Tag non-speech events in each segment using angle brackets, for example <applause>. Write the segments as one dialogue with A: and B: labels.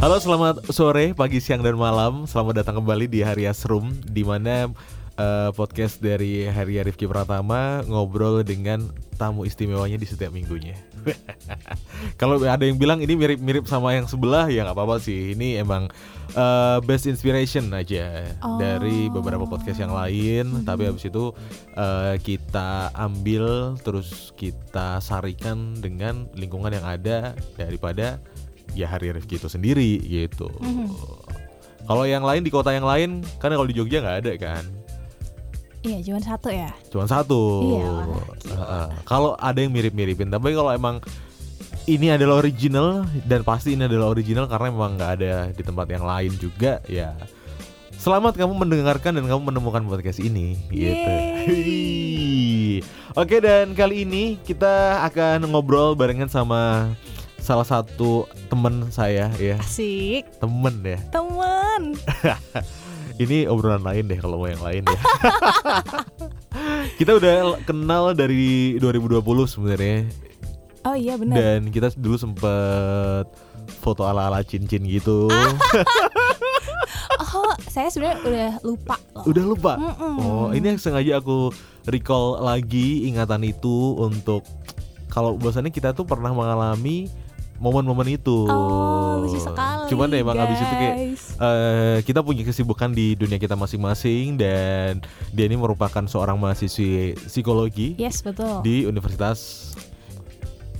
A: Halo, selamat sore, pagi, siang, dan malam. Selamat datang kembali di Harias Room, di mana uh, podcast dari Hari Rifki Pratama ngobrol dengan tamu istimewanya di setiap minggunya. <laughs> Kalau ada yang bilang ini mirip-mirip sama yang sebelah, ya nggak apa-apa sih. Ini emang uh, best inspiration aja oh. dari beberapa podcast yang lain. Hmm. Tapi habis itu uh, kita ambil, terus kita sarikan dengan lingkungan yang ada daripada ya hari Rifki itu sendiri gitu. Mm-hmm. Kalau yang lain di kota yang lain, kan kalau di Jogja nggak ada kan?
B: Iya, cuma satu ya.
A: Cuma satu. Iya. Uh, kalau ada yang mirip-miripin, tapi kalau emang ini adalah original dan pasti ini adalah original karena memang nggak ada di tempat yang lain juga ya. Selamat kamu mendengarkan dan kamu menemukan podcast ini gitu. <laughs> Oke dan kali ini kita akan ngobrol barengan sama salah satu temen saya ya.
B: Asik.
A: Temen ya.
B: Temen. <laughs>
A: Ini obrolan lain deh kalau mau yang lain ya. <laughs> kita udah kenal dari 2020 sebenarnya.
B: Oh iya benar.
A: Dan kita dulu sempet foto ala-ala cincin gitu. <laughs>
B: oh, saya sebenarnya udah lupa
A: loh. Udah lupa. Mm -mm. Oh, ini yang sengaja aku recall lagi ingatan itu untuk kalau bahwasannya kita tuh pernah mengalami momen-momen itu.
B: Oh, lucu sekali.
A: Cuman deh emang abis itu kayak uh, kita punya kesibukan di dunia kita masing-masing dan dia ini merupakan seorang mahasiswi psikologi.
B: Yes, betul.
A: Di Universitas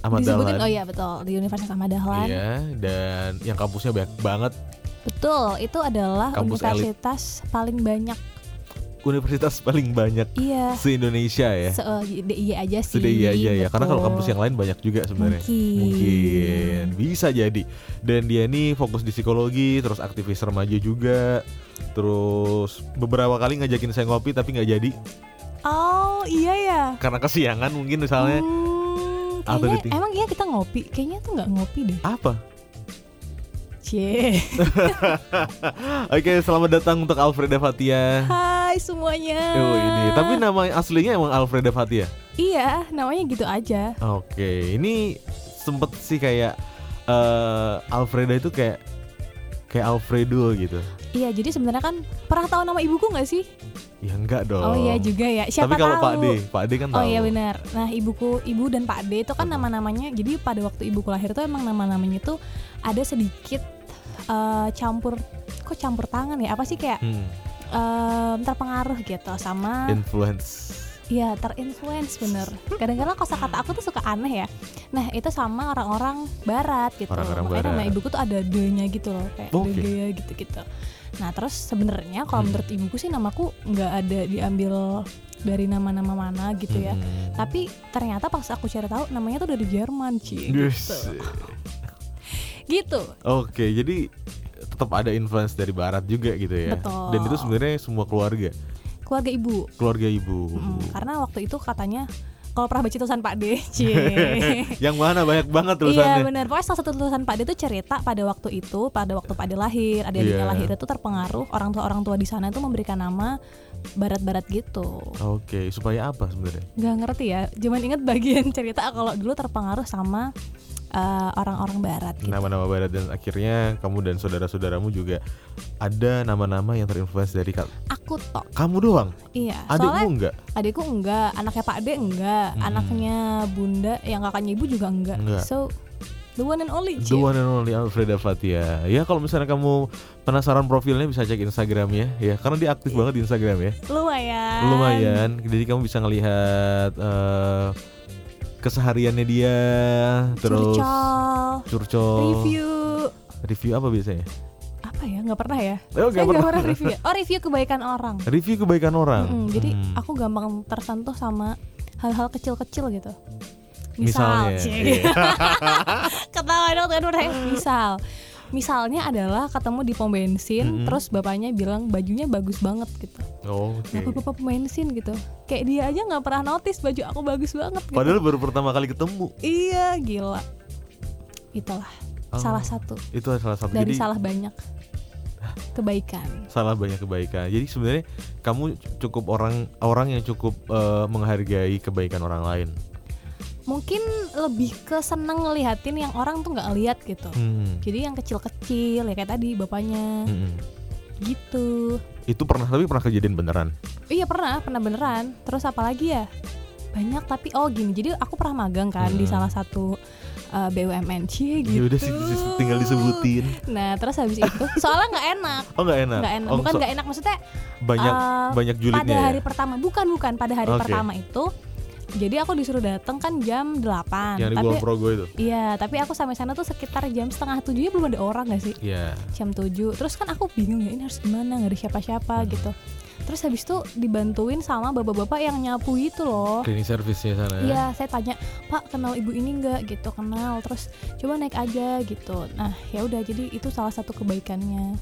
B: Ahmad Disebutin, Dahlan. Oh iya betul, di Universitas Ahmad Dahlan.
A: Iya, dan yang kampusnya banyak banget.
B: Betul, itu adalah Kampus universitas elit. paling banyak
A: universitas paling banyak
B: iya.
A: se Indonesia ya.
B: Se uh, DIY aja sih.
A: DIY aja ya. Karena kalau kampus yang lain banyak juga sebenarnya.
B: Mungkin.
A: Mungkin bisa jadi. Dan dia ini fokus di psikologi, terus aktivis remaja juga. Terus beberapa kali ngajakin saya ngopi tapi nggak jadi.
B: Oh iya ya.
A: Karena kesiangan mungkin misalnya.
B: Hmm, kayaknya, emang iya kita ngopi. Kayaknya tuh nggak ngopi deh.
A: Apa?
B: Cie. <laughs>
A: Oke, selamat datang untuk Alfreda Fatia.
B: Hai semuanya.
A: Oh ini, tapi nama aslinya emang Alfreda Fatia?
B: Iya, namanya gitu aja.
A: Oke, ini sempet sih kayak uh, Alfreda itu kayak kayak Alfredo gitu.
B: Iya, jadi sebenarnya kan pernah tahu nama ibuku nggak sih?
A: Ya enggak dong.
B: Oh iya juga ya. Siapa
A: Tapi kalau
B: tahu?
A: Pak D, Pak D kan tahu.
B: Oh iya benar. Nah ibuku, ibu dan Pak D itu kan nama-namanya. Jadi pada waktu ibuku lahir tuh emang nama-namanya itu ada sedikit uh, campur kok campur tangan ya apa sih kayak hmm. um, terpengaruh gitu sama
A: influence
B: Iya terinfluence bener Kadang-kadang kata aku tuh suka aneh ya Nah itu sama orang-orang barat gitu
A: orang -orang
B: Makanya
A: barat.
B: nama ibuku tuh ada D-nya gitu loh Kayak okay. gitu-gitu Nah terus sebenarnya kalau hmm. menurut ibuku sih namaku nggak ada diambil dari nama-nama mana gitu ya hmm. Tapi ternyata pas aku cari tahu namanya tuh dari Jerman sih
A: yes. gitu
B: gitu
A: oke jadi tetap ada influence dari barat juga gitu ya
B: Betul.
A: dan itu sebenarnya semua keluarga
B: keluarga ibu
A: keluarga ibu
B: mm, karena waktu itu katanya kalau pernah baca tulisan Pak D, <laughs> <laughs>
A: yang mana banyak banget tulisannya.
B: Iya benar. Pokoknya salah satu tulisan Pak D itu cerita pada waktu itu, pada waktu Pak D lahir, adik-adiknya yeah. lahir itu terpengaruh orang tua orang tua di sana itu memberikan nama barat-barat gitu.
A: Oke, okay. supaya apa sebenarnya?
B: Gak ngerti ya. Cuman inget bagian cerita kalau dulu terpengaruh sama eh, orang-orang barat gitu.
A: Nama-nama barat dan akhirnya kamu dan saudara-saudaramu juga ada nama-nama yang terinfluence dari kak.
B: Aku tok.
A: Kamu doang?
B: Iya.
A: Adikmu enggak?
B: Adikku enggak, anaknya Pak Ade enggak, hmm. anaknya Bunda yang kakaknya Ibu juga enggak.
A: enggak.
B: So The one and only
A: The one and only Alfreda Fatia Ya kalau misalnya kamu penasaran profilnya bisa cek Instagramnya ya Karena dia aktif banget di Instagram ya
B: Lumayan
A: Lumayan Jadi kamu bisa ngelihat uh, kesehariannya dia terus
B: curcol,
A: curcol.
B: Review.
A: Review apa biasanya?
B: Apa ya? Nggak pernah ya?
A: Oh,
B: saya
A: nggak
B: pernah. review. Ya. oh review kebaikan orang.
A: Review kebaikan orang?
B: Mm -hmm. jadi hmm. aku gampang tersentuh sama hal-hal kecil-kecil gitu.
A: Misal.
B: Misalnya, iya. <laughs> ketawa dong misal misalnya adalah ketemu di pom bensin mm -hmm. terus bapaknya bilang bajunya bagus banget gitu.
A: Oh okay.
B: bapak bapak pom bensin gitu. Kayak dia aja nggak pernah notice baju aku bagus banget gitu.
A: padahal baru pertama kali ketemu.
B: Iya gila. Itulah. Oh, salah satu.
A: itu salah satu.
B: Dari Jadi, salah banyak kebaikan.
A: Salah banyak kebaikan. Jadi sebenarnya kamu cukup orang orang yang cukup uh, menghargai kebaikan orang lain
B: mungkin lebih ke seneng ngeliatin yang orang tuh nggak lihat gitu
A: Hmm.
B: jadi yang kecil-kecil ya kayak tadi bapaknya
A: Mm-mm.
B: gitu
A: Itu pernah tapi pernah kejadian beneran.
B: iya pernah pernah beneran terus apa lagi ya banyak tapi oh gini jadi aku pernah magang kan di
A: Hmm.
B: salah satu uh, BUMN cie
A: Ya
B: gitu
A: udah sih sih, tinggal disebutin.
B: nah terus habis itu soalnya nggak enak
A: Oh nggak enak.
B: nggak enak
A: Oh,
B: bukan
A: so-
B: nggak enak maksudnya
A: banyak
B: uh,
A: banyak
B: pada
A: julidnya ya.
B: hari pertama bukan bukan pada hari
A: Oke.
B: pertama itu jadi aku disuruh datang kan jam 8
A: Yang di
B: tapi
A: Kulon Progo itu.
B: iya tapi aku sampai sana tuh sekitar jam setengah tujuh ya belum ada orang gak sih
A: Iya.
B: jam 7 terus kan aku bingung ya ini harus gimana nggak ada siapa-siapa
A: Hmm.
B: gitu terus habis itu dibantuin sama bapak-bapak yang nyapu itu loh
A: Cleaning service-nya sana ya.
B: Iya, saya tanya, Pak kenal ibu ini nggak gitu kenal, terus coba naik aja gitu. Nah ya udah, jadi itu salah satu kebaikannya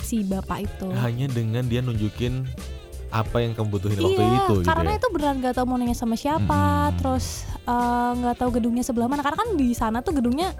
B: si bapak itu.
A: Hanya dengan dia nunjukin apa yang kamu butuhin waktu
B: iya,
A: itu gitu
B: karena
A: ya.
B: itu beneran nggak tahu mau nanya sama siapa,
A: Mm-mm.
B: terus eh, nggak tahu gedungnya sebelah mana. Karena kan di sana tuh gedungnya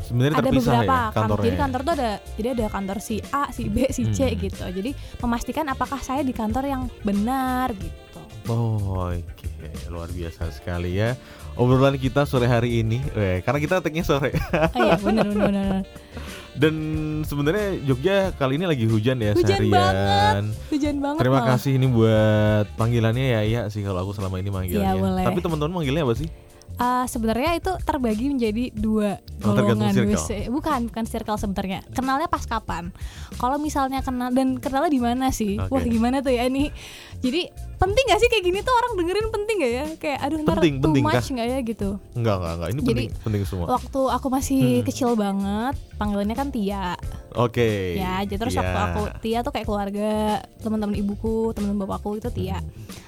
A: Sebenarnya
B: ada beberapa
A: ya
B: kantor.
A: kantornya.
B: Jadi kantor tuh ada, jadi ada kantor si A, si B, si C
A: Hmm.
B: gitu. Jadi memastikan apakah saya di kantor yang benar gitu.
A: Oh, oke. Luar biasa sekali ya. Obrolan kita sore hari ini, eh, karena kita tagnya sore.
B: Oh iya, benar benar benar. <laughs>
A: Dan sebenarnya Jogja kali ini lagi hujan ya
B: Hujan
A: seharian.
B: banget, Hujan banget
A: Terima
B: malah.
A: kasih ini buat panggilannya ya ya sih kalau aku selama ini manggilnya.
B: Iya, boleh.
A: Tapi teman-teman manggilnya apa sih?
B: Uh, sebenarnya itu terbagi menjadi dua
A: Oh,
B: golongan. Wis- bukan bukan circle sebenarnya kenalnya pas kapan kalau misalnya kenal dan kenalnya di mana sih
A: Oke.
B: wah gimana tuh ya ini jadi penting gak sih kayak gini tuh orang dengerin penting gak ya kayak aduh ntar
A: Penting,
B: too
A: penting,
B: much nggak ya gitu
A: Enggak, enggak, enggak. Ini
B: Jadi,
A: penting, penting semua.
B: waktu aku masih
A: Hmm.
B: kecil banget panggilannya kan Tia
A: Oke.
B: ya jadi terus
A: Iya.
B: waktu aku Tia tuh kayak keluarga teman-teman ibuku teman-teman bapakku itu Tia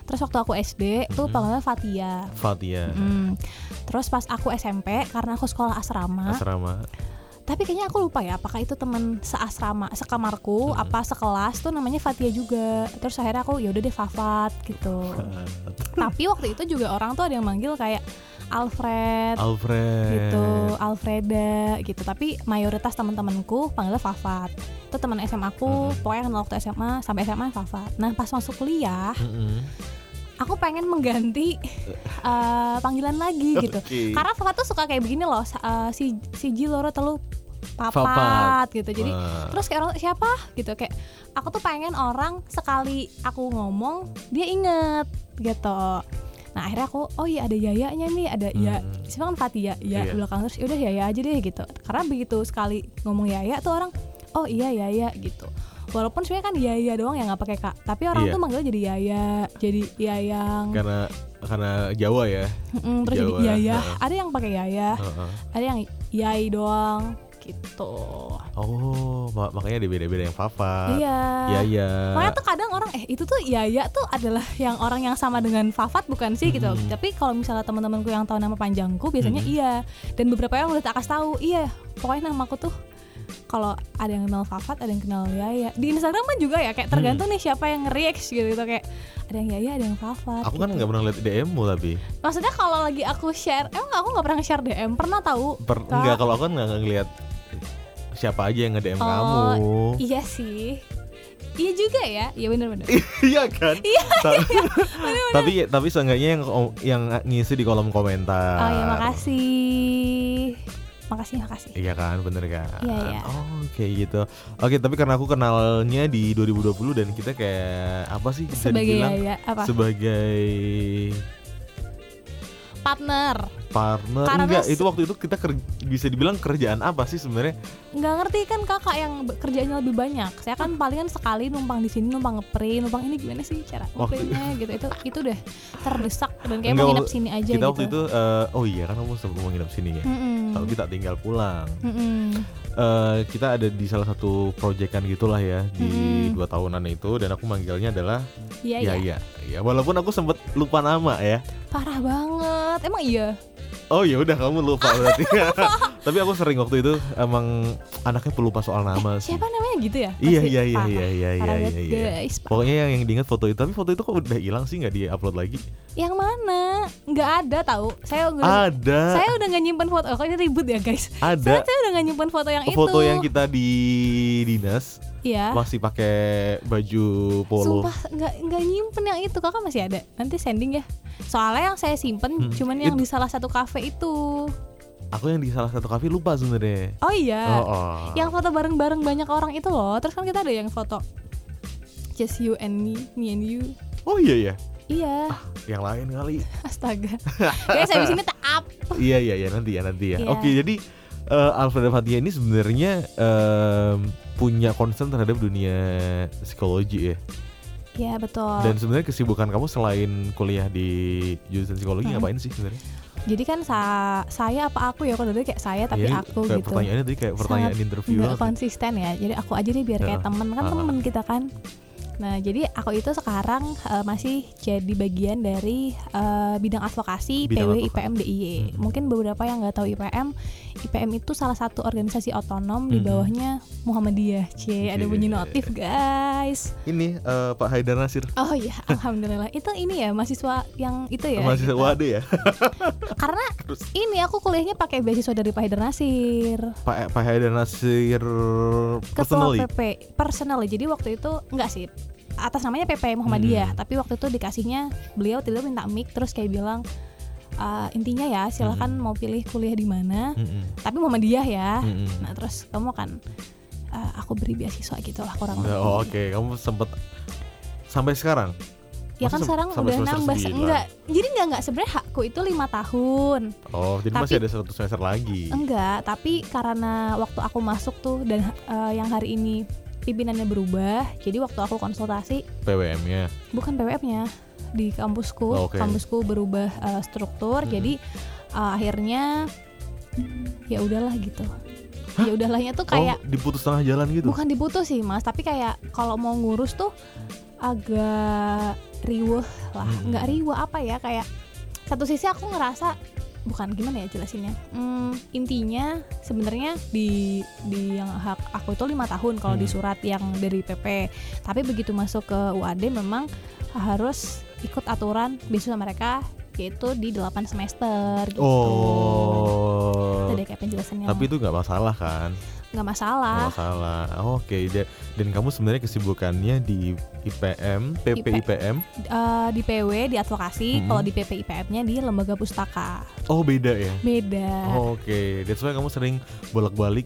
B: terus waktu aku SD tuh
A: Hmm.
B: panggilannya Fatia
A: Fatia,
B: Mm. Terus pas aku SMP karena aku sekolah asrama,
A: asrama.
B: Tapi kayaknya aku lupa ya apakah itu teman seasrama, sekamarku,
A: Hmm.
B: apa sekelas tuh namanya Fatia juga. Terus akhirnya aku ya udah deh Fafat gitu. <laughs> tapi waktu itu juga orang tuh ada yang manggil kayak Alfred
A: Alfred.
B: gitu, Alfreda gitu. Tapi mayoritas teman-temanku panggilnya Fafat. Itu teman SMA aku,
A: Hmm.
B: pokoknya kenal waktu SMA sampai SMA Fafat. Nah pas masuk kuliah,
A: Mm-mm.
B: Aku pengen mengganti uh, <laughs> panggilan lagi gitu. Karena Fafat tuh suka kayak begini loh, uh, si si Jiloro telu papat,
A: Papat.
B: gitu. Jadi
A: Wah.
B: terus kayak orang siapa gitu kayak aku tuh pengen orang sekali aku ngomong dia inget gitu. Nah akhirnya aku oh iya ada Yayanya nih ada ya
A: Hmm.
B: siapa kan Fatia ya
A: Iya.
B: belakang terus udah Yaya aja deh gitu. Karena begitu sekali ngomong Yaya tuh orang oh iya Yaya gitu. Walaupun sebenarnya kan Yaya doang yang nggak pakai kak, tapi orang
A: Iya.
B: tuh manggilnya jadi Yaya, jadi Yayang,
A: karena karena Jawa ya.
B: Mm, terus
A: Jawa,
B: jadi Yaya.
A: heeh.
B: Ada yang pakai Yaya,
A: Heeh.
B: ada yang Yai doang gitu.
A: Oh, ma- makanya ada beda-beda yang Fafa.
B: Iya.
A: Iya, iya.
B: Makanya tuh kadang orang eh itu tuh Yaya tuh adalah yang orang yang sama dengan Fafat bukan sih gitu.
A: Mhm.
B: Tapi kalau misalnya teman-temanku yang tahu nama panjangku biasanya
A: Mhm.
B: iya. Dan beberapa yang udah tak kasih tahu, iya. Pokoknya namaku tuh kalau ada yang kenal Fafat, ada yang kenal Yaya. Di Instagram kan juga ya kayak tergantung nih siapa yang nge-react gitu, gitu kayak ada yang Yaya, ada yang Fafat.
A: Aku kan
B: gitu.
A: nggak pernah lihat DM-mu tapi.
B: Maksudnya kalau lagi aku share, emang aku nggak pernah share DM, pernah tahu?
A: Per,
B: Kak.
A: enggak kalau aku kan nggak ngelihat siapa aja yang nge-DM
B: Oh,
A: kamu.
B: Iya sih. Iya juga ya, iya bener-bener. <laughs>
A: iya kan?
B: Iya,
A: Ta- tapi tapi seenggaknya yang yang ngisi di kolom komentar.
B: Oh ya makasih, makasih makasih.
A: Iya kan, bener kan?
B: Iya, iya.
A: Oh, oke gitu. Oke, tapi karena aku kenalnya di 2020 dan kita kayak apa sih bisa
B: Sebagai
A: dibilang
B: ya apa?
A: sebagai
B: Partner.
A: Partner
B: Karena
A: enggak itu waktu itu kita ker- bisa dibilang kerjaan apa sih sebenarnya
B: Nggak ngerti kan kakak yang kerjanya lebih banyak. Saya kan palingan sekali numpang di sini, numpang ngeprint, numpang ini gimana sih cara ngeprintnya gitu. Itu itu deh terdesak dan kayak
A: Enggak,
B: mau nginep sini aja
A: kita
B: gitu.
A: waktu itu eh, oh iya kan kamu sempat mau nginep sini ya
B: Mm-mm.
A: kalau kita tinggal pulang
B: Mm-mm.
A: Eh, kita ada di salah satu proyekan gitulah ya di
B: Mm-mm.
A: dua tahunan itu dan aku manggilnya adalah
B: Iya
A: ya
B: iya.
A: ya ya walaupun aku sempet lupa nama ya
B: Parah banget. Emang iya.
A: Oh ya udah kamu lupa berarti <laughs> <laughs> Tapi aku sering waktu itu emang anaknya pelupa soal nama
B: eh,
A: sih.
B: Siapa namanya gitu ya?
A: Iya iya iya iya iya iya iya. iya.
B: guys.
A: Pokoknya yang yang diingat foto itu, tapi foto itu kok udah hilang sih nggak di-upload lagi?
B: Yang mana? Nggak ada tahu. Saya udah
A: Ada.
B: saya udah nggak nyimpen foto. Oh, kok ini ribut ya guys? Saya,
A: Ada
B: saya udah nggak nyimpen foto yang itu.
A: foto yang kita di dinas
B: Iya.
A: masih pakai baju polo.
B: Sumpah nggak nggak nyimpen yang itu kakak masih ada. Nanti sending ya. Soalnya yang saya simpen
A: Hmm,
B: cuman yang
A: itu-
B: di salah satu kafe itu.
A: Aku yang di salah satu kafe lupa sebenarnya.
B: Oh iya.
A: Oh, oh.
B: Yang foto bareng-bareng banyak orang itu loh. Terus kan kita ada yang foto just you and me, me and you.
A: Oh iya ya.
B: Iya,
A: Yang lain kali. <laughs>
B: astaga. Guys, habis ini tak up.
A: iya iya iya nanti ya nanti ya.
B: Iya.
A: Oke jadi eh, Alfred Fathia ini sebenarnya em, punya concern terhadap dunia psikologi ya.
B: Iya betul.
A: Dan sebenarnya kesibukan kamu selain kuliah di jurusan psikologi
B: Hmm.
A: ngapain sih sebenarnya?
B: Jadi kan sa- saya apa aku ya? Kalau dari kayak saya tapi
A: Iya,
B: aku
A: kayak
B: gitu.
A: Pertanyaannya tadi kayak pertanyaan
B: Sangat
A: interview banget.
B: konsisten ya. Jadi aku aja nih biar kayak temen kan
A: Heeh.
B: temen kita kan. Nah jadi aku itu sekarang eh, masih jadi bagian dari eh, bidang advokasi
A: Bidang
B: PW
A: advokasi.
B: IPM DIY.
A: Hmm.
B: Mungkin beberapa yang nggak tahu IPM, IPM itu salah satu organisasi otonom di
A: Hmm.
B: bawahnya Muhammadiyah. C ada bunyi notif guys.
A: Ini eh, Pak Haidar Nasir
B: Oh iya, <laughs> alhamdulillah. Itu ini ya mahasiswa yang itu ya.
A: mahasiswa
B: gitu.
A: WAD ya. <laughs>
B: Karena ini aku kuliahnya pakai beasiswa dari Pak Haidar Nasir.
A: Pak Pak Haidar Nasir
B: Ketua
A: personally.
B: PP personally. Jadi waktu itu enggak sih atas namanya PP Muhammadiyah,
A: Hmm.
B: tapi waktu itu dikasihnya beliau tiba minta mic terus kayak bilang "Eh, intinya ya silahkan
A: Hmm.
B: mau pilih kuliah di mana,
A: Mm-mm.
B: tapi Muhammadiyah ya.
A: Mm-mm.
B: Nah terus kamu kan eh, aku beri beasiswa gitu lah kurang lebih.
A: Oh, Oke, kamu sempet sampai sekarang.
B: Ya kan sekarang udah nambah
A: sembilan?
B: enggak. Jadi enggak enggak sebenarnya hakku itu lima tahun.
A: Oh, jadi
B: Tapi-
A: masih ada satu semester lagi.
B: Enggak, tapi karena waktu aku masuk tuh dan eh, yang hari ini pimpinannya berubah, jadi waktu aku konsultasi
A: PWM-nya.
B: bukan PWM-nya di kampusku,
A: Oh, oke.
B: kampusku berubah eh, struktur,
A: Hmm.
B: jadi eh, akhirnya ya udahlah gitu. Ya udahlah tuh kayak
A: oh, diputus tengah jalan gitu.
B: bukan diputus sih mas, tapi kayak kalau mau ngurus tuh agak riweh lah,
A: Hmm.
B: nggak riweh apa ya kayak satu sisi aku ngerasa bukan gimana ya jelasinnya Hmm, intinya sebenarnya di di yang hak aku itu lima tahun kalau di
A: Hmm.
B: surat yang dari PP tapi begitu masuk ke UAD memang harus ikut aturan beasiswa mereka yaitu di 8 semester gitu
A: Oh.
B: itu deh kayak penjelasannya
A: Tapi itu nggak masalah kan?
B: Nggak masalah
A: masalah. Oh, Oke, Da- dan kamu sebenarnya kesibukannya di IPM, PP
B: IP.
A: IPM.
B: Eh, di PW di advokasi
A: Mm-mm.
B: kalau di PP IPM-nya di lembaga pustaka
A: Oh, beda ya.
B: beda
A: Oh, Oke, that's why kamu sering bolak-balik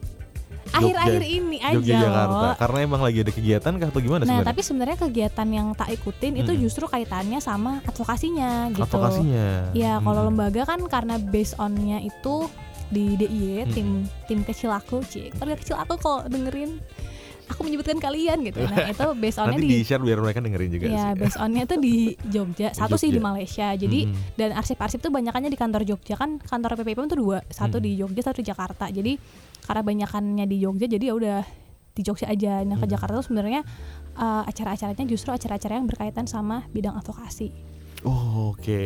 B: akhir-akhir ini aja
A: Jogja Jakarta.
B: loh
A: Karena emang lagi ada kegiatan kah atau gimana
B: Nah,
A: sebenarnya?
B: tapi sebenarnya kegiatan yang tak ikutin itu
A: Mm.
B: justru kaitannya sama advokasinya gitu.
A: Advokasinya.
B: Ya, kalau
A: Hmm.
B: lembaga kan karena based on-nya itu di DIY,
A: Mm.
B: tim tim kecil aku, Cik. Keluarga kecil aku kok dengerin aku menyebutkan kalian gitu. Nah, itu <laughs> based on-nya
A: Nanti
B: di
A: di-share biar mereka dengerin juga
B: Ya,
A: sih.
B: based on-nya tuh di Jogja. <laughs> Satu sih di
A: Jogja.
B: Malaysia. Jadi
A: Mm-mm.
B: dan arsip-arsip tuh banyakannya di kantor Jogja kan kantor PPIPM tuh dua satu
A: Hmm.
B: di Jogja satu di Jakarta jadi karena banyakannya di Jogja jadi ya udah di Jogja aja nah ke
A: Hmm.
B: Jakarta tuh sebenarnya eh, acara-acaranya justru acara-acara yang berkaitan sama bidang advokasi
A: Oh, Oke,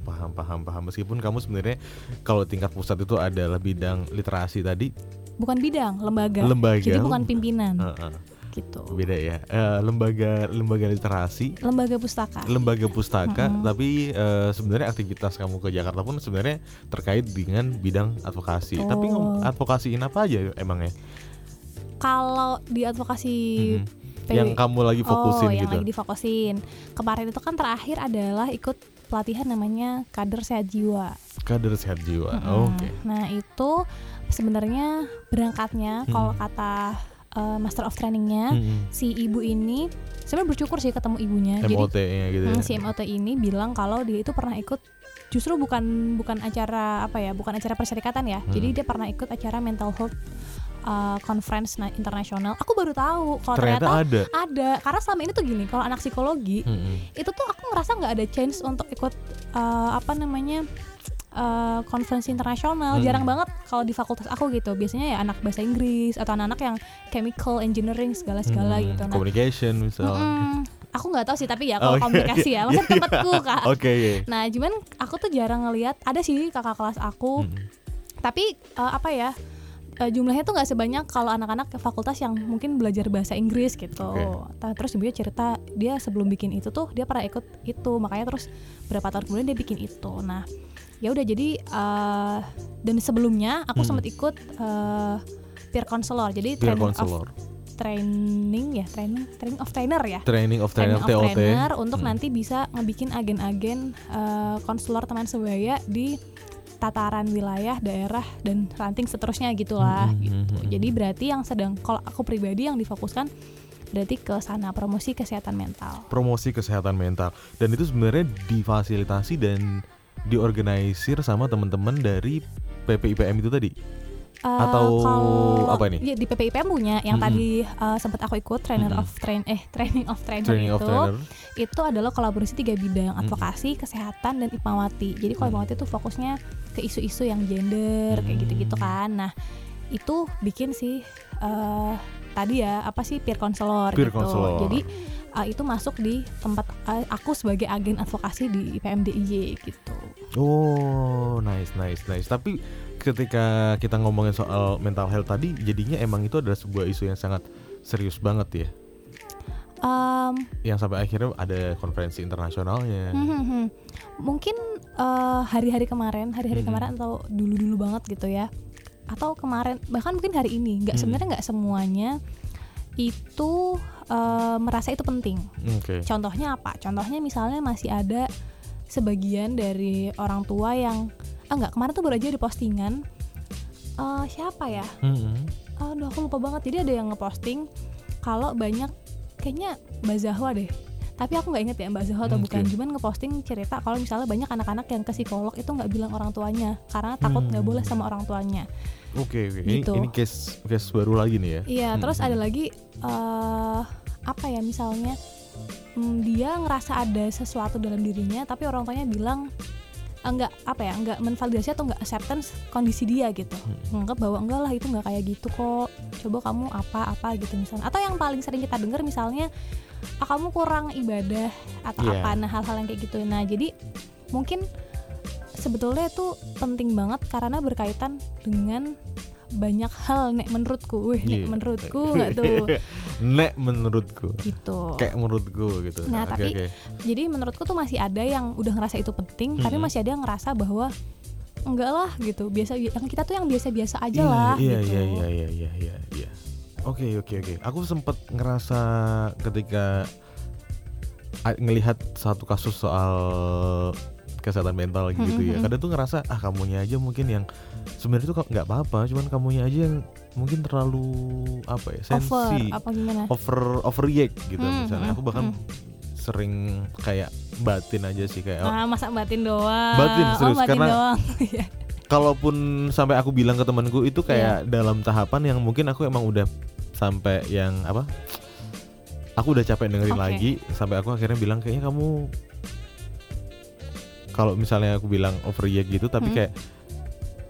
A: paham paham paham. Meskipun kamu sebenarnya kalau tingkat pusat itu adalah bidang literasi tadi,
B: bukan bidang lembaga,
A: Lembaga.
B: jadi bukan pimpinan
A: Heeh,
B: gitu
A: beda ya. Eh, lembaga lembaga literasi,
B: lembaga pustaka
A: lembaga pustaka,
B: Mm-mm.
A: tapi eh, sebenarnya aktivitas kamu ke Jakarta pun sebenarnya terkait dengan bidang advokasi. Tapi
B: Oh.
A: advokasiin apa aja emangnya?
B: kalau di advokasi
A: Mhm.
B: PW
A: Yang kamu lagi fokusin
B: oh, yang
A: gitu.
B: lagi difokusin. Kemarin itu kan terakhir adalah ikut pelatihan namanya kader sehat jiwa.
A: Kader sehat jiwa.
B: Mm-mm.
A: Oke.
B: Nah itu sebenarnya berangkatnya
A: Hmm.
B: kalau kata uh, master of trainingnya
A: Mm-mm.
B: si ibu ini sebenarnya bersyukur sih ketemu ibunya.
A: Gitu.
B: Jadi
A: ya.
B: mm, si MOT ini bilang kalau dia itu pernah ikut justru bukan bukan acara apa ya bukan acara perserikatan ya.
A: Hmm.
B: Jadi dia pernah ikut acara mental health uh, conference na- internasional. Aku baru tahu kalau
A: Ternyata
B: ternyata,
A: ada.
B: ada karena selama ini tuh gini kalau anak psikologi
A: Mm-mm.
B: itu tuh aku ngerasa nggak ada chance untuk ikut uh, apa namanya uh, konferensi internasional
A: Hmm.
B: jarang banget kalau di fakultas aku gitu biasanya ya anak bahasa Inggris atau anak-anak yang chemical engineering segala-segala
A: Hmm,
B: gitu nah
A: Communication misal.
B: mm-mm, aku nggak tahu sih tapi ya
A: Oh,
B: kalau
A: iya,
B: komunikasi <laughs>
A: iya,
B: ya maksudnya
A: iya.
B: tempatku kak
A: Oke. iya.
B: nah cuman aku tuh jarang ngelihat ada sih kakak kelas aku
A: Mm-mm.
B: tapi uh, apa ya uh, jumlahnya tuh nggak sebanyak kalau anak-anak fakultas yang mungkin belajar bahasa Inggris gitu. Okay. Terus dia cerita dia sebelum bikin itu tuh dia pernah ikut itu makanya terus berapa tahun kemudian dia bikin itu. Nah ya udah jadi uh, dan sebelumnya aku hmm. sempat ikut uh, peer counselor jadi
A: peer counselor.
B: Of, training ya training training of trainer ya
A: training of trainer
B: training of trainer untuk hmm. nanti bisa ngebikin agen-agen konselor uh, teman sebaya di tataran wilayah, daerah dan ranting seterusnya gitulah mm -hmm. gitu. Jadi berarti yang sedang kalau aku pribadi yang difokuskan berarti ke sana promosi kesehatan mental.
A: Promosi kesehatan mental dan itu sebenarnya difasilitasi dan diorganisir sama teman-teman dari PPIPM itu tadi. Uh, atau kalau, apa ini?
B: Ya, di PPIPM punya yang hmm. tadi uh, sempat aku ikut trainer hmm. of train eh training of trainer training itu of trainer. itu adalah kolaborasi tiga bidang advokasi, hmm. kesehatan dan Ipmawati. Jadi kalau Ipmawati itu fokusnya ke isu-isu yang gender hmm. kayak gitu-gitu kan. Nah, itu bikin sih uh, tadi ya apa sih peer counselor peer gitu. Counselor. Jadi uh, itu masuk di tempat uh, aku sebagai agen advokasi di IPMDIY gitu.
A: Oh, nice nice nice. Tapi ketika kita ngomongin soal mental health tadi jadinya emang itu adalah sebuah isu yang sangat serius banget ya um, yang sampai akhirnya ada konferensi internasionalnya hmm, hmm, hmm.
B: mungkin uh, hari-hari kemarin hari-hari hmm. kemarin atau dulu-dulu banget gitu ya atau kemarin bahkan mungkin hari ini nggak hmm. sebenarnya nggak semuanya itu uh, merasa itu penting okay. contohnya apa contohnya misalnya masih ada sebagian dari orang tua yang ah enggak kemarin tuh baru aja di postingan uh, siapa ya mm-hmm. aduh aku lupa banget jadi ada yang ngeposting kalau banyak kayaknya Mbak Zahwa deh tapi aku nggak inget ya Mbak Zahwa atau okay. bukan cuman ngeposting cerita kalau misalnya banyak anak-anak yang ke psikolog itu nggak bilang orang tuanya karena takut nggak hmm. boleh sama orang tuanya
A: oke okay, okay. gitu. ini ini case case baru lagi nih ya
B: iya hmm. terus ada lagi uh, apa ya misalnya hmm, dia ngerasa ada sesuatu dalam dirinya tapi orang tuanya bilang enggak apa ya enggak menvalidasi atau enggak acceptance kondisi dia gitu hmm. menganggap bahwa enggak lah itu enggak kayak gitu kok coba kamu apa apa gitu misalnya atau yang paling sering kita dengar misalnya ah, kamu kurang ibadah atau yeah. apa nah hal-hal yang kayak gitu nah jadi mungkin sebetulnya itu penting banget karena berkaitan dengan banyak hal nek menurutku, wih nek yeah. menurutku <laughs> nggak tuh. <laughs>
A: nek menurutku.
B: Gitu.
A: Kayak menurutku gitu.
B: Nah, okay, tapi okay. jadi menurutku tuh masih ada yang udah ngerasa itu penting, hmm. tapi masih ada yang ngerasa bahwa enggak lah gitu. Biasa yang kita tuh yang biasa-biasa aja yeah, lah
A: iya,
B: gitu.
A: Iya iya iya iya iya iya. Oke oke oke. Aku sempat ngerasa ketika ngelihat satu kasus soal kesehatan mental gitu mm -hmm. ya. Kadang tuh ngerasa ah kamunya aja mungkin yang sebenarnya tuh nggak apa-apa, cuman kamunya aja yang mungkin terlalu apa ya sensi,
B: over, apa gimana?
A: over overreact gitu mm -hmm. misalnya. Aku bahkan mm -hmm. sering kayak batin aja sih kayak
B: ah masa batin doang
A: batin oh, serius
B: oh, batin
A: karena
B: doang. <laughs>
A: Iya. kalaupun sampai aku bilang ke temanku itu kayak yeah. dalam tahapan yang mungkin aku emang udah sampai yang apa aku udah capek dengerin okay. lagi sampai aku akhirnya bilang kayaknya kamu kalau misalnya aku bilang overreact gitu tapi hmm. kayak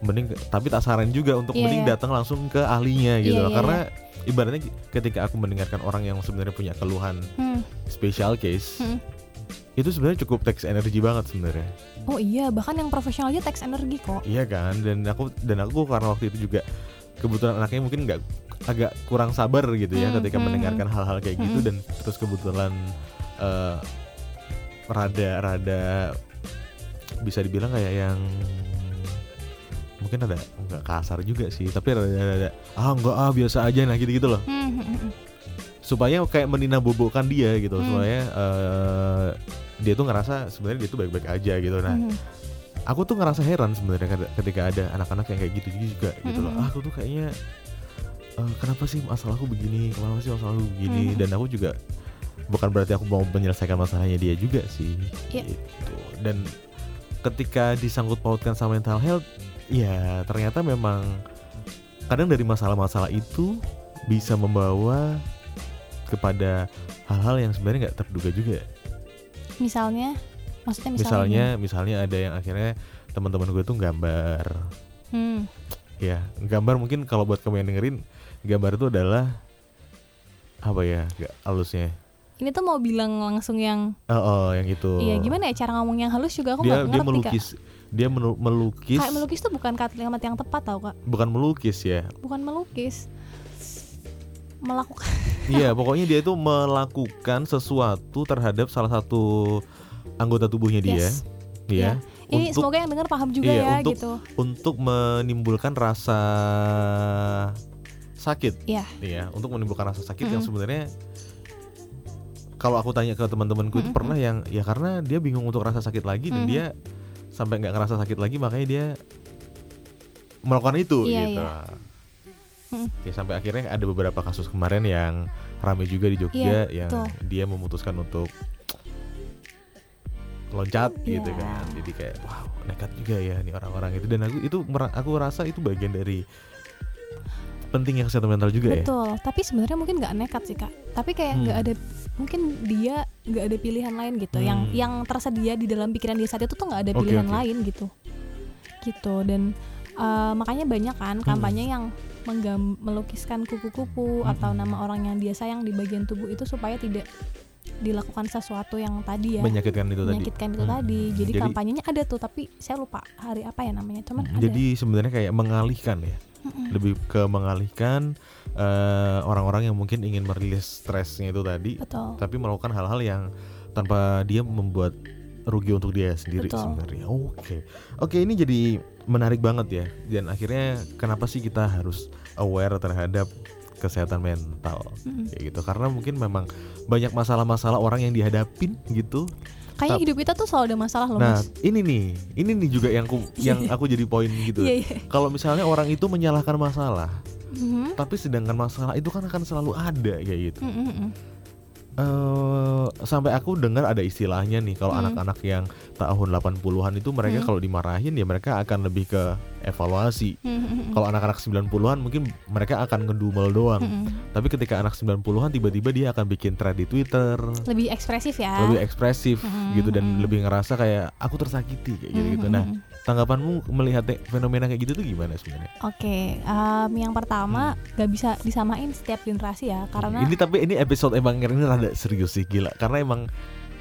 A: mending tapi tak saran juga untuk yeah, mending yeah. datang langsung ke ahlinya gitu yeah, loh yeah, karena yeah. ibaratnya ketika aku mendengarkan orang yang sebenarnya punya keluhan hmm. special case hmm. itu sebenarnya cukup teks energi banget sebenarnya
B: oh iya bahkan yang profesional aja teks energi kok
A: iya kan dan aku dan aku karena waktu itu juga kebetulan anaknya mungkin nggak agak kurang sabar gitu ya hmm, ketika hmm, mendengarkan hmm. hal-hal kayak gitu hmm. dan terus kebetulan uh, rada-rada bisa dibilang kayak yang mungkin ada nggak kasar juga sih tapi ada, ada, ada ah enggak ah biasa aja nah gitu gitu loh hmm, hmm, hmm. supaya kayak menina bobokan dia gitu hmm. supaya uh, dia tuh ngerasa sebenarnya dia tuh baik-baik aja gitu nah hmm. aku tuh ngerasa heran sebenarnya ketika ada anak-anak yang kayak gitu juga gitu loh ah, aku tuh kayaknya uh, kenapa sih masalahku begini kenapa sih masalahku begini hmm. dan aku juga bukan berarti aku mau menyelesaikan masalahnya dia juga sih yeah. gitu dan ketika disangkut pautkan sama mental health ya ternyata memang kadang dari masalah-masalah itu bisa membawa kepada hal-hal yang sebenarnya nggak terduga juga
B: misalnya? Maksudnya
A: misalnya misalnya, misalnya ada yang akhirnya teman-teman gue tuh gambar. Hmm. ya gambar mungkin kalau buat kamu yang dengerin gambar itu adalah apa ya gak halusnya?
B: Ini tuh mau bilang langsung yang
A: oh, oh yang itu.
B: Iya gimana ya cara ngomong yang halus juga? Aku
A: dia
B: nggak
A: dia
B: ngerti
A: melukis
B: kak
A: dia melu- melukis
B: kayak melukis tuh bukan kalimat yang tepat tau kak
A: bukan melukis ya
B: bukan melukis melakukan <laughs>
A: iya pokoknya dia itu melakukan sesuatu terhadap salah satu anggota tubuhnya dia
B: Yes.
A: Iya.
B: ini
A: Untuk-
B: semoga yang dengar paham juga
A: iya,
B: ya
A: untuk-
B: gitu
A: untuk menimbulkan rasa sakit
B: Iya.
A: Iya, untuk menimbulkan rasa sakit yang
B: Mm-mm.
A: sebenarnya kalau aku tanya ke teman-temanku itu
B: Mm-mm.
A: pernah yang ya karena dia bingung untuk rasa sakit lagi dan
B: Mhm.
A: dia sampai nggak ngerasa sakit lagi makanya dia melakukan itu
B: Iya,
A: gitu.
B: iya. Mm.
A: Ya sampai akhirnya ada beberapa kasus kemarin yang ramai juga di Jogja
B: Iya,
A: yang
B: betul.
A: dia memutuskan untuk loncat gitu
B: Iya.
A: kan. Jadi kayak wow, nekat juga ya nih orang-orang itu dan aku itu aku rasa itu bagian dari pentingnya kesehatan mental juga ya.
B: Betul, tapi sebenarnya mungkin nggak nekat sih kak. Tapi kayak nggak
A: Hmm.
B: ada, mungkin dia nggak ada pilihan lain gitu. Yang
A: Hmm.
B: yang tersedia di dalam pikiran dia saat itu tuh nggak ada pilihan
A: oke.
B: lain gitu, gitu. Dan eh, makanya banyak kan
A: Hmm.
B: kampanye yang menggam melukiskan kupu-kupu atau
A: Hmm.
B: nama orang yang dia sayang di bagian tubuh itu supaya tidak dilakukan sesuatu yang tadi ya
A: Menyakitkan itu tadi.
B: menyakitkan itu
A: Hmm.
B: tadi. Jadi,
A: Jadi-
B: kampanyenya ada tuh, tapi saya lupa hari apa ya namanya. Cuman ada.
A: Jadi sebenarnya kayak mengalihkan ya.
B: Mm-mm.
A: Lebih ke mengalihkan eh, orang-orang yang mungkin ingin merilis stresnya itu tadi
B: betul.
A: tapi melakukan hal-hal yang tanpa dia membuat rugi untuk dia sendiri
B: Betul.
A: sebenarnya. Oke. Oke, ini jadi menarik banget ya. Dan akhirnya kenapa sih kita harus aware terhadap kesehatan mental
B: Mm-mm.
A: kayak gitu karena mungkin memang banyak masalah-masalah orang yang dihadapin gitu
B: Kayaknya hidup kita tuh selalu ada masalah loh
A: nah
B: mas.
A: ini nih ini nih juga yang aku <laughs> yang aku jadi poin gitu
B: Iya iya.
A: kalau misalnya orang itu menyalahkan masalah
B: Mhm.
A: tapi sedangkan masalah itu kan akan selalu ada kayak gitu
B: Mm, mm, mm.
A: eh sampai aku dengar ada istilahnya nih kalau
B: Hmm.
A: anak-anak yang tahun 80-an itu mereka
B: Hmm.
A: kalau dimarahin ya mereka akan lebih ke evaluasi.
B: Mm, mm, mm.
A: Kalau anak-anak 90-an mungkin mereka akan ngedumel doang. Tapi ketika anak 90-an tiba-tiba dia akan bikin thread di Twitter,
B: lebih ekspresif ya.
A: lebih ekspresif
B: Hmm,
A: gitu dan
B: hmm.
A: lebih ngerasa kayak aku tersakiti kayak gitu Nah, tanggapanmu melihat fenomena kayak gitu tuh gimana sebenarnya?
B: Oke, em, yang pertama gak bisa disamain setiap generasi ya karena
A: Ini tapi ini episode emang ini rada serius sih gila karena emang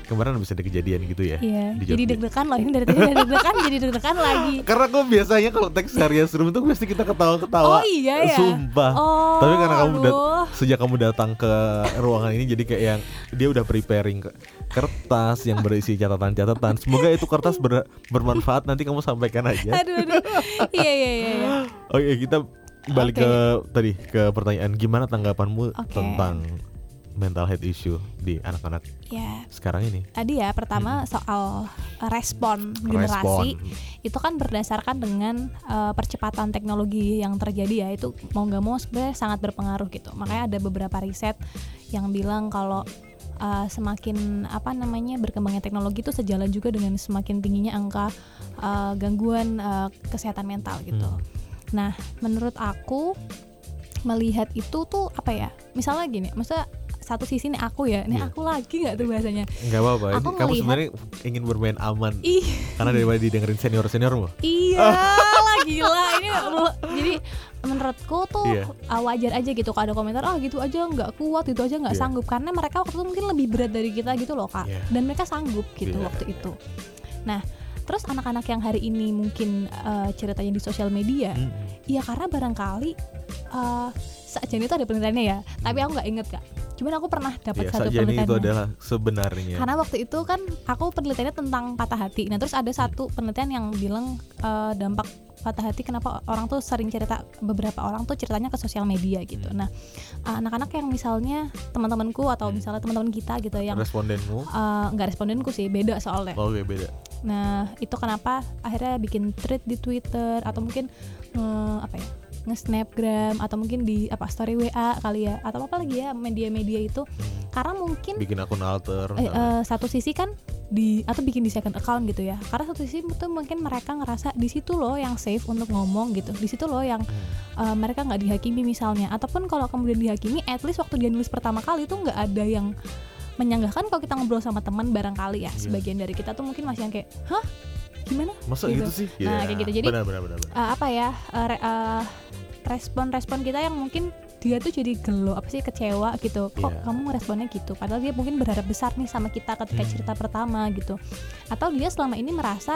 A: kemarin bisa ada kejadian gitu ya.
B: Iya,
A: di
B: jadi deg-degan loh ini dari tadi udah deg-degan jadi deg-degan lagi. <laughs>
A: Karena gue biasanya kalau teks serius room tuh pasti kita ketawa-ketawa.
B: Oh iya ya.
A: Sumpah.
B: Oh.
A: Tapi karena kamu
B: aduh.
A: Sejak kamu datang ke ruangan ini jadi kayak yang dia udah preparing ke- kertas yang berisi catatan-catatan. Semoga itu kertas ber- bermanfaat nanti kamu sampaikan aja. <laughs>
B: Aduh, aduh. Iya iya iya. iya.
A: Oke, kita balik
B: Oke.
A: ke tadi ke pertanyaan gimana tanggapanmu
B: Oke.
A: tentang mental health issue di anak-anak
B: Ya,
A: sekarang ini?
B: tadi ya pertama soal respon generasi.
A: Respon.
B: itu kan berdasarkan dengan eh, percepatan teknologi yang terjadi ya. Itu mau nggak mau sebenarnya sangat berpengaruh gitu. Makanya ada beberapa riset yang bilang kalau eh, semakin apa namanya berkembangnya teknologi itu sejalan juga dengan semakin tingginya angka eh, gangguan eh, kesehatan mental gitu.
A: Hmm.
B: nah menurut aku melihat itu tuh apa ya? Misalnya gini maksudnya satu sisi nih aku ya ini
A: Iya.
B: aku lagi nggak tuh bahasanya
A: Enggak apa-apa.
B: Aku
A: Kamu
B: ngelihat-
A: sebenarnya ingin bermain aman
B: ih
A: karena daripada didengerin senior-seniormu.
B: Iya <laughs> lah gila ini jadi menurutku tuh
A: Iya.
B: uh, wajar aja gitu kalau ada komentar ah gitu aja nggak kuat gitu aja nggak
A: Iya.
B: sanggup karena mereka waktu itu mungkin lebih berat dari kita gitu loh kak
A: Iya.
B: dan mereka sanggup gitu
A: Iya.
B: waktu itu nah terus anak-anak yang hari ini mungkin uh, ceritanya di sosial media
A: Mm-mm.
B: ya karena barangkali uh, saja itu ada penelitiannya ya tapi aku nggak inget kak cuman aku pernah dapat
A: Iya,
B: satu
A: sajani itu adalah sebenarnya.
B: karena waktu itu kan aku penelitiannya tentang patah hati. Nah terus ada satu penelitian yang bilang eh, dampak patah hati kenapa orang tuh sering cerita beberapa orang tuh ceritanya ke sosial media gitu.
A: Hmm.
B: Nah eh, anak-anak yang misalnya teman-temanku atau
A: Hmm.
B: misalnya teman-teman kita gitu yang
A: respondenmu
B: eh, nggak respondenku sih beda soalnya.
A: oke beda
B: Nah itu kenapa akhirnya bikin thread di Twitter atau mungkin nge apa ya nge-snapgram atau mungkin di apa story WA kali ya atau apa lagi ya media-media itu. Karena mungkin
A: bikin akun alter
B: eh, eh, satu sisi kan di atau bikin di second account gitu ya. Karena satu sisi itu mungkin mereka ngerasa di situ loh yang safe untuk ngomong gitu. Di situ loh yang eh, mereka nggak dihakimi misalnya. Ataupun kalau kemudian dihakimi at least waktu dia nulis pertama kali itu nggak ada yang menyanggahkan kalau kita ngobrol sama teman barangkali ya
A: Iya.
B: sebagian dari kita tuh mungkin masih yang kayak hah gimana
A: masa
B: gitu.
A: gitu, sih
B: Nah,
A: Ya,
B: kayak gitu. Jadi,
A: benar benar benar, benar.
B: Eh, apa ya eh, re- eh, respon-respon kita yang mungkin dia tuh jadi gelo apa sih kecewa gitu kok
A: Iya.
B: kamu responnya gitu padahal dia mungkin berharap besar nih sama kita ketika
A: Hmm.
B: cerita pertama gitu atau dia selama ini merasa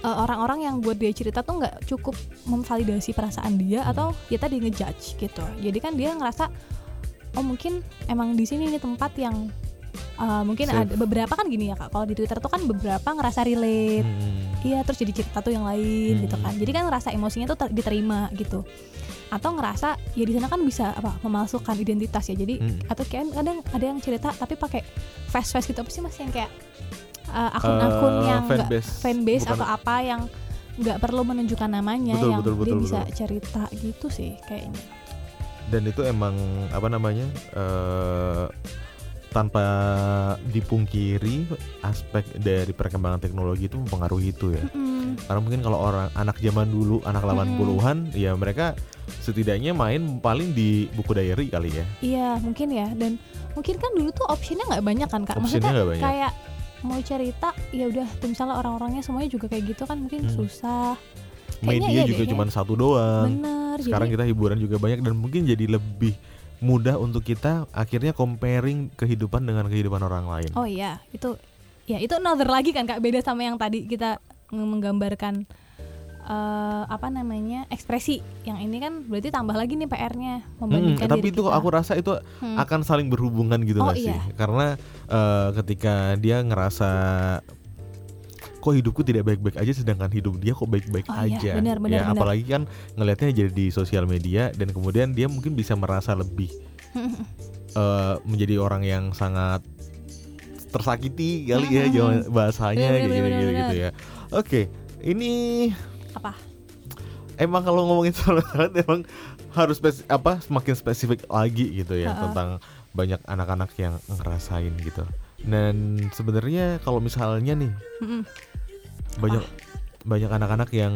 B: eh, orang-orang yang buat dia cerita tuh nggak cukup memvalidasi perasaan dia
A: Hmm.
B: atau ya tadi ngejudge gitu jadi kan dia ngerasa oh mungkin emang di sini nih tempat yang eh, mungkin
A: Safe.
B: ada beberapa kan gini ya kak kalau di twitter tuh kan beberapa ngerasa relate
A: Hmm.
B: Iya terus jadi cerita tuh yang lain gitu
A: Hmm.
B: kan. Jadi kan ngerasa emosinya tuh ter- diterima gitu. Atau ngerasa ya di sana kan bisa apa memalsukan identitas ya. Jadi
A: Hmm.
B: atau kayak kadang ada yang cerita tapi pakai face face gitu apa sih mas yang kayak uh, akun-akun
A: Eh,
B: yang
A: fanbase.
B: fanbase
A: Bukan-
B: atau apa yang nggak perlu menunjukkan namanya
A: Betul,
B: yang
A: betul,
B: dia
A: betul,
B: bisa
A: betul.
B: cerita gitu sih kayaknya.
A: dan itu emang apa namanya eh tanpa dipungkiri aspek dari perkembangan teknologi itu mempengaruhi itu ya
B: Mm-mm.
A: karena mungkin kalau orang anak zaman dulu anak 80-an ya mereka setidaknya main paling di buku diary kali ya
B: Iya mungkin ya dan mungkin kan dulu tuh optionnya nggak banyak kan kak.
A: Optionnya
B: Maksudnya
A: nggak banyak.
B: kayak mau cerita ya udah misalnya orang-orangnya semuanya juga kayak gitu kan mungkin
A: Hmm.
B: susah. Kayaknya
A: media
B: iya
A: juga
B: deh,
A: cuma satu doang
B: Bener.
A: sekarang
B: jadi,
A: kita hiburan juga banyak dan mungkin jadi lebih mudah untuk kita akhirnya comparing kehidupan dengan kehidupan orang lain
B: oh iya itu ya itu another lagi kan kak beda sama yang tadi kita menggambarkan eh, apa namanya ekspresi yang ini kan berarti tambah lagi nih PR-nya
A: Hmm,
B: membandingkan
A: tapi
B: diri
A: itu
B: kita.
A: aku rasa itu
B: Hmm.
A: akan saling berhubungan gitu
B: Oh,
A: sih?
B: iya.
A: Karena eh, ketika dia ngerasa kok hidupku tidak baik-baik aja sedangkan hidup dia kok baik-baik
B: Oh, iya,
A: aja.
B: benar, benar,
A: ya
B: benar.
A: apalagi kan ngelihatnya jadi di sosial media dan kemudian dia mungkin bisa merasa lebih <laughs> eh, menjadi orang yang sangat tersakiti kali ya jawa- bahasanya
B: Benar,
A: gitu
B: benar,
A: gitu, gitu ya. Oke, ini
B: apa
A: emang kalau ngomongin <laughs> soal talent emang harus spes- apa semakin spesifik lagi gitu ya
B: Ha-ha.
A: tentang banyak anak-anak yang ngerasain gitu. Dan sebenarnya kalau misalnya nih
B: Mm-mm.
A: Banyak banyak anak-anak yang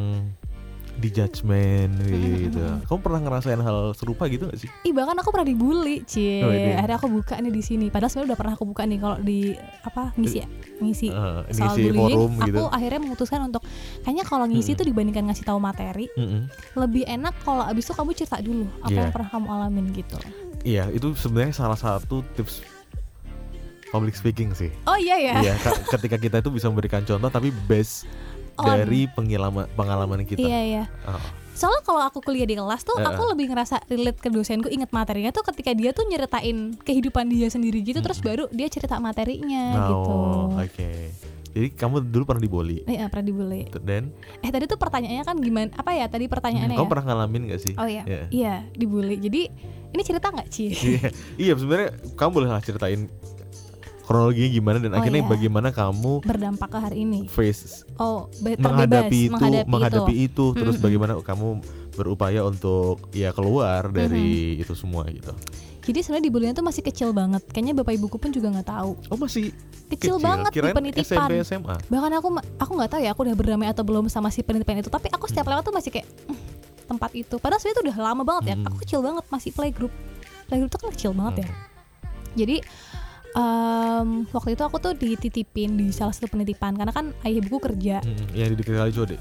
A: di judgement gitu.
B: Mm-mm.
A: Kamu pernah ngerasain hal serupa gitu gak sih?
B: Ih bahkan aku pernah dibully, cie.
A: Oh, ini.
B: Akhirnya aku buka nih di sini. Padahal sebenarnya udah pernah aku buka nih kalau di apa ngisi ya, ngisi
A: Eh,
B: soal
A: ngisi
B: bullying.
A: forum
B: aku
A: gitu.
B: akhirnya memutuskan untuk kayaknya kalau ngisi
A: Mm-mm.
B: tuh dibandingkan ngasih tahu materi,
A: Mm-mm.
B: lebih enak kalau abis itu kamu cerita dulu apa
A: Iya.
B: yang pernah kamu alamin gitu.
A: Iya, itu sebenarnya salah satu tips public speaking sih.
B: Oh iya ya.
A: Iya, ka- ketika kita itu bisa memberikan contoh tapi based
B: On.
A: dari pengalaman pengalaman kita.
B: Iya iya.
A: Oh.
B: Soalnya kalau aku kuliah di kelas tuh
A: Eh,
B: aku lebih ngerasa relate ke dosenku inget materinya tuh ketika dia tuh nyeritain kehidupan dia sendiri gitu terus baru dia cerita materinya gitu.
A: Oh, oke. Jadi kamu dulu pernah dibully.
B: Iya pernah dibully.
A: Dan
B: Eh tadi tuh pertanyaannya kan gimana? Apa ya tadi pertanyaannya
A: kamu
B: ya?
A: pernah ngalamin gak sih?
B: Oh iya,
A: Iya.
B: iya dibully. Jadi ini cerita nggak Ci?
A: Iya, iya sebenarnya kamu boleh lah ceritain kronologinya gimana dan
B: Oh,
A: akhirnya
B: iya.
A: bagaimana kamu
B: Berdampak ke hari ini.
A: face
B: Oh, be-
A: menghadapi itu,
B: menghadapi,
A: menghadapi
B: itu.
A: itu, terus
B: Mm-mm.
A: bagaimana kamu berupaya untuk ya keluar dari itu semua gitu.
B: Jadi sebenarnya dibullynya tuh masih kecil banget. Kayaknya bapak ibuku pun juga nggak tahu.
A: Oh masih
B: Kecil, banget di
A: Kirain
B: penitipan.
A: SMP SMA.
B: Bahkan aku aku nggak tahu ya aku udah berdamai atau belum sama si penitipan itu. Tapi aku setiap lewat tuh masih kayak "Hmm, tempat itu. Padahal sebenarnya itu udah lama banget ya.
A: Mm.
B: Aku kecil banget masih playgroup. Playgroup tuh kan kecil banget ya.
A: Hmm.
B: Jadi em, waktu itu aku tuh dititipin di salah satu penitipan karena kan ayah ibuku kerja.
A: Hmm, yang di dekat kali Jode.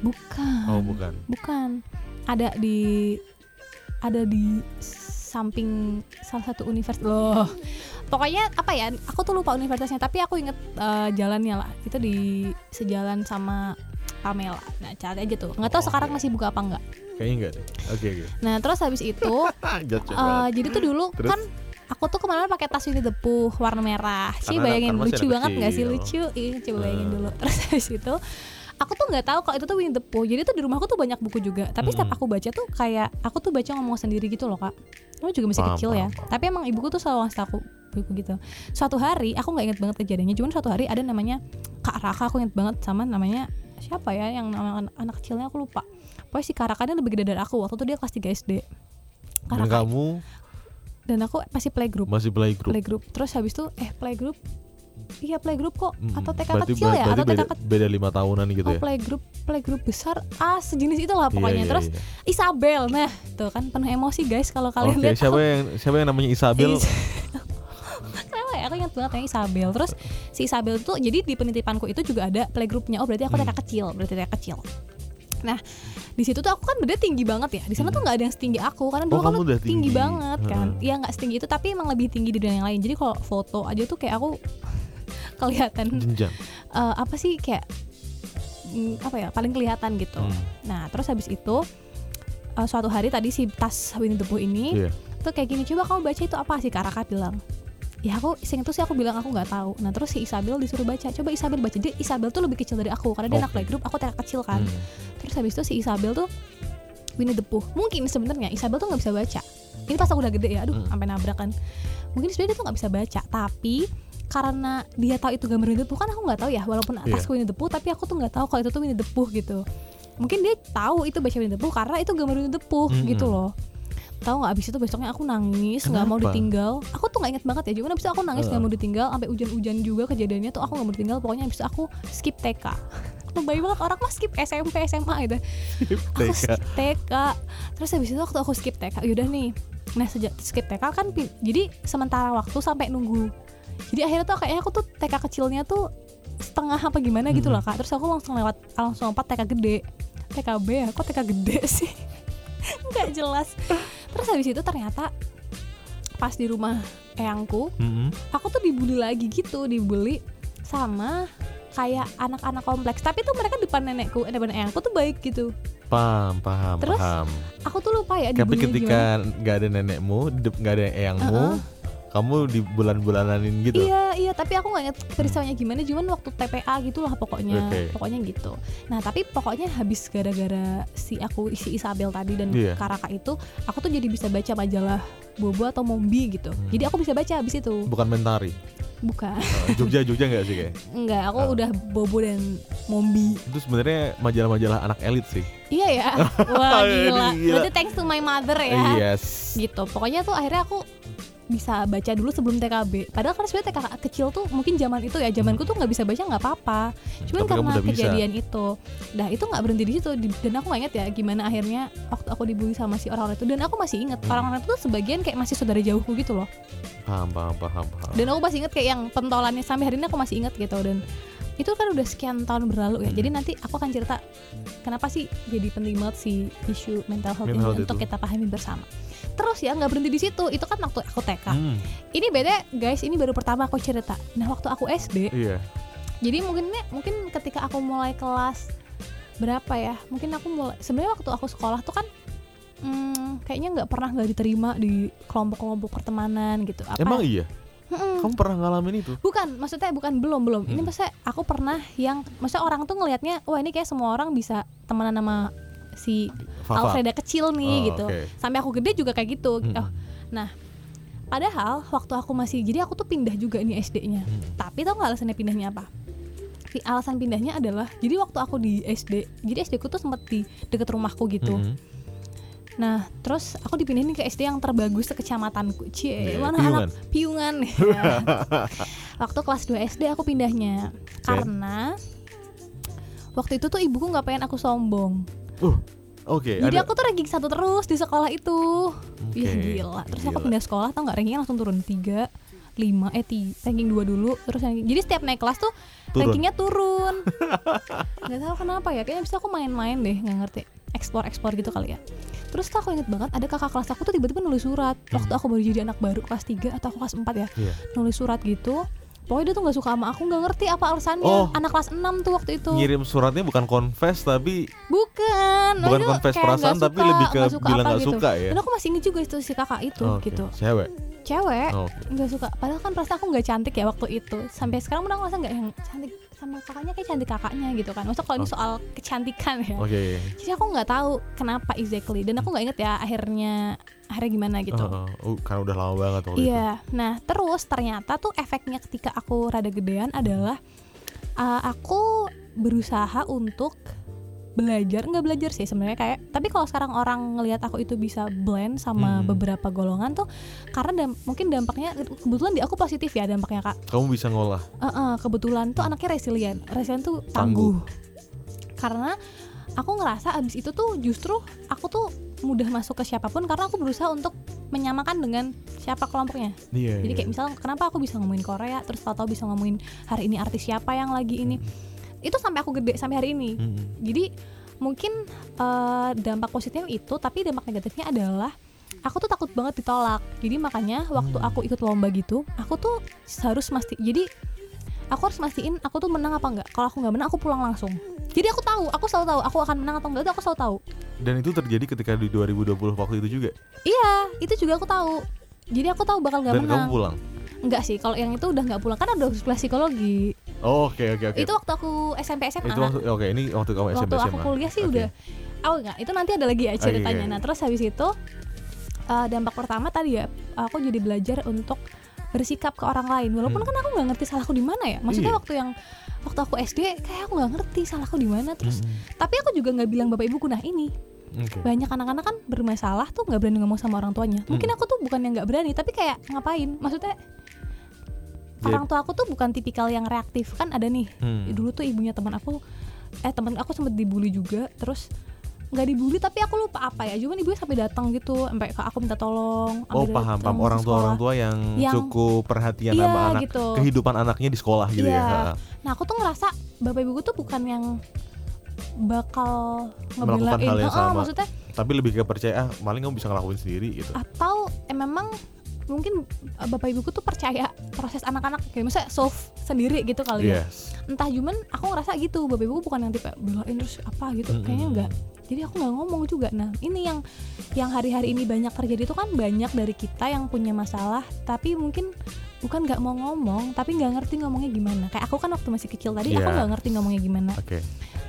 B: Bukan.
A: Oh bukan.
B: Bukan. Ada di ada di samping salah satu universitas loh. Pokoknya apa ya? Aku tuh lupa universitasnya, tapi aku inget eh, jalannya lah. Itu di sejalan sama Pamela. Nah, cari aja tuh. Nggak tahu
A: Oh,
B: sekarang masih buka apa enggak.
A: Kayaknya enggak deh. Oke oke.
B: Nah, terus habis itu <laughs>
A: banget.
B: jadi tuh dulu
A: Terus?
B: kan aku tuh ke mana pakai tas Winnie the Pooh warna merah. Sih bayangin
A: masih
B: lucu banget nggak sih lucu? Iya, coba bayangin
A: Eh.
B: dulu. <laughs> Terus habis itu aku tuh nggak tahu kalau itu tuh Winnie the Pooh. Jadi tuh di rumahku tuh banyak buku juga. Tapi setiap
A: Mm-mm.
B: aku baca tuh kayak aku tuh baca ngomong sendiri gitu loh kak. Kamu juga masih kecil ya. Tapi emang ibuku tuh selalu ngasih aku buku gitu. Suatu hari aku nggak inget banget kejadiannya. Cuman suatu hari ada namanya Kak Raka. Aku inget banget sama namanya siapa ya yang nama anak, anak kecilnya aku lupa. Pokoknya si Kak Raka ini lebih gede dari aku. Waktu itu dia kelas 3 SD. Raka.
A: kamu
B: Dan aku masih playgroup
A: masih playgroup.
B: playgroup terus habis itu eh playgroup iya playgroup kok. Atau TK
A: berarti-
B: kecil ya? atau TK
A: beda,
B: kecil
A: beda lima tahunan gitu
B: oh
A: ya.
B: playgroup playgroup besar. Ah sejenis itulah pokoknya.
A: Iya, iya,
B: terus
A: iya.
B: Isabel. Nah tuh kan penuh emosi guys kalau kalian lihat.
A: siapa yang siapa yang namanya Isabel?
B: Is- <laughs> kenapa ya? Aku ingat banget yang Isabel. Terus si Isabel tuh jadi di penitipanku itu juga ada playgroupnya oh berarti aku TK
A: Hmm.
B: kecil. Berarti TK kecil nah di situ tuh aku kan beda tinggi banget ya di sana hmm. tuh nggak ada yang setinggi aku karena dulu oh, kan tinggi. tinggi banget kan hmm. ya nggak setinggi itu tapi emang lebih tinggi dari yang lain jadi kalau foto aja tuh kayak aku <laughs> kelihatan uh, apa sih kayak mm, apa ya paling kelihatan gitu hmm. nah terus habis itu uh, suatu hari tadi si tas Winnie the Pooh ini yeah. tuh kayak gini coba kamu baca itu apa sih Karaka bilang ya aku iseng itu sih aku bilang aku nggak tahu nah terus si Isabel disuruh baca coba Isabel baca dia Isabel tuh lebih kecil dari aku karena dia okay. anak playgroup aku terlalu kecil kan hmm. terus habis itu si Isabel tuh Winnie the Pooh mungkin sebenarnya Isabel tuh nggak bisa baca ini pas aku udah gede ya aduh hmm. sampai nabrak kan mungkin sebenarnya dia tuh nggak bisa baca tapi karena dia tahu itu gambar Winnie the Pooh kan aku nggak tahu ya walaupun atas yeah. Winnie the Pooh tapi aku tuh nggak tahu kalau itu tuh Winnie the Pooh gitu mungkin dia tahu itu baca Winnie the Pooh karena itu gambar Winnie the Pooh hmm. gitu loh tahu nggak? Abis itu besoknya aku nangis nggak mau ditinggal. Aku tuh nggak inget banget ya. Cuma abis itu aku nangis nggak uh. mau ditinggal. Sampai hujan-hujan juga kejadiannya tuh aku nggak mau ditinggal. Pokoknya abis itu aku skip TK <laughs> lebay banget. Orang mah skip SMP SMA gitu. Skip aku skip TK terus habis itu waktu aku skip TK yaudah nih. Nah sejak skip TK kan jadi sementara waktu sampai nunggu. Jadi akhirnya tuh kayaknya aku tuh TK kecilnya tuh setengah apa gimana gitu loh kak. Terus aku langsung lewat langsung lompat TK gede. TKB ya? Kok TK gede sih <laughs> <laughs> nggak jelas. Terus habis itu ternyata pas di rumah eyangku mm-hmm. aku tuh dibully lagi gitu dibully sama kayak anak-anak kompleks. Tapi tuh mereka depan nenekku eh, depan eyangku tuh baik gitu.
A: Paham paham
B: terus
A: paham.
B: aku tuh lupa ya
A: tapi ketika nggak ada nenekmu nggak ada eyangmu uh-uh kamu di bulan-bulanin gitu?
B: Iya iya tapi aku nggak inget peristiwanya gimana cuman waktu TPA gitulah pokoknya okay. pokoknya gitu. Nah tapi pokoknya habis gara-gara si aku si Isabel tadi dan yeah. Karaka itu aku tuh jadi bisa baca majalah Bobo atau Mombi gitu. Hmm. jadi aku bisa baca habis itu.
A: Bukan Mentari?
B: Bukan.
A: Uh, Jogja Jogja nggak sih kayak? <laughs>
B: Nggak aku uh. udah Bobo dan Mombi.
A: Itu sebenarnya majalah-majalah anak elit sih.
B: Iya ya? <laughs> Wah gila. gila. Berarti thanks to my mother ya.
A: Yes.
B: Gitu. Pokoknya tuh akhirnya aku bisa baca dulu sebelum TKB. Padahal kan sebenarnya TK kecil tuh mungkin zaman itu ya zamanku tuh nggak bisa baca nggak apa-apa. Cuman Tapi karena kejadian bisa. itu, nah itu nggak berhenti di situ. Dan aku nggak inget ya gimana akhirnya waktu aku dibully sama si orang-orang itu. Dan aku masih inget hmm. orang-orang itu sebagian kayak masih saudara jauhku gitu loh.
A: Paham, paham, paham, paham.
B: Dan aku masih inget kayak yang pentolannya sampai hari ini aku masih inget gitu dan itu kan udah sekian tahun berlalu ya. Hmm. Jadi nanti aku akan cerita kenapa sih jadi penting banget si isu mental health mental ini untuk kita pahami bersama terus ya nggak berhenti di situ itu kan waktu aku TK hmm. ini beda guys ini baru pertama aku cerita nah waktu aku SD iya. jadi mungkin mungkin ketika aku mulai kelas berapa ya mungkin aku mulai sebenarnya waktu aku sekolah tuh kan hmm, kayaknya nggak pernah nggak diterima di kelompok-kelompok pertemanan gitu
A: apa emang iya Hmm. Kamu pernah ngalamin itu?
B: Bukan, maksudnya bukan belum belum. Hmm. Ini maksudnya aku pernah yang, maksudnya orang tuh ngelihatnya, wah ini kayak semua orang bisa temenan sama si Fafa. Alfreda kecil nih oh, gitu. Okay. Sampai aku gede juga kayak gitu. Hmm. Oh, nah, padahal waktu aku masih jadi aku tuh pindah juga ini SD-nya. Hmm. Tapi tau nggak alasannya pindahnya apa? Alasan pindahnya adalah jadi waktu aku di SD, jadi SD ku tuh sempet di deket rumahku gitu. Hmm. Nah, terus aku dipindahin ke SD yang terbagus sekecamatanku. Cie, yeah, mana piungan. anak piungan ya. <laughs> <laughs> waktu kelas 2 SD aku pindahnya okay. karena waktu itu tuh ibuku nggak pengen aku sombong.
A: Uh, Oke.
B: Okay, Jadi ada... aku tuh ranking satu terus di sekolah itu. Okay, gila. Terus gila. aku pindah sekolah tau nggak rankingnya langsung turun tiga lima eh tiga, ranking dua dulu terus ranking jadi setiap naik kelas tuh turun. rankingnya turun <laughs> nggak tahu kenapa ya kayaknya bisa aku main-main deh nggak ngerti explore explore gitu kali ya. Terus aku inget banget ada kakak kelas aku tuh tiba-tiba nulis surat. Waktu hmm. aku baru jadi anak baru kelas 3 atau kelas 4 ya yeah. nulis surat gitu. Pokoknya dia tuh gak suka sama aku nggak ngerti apa alasannya. Oh, anak kelas 6 tuh waktu itu.
A: Ngirim suratnya bukan confess tapi
B: bukan.
A: Bukan confess perasaan tapi lebih ke gak bilang gak gitu. suka ya.
B: Dan aku masih inget juga itu si kakak itu okay. gitu.
A: Cewek?
B: Cewek. Oh, okay. suka. Padahal kan perasaan aku nggak cantik ya waktu itu. Sampai sekarang udah ngerasa nggak yang cantik sama kakaknya kayak cantik kakaknya gitu kan. Maksud kalau ini soal kecantikan ya.
A: Okay.
B: jadi aku nggak tahu kenapa exactly. Dan aku nggak inget ya akhirnya akhirnya gimana gitu. Uh,
A: uh, karena udah lama banget waktu
B: iya. itu. nah terus ternyata tuh efeknya ketika aku rada gedean adalah uh, aku berusaha untuk belajar nggak belajar sih sebenarnya kayak tapi kalau sekarang orang ngelihat aku itu bisa blend sama hmm. beberapa golongan tuh karena dam mungkin dampaknya kebetulan di aku positif ya dampaknya kak
A: kamu bisa ngolah
B: uh -uh, kebetulan tuh anaknya resilient resilient tuh tangguh, tangguh. karena aku ngerasa abis itu tuh justru aku tuh mudah masuk ke siapa pun karena aku berusaha untuk menyamakan dengan siapa kelompoknya.
A: Yeah,
B: Jadi
A: yeah.
B: kayak misalnya kenapa aku bisa ngomongin Korea, terus tahu-tahu bisa ngomongin hari ini artis siapa yang lagi ini itu sampai aku gede sampai hari ini. Hmm. jadi mungkin uh, dampak positifnya itu tapi dampak negatifnya adalah aku tuh takut banget ditolak. Jadi makanya waktu hmm. aku ikut lomba gitu aku tuh harus mesti jadi aku harus mastiin aku tuh menang apa enggak. Kalau aku nggak menang aku pulang langsung. Jadi aku tahu aku selalu tahu aku akan menang atau enggak itu aku selalu tahu.
A: Dan itu terjadi ketika di 2020 waktu itu juga?
B: Iya itu juga aku tahu. Jadi aku tahu bakal nggak menang
A: dan kamu pulang
B: enggak sih kalau yang itu udah nggak pulang kan ada kelas psikologi
A: oh oke okay, oke okay, oke okay.
B: itu waktu aku SMP SMA
A: itu waktu oke okay, ini waktu kamu SMP
B: waktu aku kuliah sih okay. udah oh enggak itu nanti ada lagi ya ceritanya okay. nah terus habis itu uh, dampak pertama tadi ya aku jadi belajar untuk bersikap ke orang lain walaupun hmm. kan aku nggak ngerti salahku di mana ya maksudnya iya. waktu yang waktu aku SD kayak aku nggak ngerti salahku di mana terus hmm. tapi aku juga nggak bilang bapak ibuku nah ini okay. banyak anak-anak kan bermasalah tuh nggak berani ngomong sama orang tuanya hmm. mungkin aku tuh bukan yang nggak berani tapi kayak ngapain maksudnya. Orang tua aku tuh bukan tipikal yang reaktif kan ada nih hmm. dulu tuh ibunya teman aku eh teman aku sempat dibully juga terus nggak dibully tapi aku lupa apa ya cuman ibu sampai datang gitu sampai ke aku minta tolong
A: oh paham paham orang tua orang tua yang, yang cukup perhatian iya, sama anak gitu. kehidupan anaknya di sekolah gitu ya. iya.
B: ya nah aku tuh ngerasa bapak ibuku tuh bukan yang bakal ngebelain
A: hal yang
B: oh, sama. maksudnya
A: tapi lebih ke percaya ah maling kamu bisa ngelakuin sendiri gitu
B: atau eh, memang mungkin eh, bapak ibuku tuh percaya proses anak-anak kayak misalnya solve sendiri gitu kali ya entah cuman aku ngerasa gitu bapak ibuku bukan yang tipe belain terus apa gitu mm -hmm. kayaknya enggak jadi aku nggak ngomong juga nah ini yang yang hari-hari ini banyak terjadi itu kan banyak dari kita yang punya masalah tapi mungkin bukan nggak mau ngomong tapi nggak ngerti ngomongnya gimana kayak aku kan waktu masih kecil tadi yeah. aku iya. nggak ngerti ngomongnya gimana
A: okay.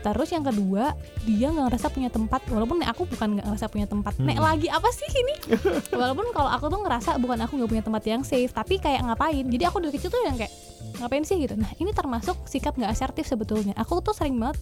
B: Terus yang kedua dia nggak ngerasa punya tempat. Walaupun nek aku bukan nggak ngerasa punya tempat. Hmm. nek lagi apa sih ini? <laughs> Walaupun kalau aku tuh ngerasa bukan aku nggak punya tempat yang safe tapi kayak ngapain? Jadi aku dari kecil tuh yang kayak ngapain sih gitu? Nah ini termasuk sikap nggak asertif sebetulnya. Aku tuh sering banget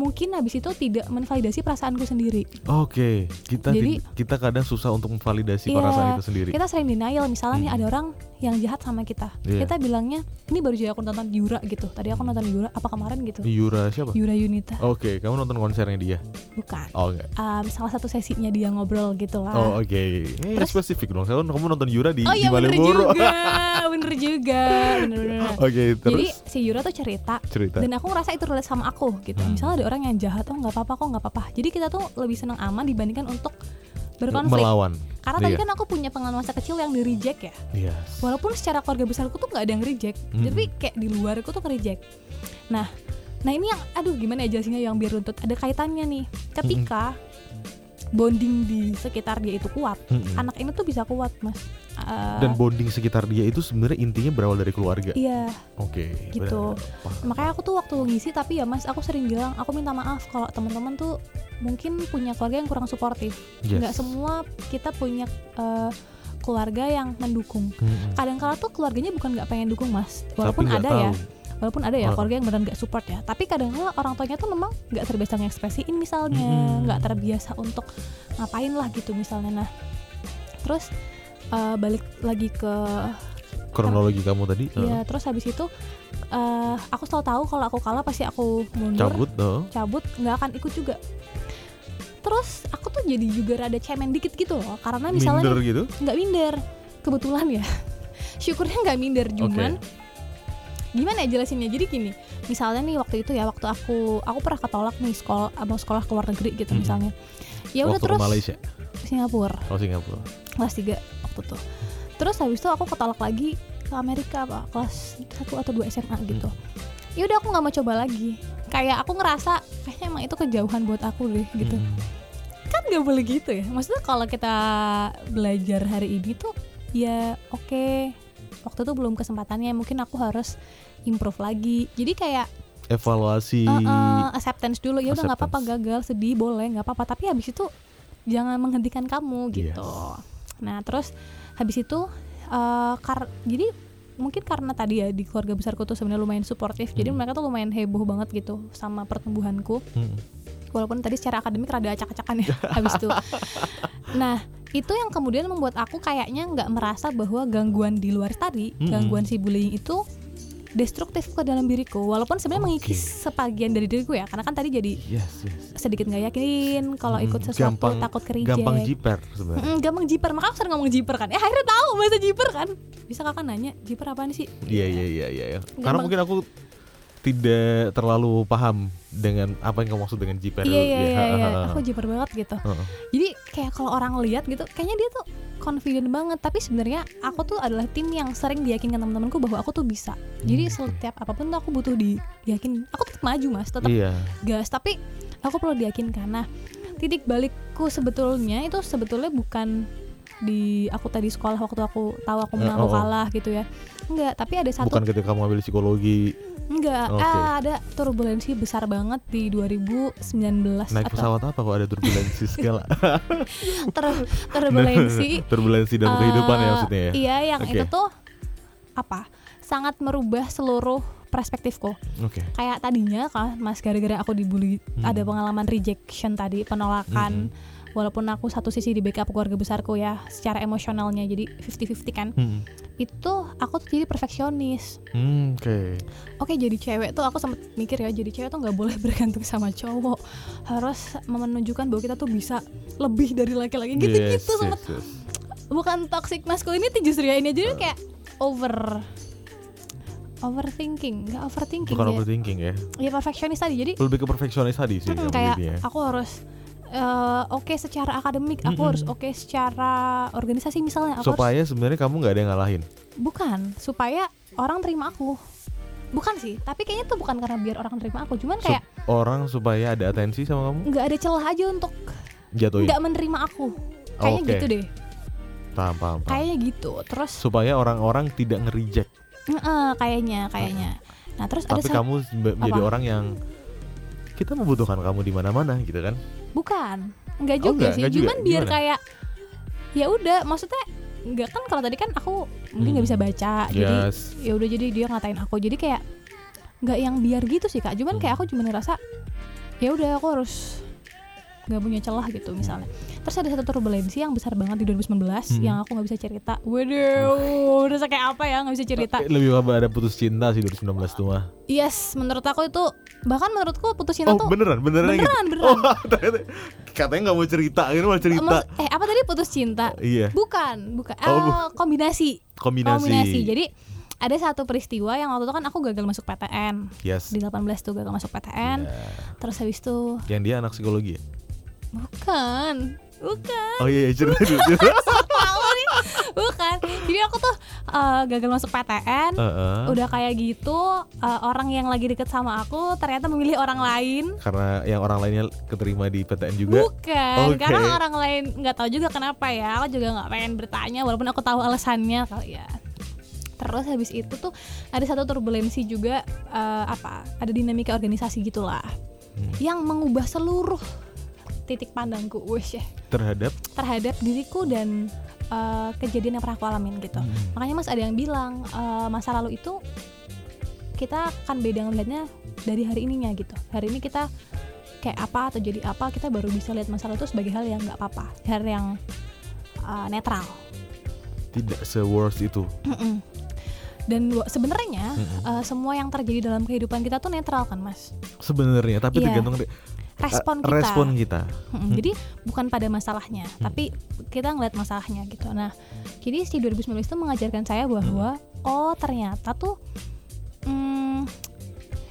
B: mungkin habis itu tidak menvalidasi perasaanku sendiri.
A: Oke, okay. kita Jadi, kita kadang susah untuk memvalidasi iya, perasaan itu sendiri.
B: Kita sering denial, misalnya hmm. nih ada orang yang jahat sama kita. Yeah. Kita bilangnya ini baru juga aku nonton Yura gitu. Tadi aku nonton Yura apa kemarin gitu.
A: Yura siapa?
B: Yura Yunita.
A: Oke, okay. kamu nonton konsernya dia?
B: Bukan.
A: Oh enggak.
B: Um, salah satu sesinya dia ngobrol gitu lah.
A: Oh oke. Okay. Ini Terus, spesifik dong. Saya kamu nonton Yura di
B: oh,
A: iya,
B: di. Bener juga, <laughs> bener juga, bener bener.
A: Oke, okay, terus.
B: Jadi si Yura tuh cerita.
A: Cerita.
B: Dan aku ngerasa itu relate sama aku gitu. Hmm. Misalnya ada orang yang jahat, oh nggak apa-apa kok nggak apa-apa. Jadi kita tuh lebih senang aman dibandingkan untuk berkonflik.
A: Melawan.
B: Karena iya. tadi kan aku punya pengalaman masa kecil yang di reject ya.
A: Yes.
B: Walaupun secara keluarga besarku tuh nggak ada yang reject, hmm. tapi kayak di luar aku tuh reject. Nah, nah ini yang aduh gimana ya jelasinnya yang biar runtut. Ada kaitannya nih. Ketika hmm. Bonding di sekitar dia itu kuat, hmm. anak ini tuh bisa kuat, Mas.
A: Uh, dan bonding sekitar dia itu sebenarnya intinya berawal dari keluarga.
B: Iya.
A: Oke.
B: Okay, gitu. Benar. Makanya aku tuh waktu ngisi tapi ya Mas, aku sering bilang aku minta maaf kalau teman-teman tuh mungkin punya keluarga yang kurang suportif yes. nggak semua kita punya uh, keluarga yang mendukung hmm. kadang kala tuh keluarganya bukan nggak pengen dukung mas walaupun ada tahu. ya walaupun ada ya oh. keluarga yang benar nggak support ya tapi kadang kala orang tuanya tuh memang nggak terbiasa ngekspresiin misalnya nggak hmm. terbiasa untuk ngapain lah gitu misalnya nah terus uh, balik lagi ke
A: kronologi kamu tadi
B: Iya, uh. terus habis itu uh, aku selalu tahu kalau aku kalah pasti aku mundur
A: cabut dong
B: cabut nggak akan ikut juga terus aku tuh jadi juga rada cemen dikit gitu loh karena misalnya
A: minder gitu
B: nggak minder kebetulan ya <laughs> syukurnya nggak minder cuman okay. Gimana ya jelasinnya? Jadi gini misalnya nih waktu itu ya waktu aku aku pernah ketolak nih sekolah mau sekolah ke luar negeri gitu hmm. misalnya. Ya udah terus
A: Malaysia?
B: Singapura.
A: Oh Singapura.
B: Kelas 3 waktu tuh terus habis itu aku ketolak lagi ke Amerika apa kelas 1 atau 2 SMA gitu. Hmm. ya udah aku nggak mau coba lagi. Kayak aku ngerasa kayaknya emang itu kejauhan buat aku deh gitu. Hmm. kan nggak boleh gitu ya. Maksudnya kalau kita belajar hari ini tuh ya oke okay, waktu itu belum kesempatannya mungkin aku harus improve lagi. Jadi kayak
A: evaluasi.
B: Uh, uh, acceptance dulu. Ya udah nggak apa-apa gagal sedih boleh nggak apa-apa. Tapi habis itu jangan menghentikan kamu gitu. Yes. nah terus habis itu uh, kar jadi mungkin karena tadi ya di keluarga besarku tuh sebenarnya lumayan suportif. Hmm. jadi mereka tuh lumayan heboh banget gitu sama pertumbuhanku. Hmm. Walaupun tadi secara akademik rada acak-acakan ya <laughs> habis itu. Nah itu yang kemudian membuat aku kayaknya nggak merasa bahwa gangguan di luar tadi hmm. gangguan si bullying itu destruktif ke dalam diriku. Walaupun sebenarnya okay. mengikis sebagian dari diriku ya karena kan tadi jadi
A: yes, yes.
B: sedikit nggak yakin kalau hmm, ikut sesuatu gampang, takut kerja
A: gampang jiper sebenarnya.
B: Mm, gampang jiper. Maka aku sering ngomong jiper kan. Ya akhirnya tahu bahasa jiper kan. Bisa kakak nanya jiper apaan sih?
A: Iya iya iya iya ya. karena mungkin aku tidak terlalu paham dengan apa yang kamu maksud dengan jiper.
B: Iya iya iya, iya. aku jiper banget gitu. Uh. Jadi kayak kalau orang lihat gitu, kayaknya dia tuh confident banget. Tapi sebenarnya aku tuh adalah tim yang sering diyakinkan teman-temanku bahwa aku tuh bisa. Jadi hmm. setiap apa pun tuh aku butuh di diyakin. Aku tetap maju mas, tetap iya. gas. Tapi aku perlu diyakinkan. Nah titik balikku sebetulnya itu sebetulnya bukan di aku tadi sekolah waktu aku tahu aku menang uh, oh, oh. kalah gitu ya enggak tapi ada satu
A: bukan ketika kamu ambil psikologi
B: Enggak, okay. ah, ada turbulensi besar banget di 2019
A: Naik atau... pesawat apa kok ada turbulensi segala? <laughs>
B: Ter turbulensi <laughs>
A: Turbulensi dalam uh, kehidupan ya maksudnya ya?
B: Iya, yang okay. itu tuh apa? Sangat merubah seluruh perspektifku.
A: Okay.
B: Kayak tadinya kan, Mas gara-gara aku dibully, hmm. ada pengalaman rejection tadi, penolakan. Hmm walaupun aku satu sisi di backup keluarga besarku ya secara emosionalnya jadi 50-50 kan. Hmm. itu aku tuh jadi perfeksionis.
A: Hmm, oke. Okay.
B: oke okay, jadi cewek tuh aku sempat mikir ya jadi cewek tuh nggak boleh <laughs> bergantung sama cowok. Harus menunjukkan bahwa kita tuh bisa lebih dari laki-laki. Gitu gitu yes, sempet. yes, yes. bukan toxic masculinity justru ya ini jadi kayak over overthinking. Nggak overthinking
A: bukan ya. overthinking ya.
B: Ya perfeksionis tadi. Jadi
A: lebih ke perfeksionis tadi sih
B: hmm, kayak aku harus uh, oke okay secara akademik, aku mm -hmm. harus oke okay secara organisasi misalnya.
A: Aku supaya sebenarnya kamu nggak ada yang ngalahin.
B: Bukan, supaya orang terima aku. Bukan sih, tapi kayaknya tuh bukan karena biar orang terima aku, cuman kayak
A: Sup orang supaya ada atensi sama kamu.
B: Nggak ada celah aja untuk
A: jatuhin.
B: Nggak menerima aku. Kayaknya okay. gitu deh.
A: Paham, paham, paham.
B: Kayaknya gitu. Terus
A: supaya orang-orang tidak ngerijek.
B: Uh, kayaknya, kayaknya. Nah, terus
A: tapi ada kamu menjadi orang yang kita membutuhkan kamu di mana-mana gitu kan?
B: Bukan, enggak oh, juga oh, enggak, sih. Enggak Cuman juga. biar Gimana? kayak ya udah, maksudnya enggak kan kalau tadi kan aku mungkin nggak hmm. bisa baca, yes. jadi ya udah jadi dia ngatain aku. Jadi kayak nggak yang biar gitu sih kak. Cuman kayak hmm. aku cuma ngerasa ya udah aku harus nggak punya celah gitu misalnya. Terus ada satu turbulensi yang besar banget di 2019 hmm. yang aku nggak bisa cerita. Waduh, udah kayak apa ya nggak bisa cerita.
A: Lebih apa ada putus cinta sih 2019 tuh mah.
B: Yes, menurut aku itu bahkan menurutku putus cinta
A: oh,
B: tuh
A: beneran beneran
B: beneran
A: gitu?
B: beneran.
A: Oh, <laughs> katanya nggak mau cerita, ini mau cerita. Mas,
B: eh apa tadi putus cinta?
A: Oh, iya.
B: Bukan, bukan. Oh, uh, kombinasi.
A: Kombinasi.
B: Kombinasi. Jadi ada satu peristiwa yang waktu itu kan aku gagal masuk PTN.
A: Yes.
B: Di 18 tuh gagal masuk PTN. Yeah. Terus habis itu
A: Yang dia anak psikologi ya?
B: Bukan. Bukan.
A: Oh iya, iya cerita <laughs> dulu.
B: Bukan. Jadi aku tuh uh, gagal masuk PTN. Uh -uh. Udah kayak gitu, uh, orang yang lagi deket sama aku ternyata memilih orang lain.
A: Karena yang orang lainnya keterima di PTN juga.
B: Bukan. Okay. Karena orang lain nggak tahu juga kenapa ya. Aku juga nggak pengen bertanya walaupun aku tahu alasannya kali ya. Terus habis itu tuh ada satu turbulensi juga uh, apa? Ada dinamika organisasi gitulah. Hmm. Yang mengubah seluruh titik pandangku wes ya
A: terhadap
B: terhadap diriku dan uh, kejadian yang pernah aku alamin gitu hmm. makanya mas ada yang bilang uh, masa lalu itu kita akan beda ngelihatnya dari hari ininya gitu hari ini kita kayak apa atau jadi apa kita baru bisa lihat masalah itu sebagai hal yang nggak apa-apa hal yang uh, netral
A: tidak se worst itu mm -mm.
B: dan sebenarnya mm -mm. uh, semua yang terjadi dalam kehidupan kita tuh netral kan mas
A: sebenarnya tapi yeah. tergantung
B: respon kita.
A: Respon kita.
B: Hmm. Jadi bukan pada masalahnya, hmm. tapi kita ngeliat masalahnya gitu. Nah, jadi si 2019 itu mengajarkan saya bahwa hmm. oh ternyata tuh hmm,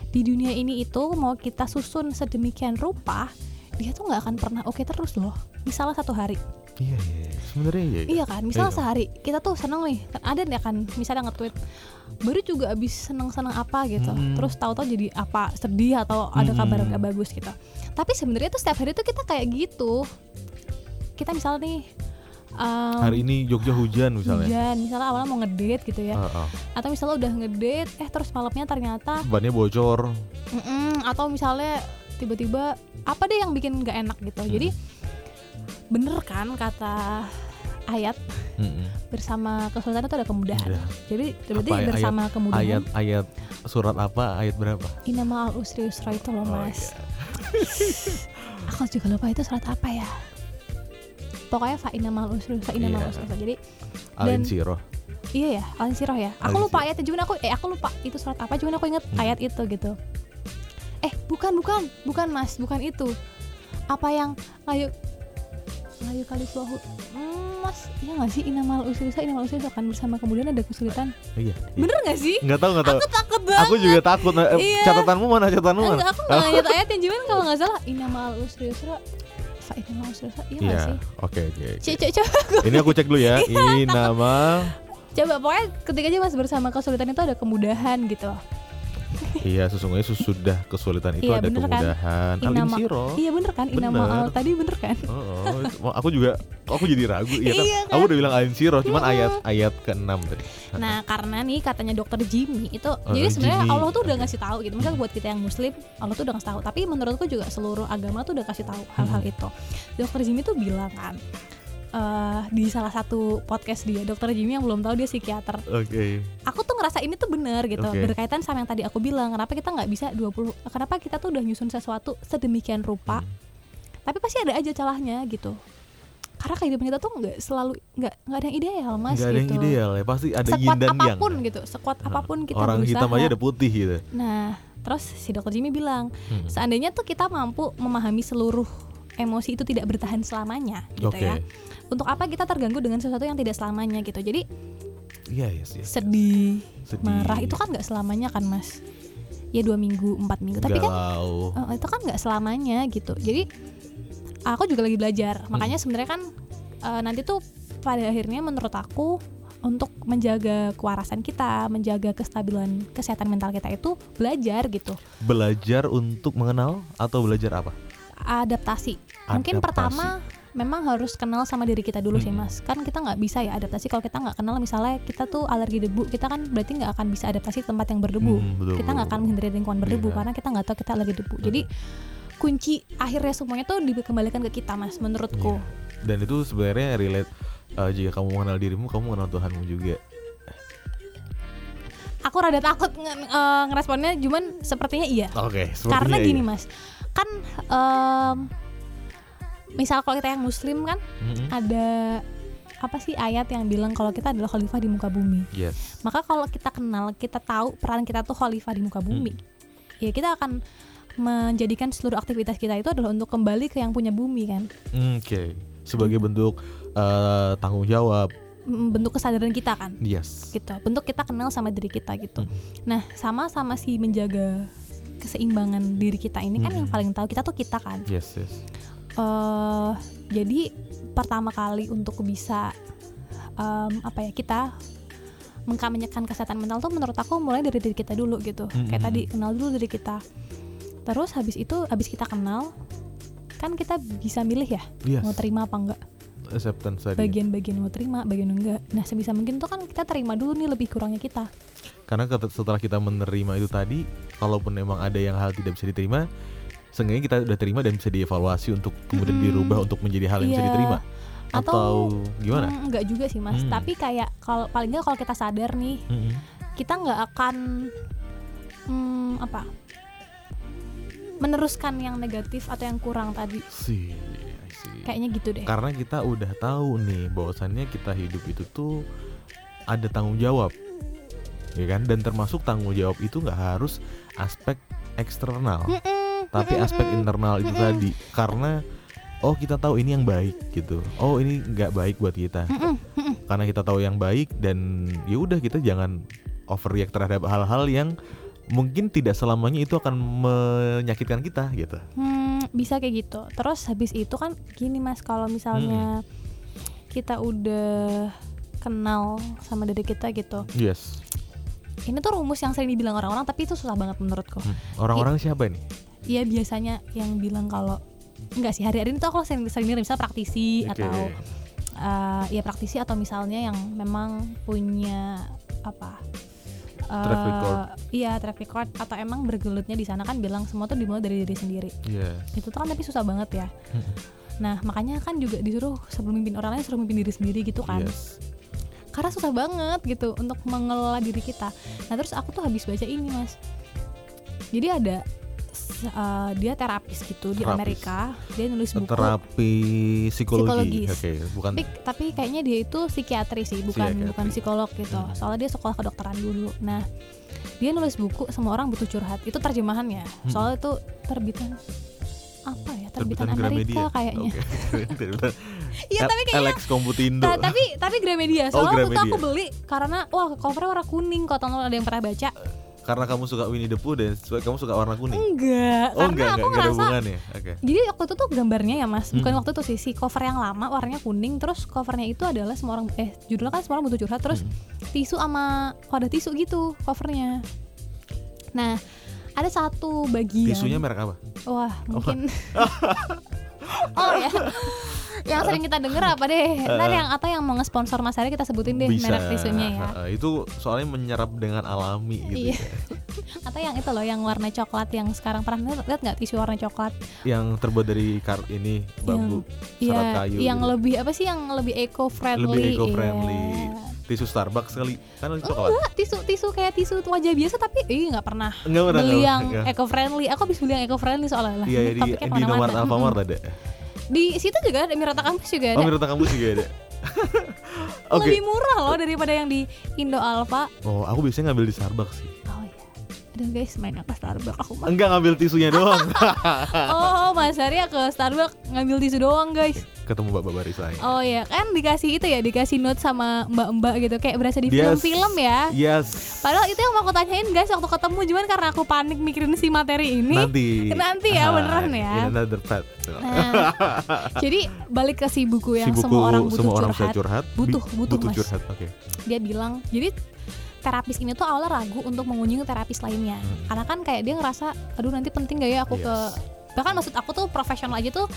B: di dunia ini itu mau kita susun sedemikian rupa, dia tuh nggak akan pernah oke okay terus loh. Misalnya satu hari.
A: Iya, iya, iya. sebenarnya iya,
B: iya. Iya kan, misalnya iya. sehari kita tuh seneng nih, ada nih kan, misalnya nge-tweet baru juga abis seneng-seneng apa gitu, hmm. terus tahu-tahu jadi apa sedih atau ada kabar hmm. gak bagus gitu tapi sebenarnya tuh setiap hari tuh kita kayak gitu kita misalnya nih
A: um, hari ini Jogja hujan misalnya
B: hujan misalnya awalnya mau ngedate gitu ya uh, uh. atau misalnya udah ngedate eh terus malamnya ternyata
A: bannya bocor
B: mm -mm, atau misalnya tiba-tiba apa deh yang bikin nggak enak gitu hmm. jadi bener kan kata ayat hmm. bersama kesulitan itu ada kemudahan. Ya. Jadi berarti apa, bersama ayat, kemudahan.
A: Ayat ayat surat apa? Ayat berapa?
B: Inama al usri usra itu loh oh, mas. Iya. <laughs> aku juga lupa itu surat apa ya pokoknya fa'ina mal usri fa'ina mal iya. usri jadi
A: alin siroh
B: iya ya alin siroh ya aku alin lupa ayatnya cuman aku eh aku lupa itu surat apa cuman aku inget hmm. ayat itu gitu eh bukan bukan bukan mas bukan itu apa yang ayo layu kali suahu hmm, mas iya nggak sih? Inamal usrisa inamal usrisa kan bersama kemudian ada kesulitan.
A: Iya, iya.
B: bener nggak sih?
A: Nggak tahu nggak tahu.
B: Aku takut banget
A: aku juga takut nah, iya. catatanmu mana catatanmu mana?
B: Enggak, aku nggak ngeliat ayatnya. Cuman kalau nggak salah? Inamal usrisa fa inamal usrisa iya
A: Iya,
B: sih?
A: oke oke. oke.
B: Cek cek coba
A: Ini aku cek dulu ya. <laughs> Inama
B: coba pokoknya ketika aja mas bersama kesulitan itu ada kemudahan gitu
A: Iya sesungguhnya sesudah kesulitan itu
B: Iya,
A: ada
B: bener kan?
A: kemudahan. Al
B: Inama- iya bener kan
A: Bener.
B: al tadi bener kan
A: Oh, oh, aku juga aku jadi ragu iya, kan?
B: Iya,
A: Aku udah bilang al insiro, cuman
B: Mm-mm.
A: ayat ayat ke-6 tadi.
B: Nah <laughs> karena nih katanya dokter Jimmy itu
A: Oh,
B: jadi sebenarnya. Allah tuh udah ngasih tahu gitu. Misalnya buat kita yang Muslim Allah tuh udah ngasih tahu. Tapi menurutku juga seluruh agama tuh udah kasih tahu hal-hal
A: Hmm.
B: itu. Dokter Jimmy tuh bilang kan eh, di salah satu podcast dia dokter Jimmy yang belum tahu dia psikiater.
A: Oke.
B: Aku tuh ngerasa ini tuh bener gitu
A: Oke.
B: berkaitan sama yang tadi aku bilang. Kenapa kita nggak bisa 20 Kenapa kita tuh udah nyusun sesuatu sedemikian rupa
A: Hmm.
B: tapi pasti ada aja celahnya gitu. Karena kehidupan kita tuh nggak selalu nggak nggak ada yang ideal mas
A: Nggak ada yang
B: gitu
A: ideal ya, pasti ada yin
B: sekuat
A: dan yang.
B: apa pun gitu sekuat apa pun kita
A: Orang
B: berusaha
A: hitam aja ada putih gitu.
B: nah terus si dokter Jimmy bilang
A: Hmm.
B: seandainya tuh kita mampu memahami seluruh emosi itu tidak bertahan selamanya gitu
A: Oke.
B: ya untuk apa kita terganggu dengan sesuatu yang tidak selamanya gitu jadi
A: Iya, yes, yes.
B: sedih,
A: Sedih.
B: marah itu kan nggak selamanya kan mas ya dua minggu empat minggu tapi kan
A: Galau.
B: eh, itu kan nggak selamanya gitu jadi aku juga lagi belajar
A: Hmm.
B: makanya sebenarnya kan eh, nanti tuh pada akhirnya menurut aku untuk menjaga kewarasan kita menjaga kestabilan kesehatan mental kita itu belajar gitu
A: Belajar untuk mengenal atau belajar apa?
B: adaptasi mungkin
A: Adaptasi.
B: pertama memang harus kenal sama diri kita dulu sih
A: Mm-mm.
B: mas. Kan kita nggak bisa ya adaptasi kalau kita nggak kenal. Misalnya kita tuh alergi debu kita kan berarti nggak akan bisa adaptasi tempat yang berdebu.
A: Hmm, betul,
B: kita nggak akan menghindari lingkungan berdebu
A: Iya.
B: karena kita nggak tahu kita alergi debu. Jadi kunci akhirnya semuanya tuh dikembalikan ke kita mas menurutku.
A: Dan itu sebenarnya relate uh, jika kamu mengenal dirimu, kamu mengenal Tuhanmu juga.
B: aku rada takut nge- eh, ngeresponnya cuman sepertinya iya.
A: Oke, sepertinya
B: karena gini
A: iya.
B: mas kan em, misal kalau kita yang muslim kan
A: Mm-mm.
B: ada apa sih ayat yang bilang kalau kita adalah khalifah di muka bumi
A: Yes.
B: maka kalau kita kenal kita tahu peran kita tuh khalifah di muka bumi ya kita akan menjadikan seluruh aktivitas kita itu adalah untuk kembali ke yang punya bumi kan
A: Oke. Sebagai bentuk uh, tanggung jawab.
B: M- bentuk kesadaran kita kan
A: Yes.
B: gitu bentuk kita kenal sama diri kita gitu
A: Hmm.
B: nah sama sama si menjaga keseimbangan diri kita ini kan
A: Hmm.
B: yang paling tahu kita tuh kita kan
A: Yes, yes.
B: Eh jadi pertama kali untuk bisa em, apa ya kita mengkampanyekan kesehatan mental tuh menurut aku mulai dari diri kita dulu gitu
A: Mm-mm.
B: kayak tadi kenal dulu diri kita terus habis itu habis kita kenal kan kita bisa milih ya
A: Yes.
B: mau terima apa enggak
A: Acceptance tadi.
B: bagian-bagian mau terima bagian enggak nah sebisa mungkin tuh kan kita terima dulu nih lebih kurangnya kita
A: Karena setelah kita menerima itu tadi, kalaupun memang ada yang hal tidak bisa diterima, seenggaknya kita udah terima dan bisa dievaluasi untuk kemudian
B: Mm-mm.
A: dirubah untuk menjadi hal yang bisa
B: Iya.
A: diterima. Atau,
B: Atau,
A: gimana?
B: Hmm, enggak juga sih mas
A: Hmm.
B: tapi kayak kalau paling nggak kalau kita sadar nih
A: Mm-mm.
B: kita nggak akan hmm, apa meneruskan yang negatif atau yang kurang tadi
A: Sih, I see.
B: kayaknya gitu deh
A: Karena kita udah tahu nih bahwasannya kita hidup itu tuh ada tanggung jawab, ya kan? Dan termasuk tanggung jawab itu nggak harus aspek eksternal,
B: Mm-mm,
A: tapi aspek internal itu tadi. Karena oh kita tahu ini yang baik gitu, oh ini nggak baik buat kita. Karena kita tahu yang baik dan ya udah kita jangan overreact terhadap hal-hal yang mungkin tidak selamanya itu akan menyakitkan kita gitu.
B: Hmm, bisa kayak gitu terus habis itu kan gini mas kalau misalnya kita udah kenal sama diri kita gitu
A: Yes.
B: ini tuh rumus yang sering dibilang orang-orang tapi itu susah banget menurutku
A: Hmm. Orang-orang siapa ini?
B: Iya biasanya yang bilang kalau enggak sih hari-hari ini tuh aku sering sering misalnya praktisi
A: Oke.
B: atau eh, ya praktisi atau misalnya yang memang punya apa eh,
A: Track record.
B: iya track record atau emang bergelutnya di sana kan bilang semua tuh dimulai dari diri sendiri
A: Iya.
B: itu tuh kan tapi susah banget ya nah makanya kan juga disuruh sebelum mimpin orang lain suruh mimpin diri sendiri gitu kan
A: Yes.
B: karena susah banget gitu untuk mengelola diri kita nah terus aku tuh habis baca ini mas jadi ada eh, dia terapis gitu di
A: Terapis.
B: Amerika dia nulis buku
A: Terapi psikologi.
B: Psikologis.
A: Oke, bukan
B: tapi, tapi kayaknya dia itu psikiatri sih bukan
A: Psikiatri.
B: bukan psikolog gitu
A: Hmm.
B: soalnya dia sekolah kedokteran dulu nah dia nulis buku semua orang butuh curhat itu terjemahannya
A: Hmm.
B: soalnya itu terbitan apa ya terbitan,
A: terbitan
B: Amerika
A: Gramedia.
B: kayaknya. <laughs>
A: Terbitan
B: Iya tapi kayaknya
A: Alex Komputindo.
B: Ta- tapi tapi Gramedia.
A: Oh,
B: Soalnya waktu itu
A: Gramedia.
B: aku beli karena wah covernya warna kuning. Kalau teman ada yang pernah baca,
A: Karena kamu suka Winnie the Pooh dan kamu suka warna kuning.
B: enggak.
A: Oh
B: karena
A: enggak,
B: aku
A: enggak, enggak
B: ngerasa
A: hubungannya. Oke.
B: Jadi waktu itu tuh gambarnya ya mas, bukan
A: Hmm.
B: waktu itu sih si cover yang lama warnanya kuning, terus covernya itu adalah semua orang eh judulnya kan semua orang butuh curhat, terus
A: Hmm.
B: tisu sama wadah tisu gitu covernya. Nah ada satu bagian.
A: Tisunya merek apa?
B: Wah mungkin. oh <laughs> ya. Yang sering kita denger apa deh? Ntar yang atau yang mau nge-sponsor Mas Ari kita sebutin deh
A: Bisa.
B: merek tisunya ya.
A: Itu soalnya menyerap dengan alami gitu.
B: Iya.
A: ya. <laughs>
B: Atau yang itu loh yang warna coklat yang sekarang pernah lihat nggak tisu warna coklat?
A: Yang terbuat dari kar ini bambu, serat
B: Iya,
A: kayu.
B: yang
A: gitu.
B: lebih apa sih yang lebih eco friendly?
A: lebih eco-friendly.
B: Iya.
A: Tisu Starbucks kali kan itu coklat.
B: Enggak, tisu tisu kayak tisu wajah biasa tapi ih nggak pernah
A: Enggak pernah.
B: beli yang
A: enggak.
B: eco friendly. Aku habis beli yang eco friendly soalnya lah.
A: Iya, ya, di, di. Indomaret Alfamart ada.
B: Di situ juga ada Mirata Kampus juga
A: Oh,
B: ada.
A: Mirta kamu juga ada. <laughs> Oke.
B: Lebih murah loh daripada yang di Indo Alfa.
A: Oh, aku biasanya ngambil di Starbucks sih.
B: Oh. Aduh guys, main ke Starbucks aku mah.
A: Enggak ngambil tisunya doang. <laughs>
B: Oh, Mas Arya ke Starbucks ngambil tisu doang, guys.
A: Ketemu Bapak baris lain.
B: Oh iya, kan dikasih itu ya, dikasih note sama mbak-mbak gitu kayak berasa di
A: Yes.
B: film-film ya.
A: Yes.
B: Padahal itu yang mau aku tanyain guys waktu ketemu cuman karena aku panik mikirin si materi ini.
A: Nanti.
B: Nanti ya, beneran ya.
A: Another part.
B: Nah, jadi balik ke si buku yang
A: si buku
B: semua orang butuh
A: semua orang
B: curhat.
A: curhat.
B: Butuh, butuh, Mas.
A: curhat. Oke.
B: Dia bilang, jadi terapis ini tuh awalnya ragu untuk mengunjungi terapis lainnya.
A: Hmm.
B: Karena kan kayak dia ngerasa, aduh nanti penting gak ya aku ke
A: Yes.
B: bahkan maksud aku tuh profesional aja tuh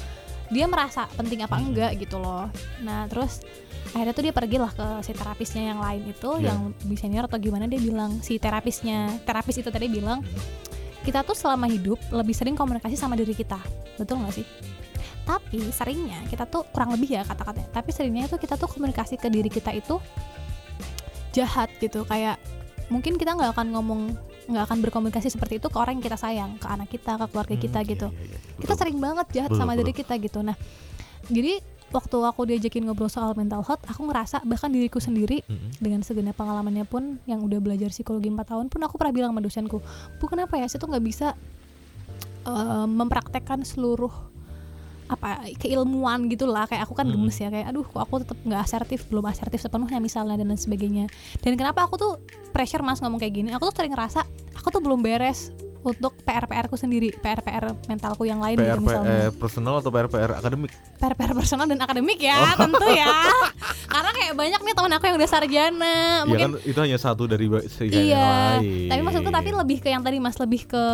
B: dia merasa penting apa
A: Hmm.
B: enggak gitu loh. Nah, terus akhirnya tuh dia pergilah ke si terapisnya yang lain itu
A: Iya.
B: yang lebih senior atau gimana dia bilang si terapisnya terapis itu tadi bilang
A: Hmm.
B: kita tuh selama hidup lebih sering komunikasi sama diri kita betul nggak sih tapi seringnya kita tuh kurang lebih ya kata-katanya tapi seringnya itu kita tuh komunikasi ke diri kita itu jahat gitu kayak mungkin kita nggak akan ngomong nggak akan berkomunikasi seperti itu ke orang yang kita sayang ke anak kita ke keluarga kita
A: Hmm,
B: gitu
A: iya, iya, iya.
B: kita sering banget jahat
A: Betul,
B: sama
A: betul.
B: diri kita gitu nah jadi waktu aku diajakin ngobrol soal mental health aku ngerasa bahkan diriku sendiri
A: Mm-mm.
B: dengan segenap pengalamannya pun yang udah belajar psikologi 4 tahun pun aku pernah bilang sama dosenku bu kenapa ya saya tuh nggak bisa eh, mempraktekkan seluruh apa keilmuan gitulah kayak aku kan
A: Hmm.
B: gemes ya kayak aduh kok aku tetap nggak asertif belum asertif sepenuhnya misalnya dan lain sebagainya dan kenapa aku tuh pressure mas ngomong kayak gini aku tuh sering ngerasa aku tuh belum beres untuk PR PR ku sendiri PR PR mentalku yang lain
A: PR,
B: gitu misalnya
A: PR personal atau PR PR akademik?
B: PR PR personal dan akademik ya
A: Oh.
B: tentu ya <laughs> karena kayak banyak nih teman aku yang udah sarjana
A: Ya
B: mungkin
A: kan itu hanya satu dari sekian
B: iya
A: yang lain.
B: tapi maksudku tapi lebih ke yang tadi mas lebih ke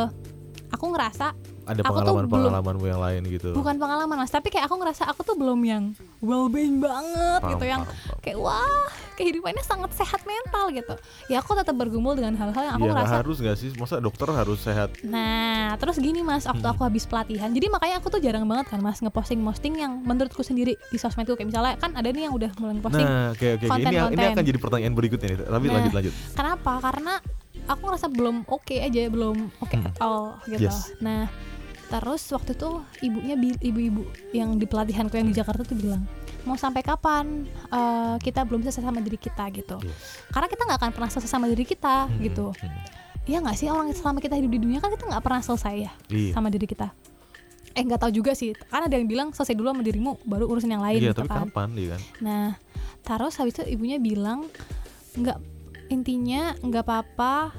B: aku ngerasa
A: ada
B: aku tuh
A: pengalaman-pengalamanmu yang lain gitu.
B: bukan pengalaman mas tapi kayak aku ngerasa aku tuh belum yang well being banget
A: Paham,
B: gitu yang
A: paham, paham.
B: kayak wah kehidupannya sangat sehat mental gitu ya aku tetap bergumul dengan hal-hal yang aku
A: nggak
B: ngerasa
A: harus nggak sih? Masa dokter harus sehat?
B: Nah, terus gini mas, waktu
A: Hmm.
B: aku habis pelatihan, jadi makanya aku tuh jarang banget kan mas ngeposting-posting yang menurutku sendiri di sosmedku kayak misalnya kan ada nih yang udah mulai posting.
A: Nah, oke oke ini ini
B: konten-konten.
A: akan jadi pertanyaan berikutnya nih. Tapi
B: Nah.
A: lanjut lanjut.
B: Kenapa? Karena aku ngerasa belum oke aja, belum oke
A: Hmm.
B: at all gitu.
A: Yes.
B: Nah, terus waktu itu ibunya ibu-ibu yang di pelatihanku yang di Jakarta tuh bilang mau sampai kapan eh, kita belum selesai sama diri kita gitu.
A: Yes.
B: Karena kita nggak akan pernah selesai sama diri kita
A: Hmm,
B: gitu.
A: hmm.
B: Iya nggak sih orang selama kita hidup di dunia kan kita nggak pernah selesai ya
A: Iya.
B: sama diri kita. Eh nggak tahu juga sih. Kan ada yang bilang selesai dulu sama dirimu, baru urusin yang lain
A: Iya,
B: gitu
A: tapi
B: kan.
A: kapan dia kan?
B: Nah, terus habis itu ibunya bilang nggak intinya nggak apa-apa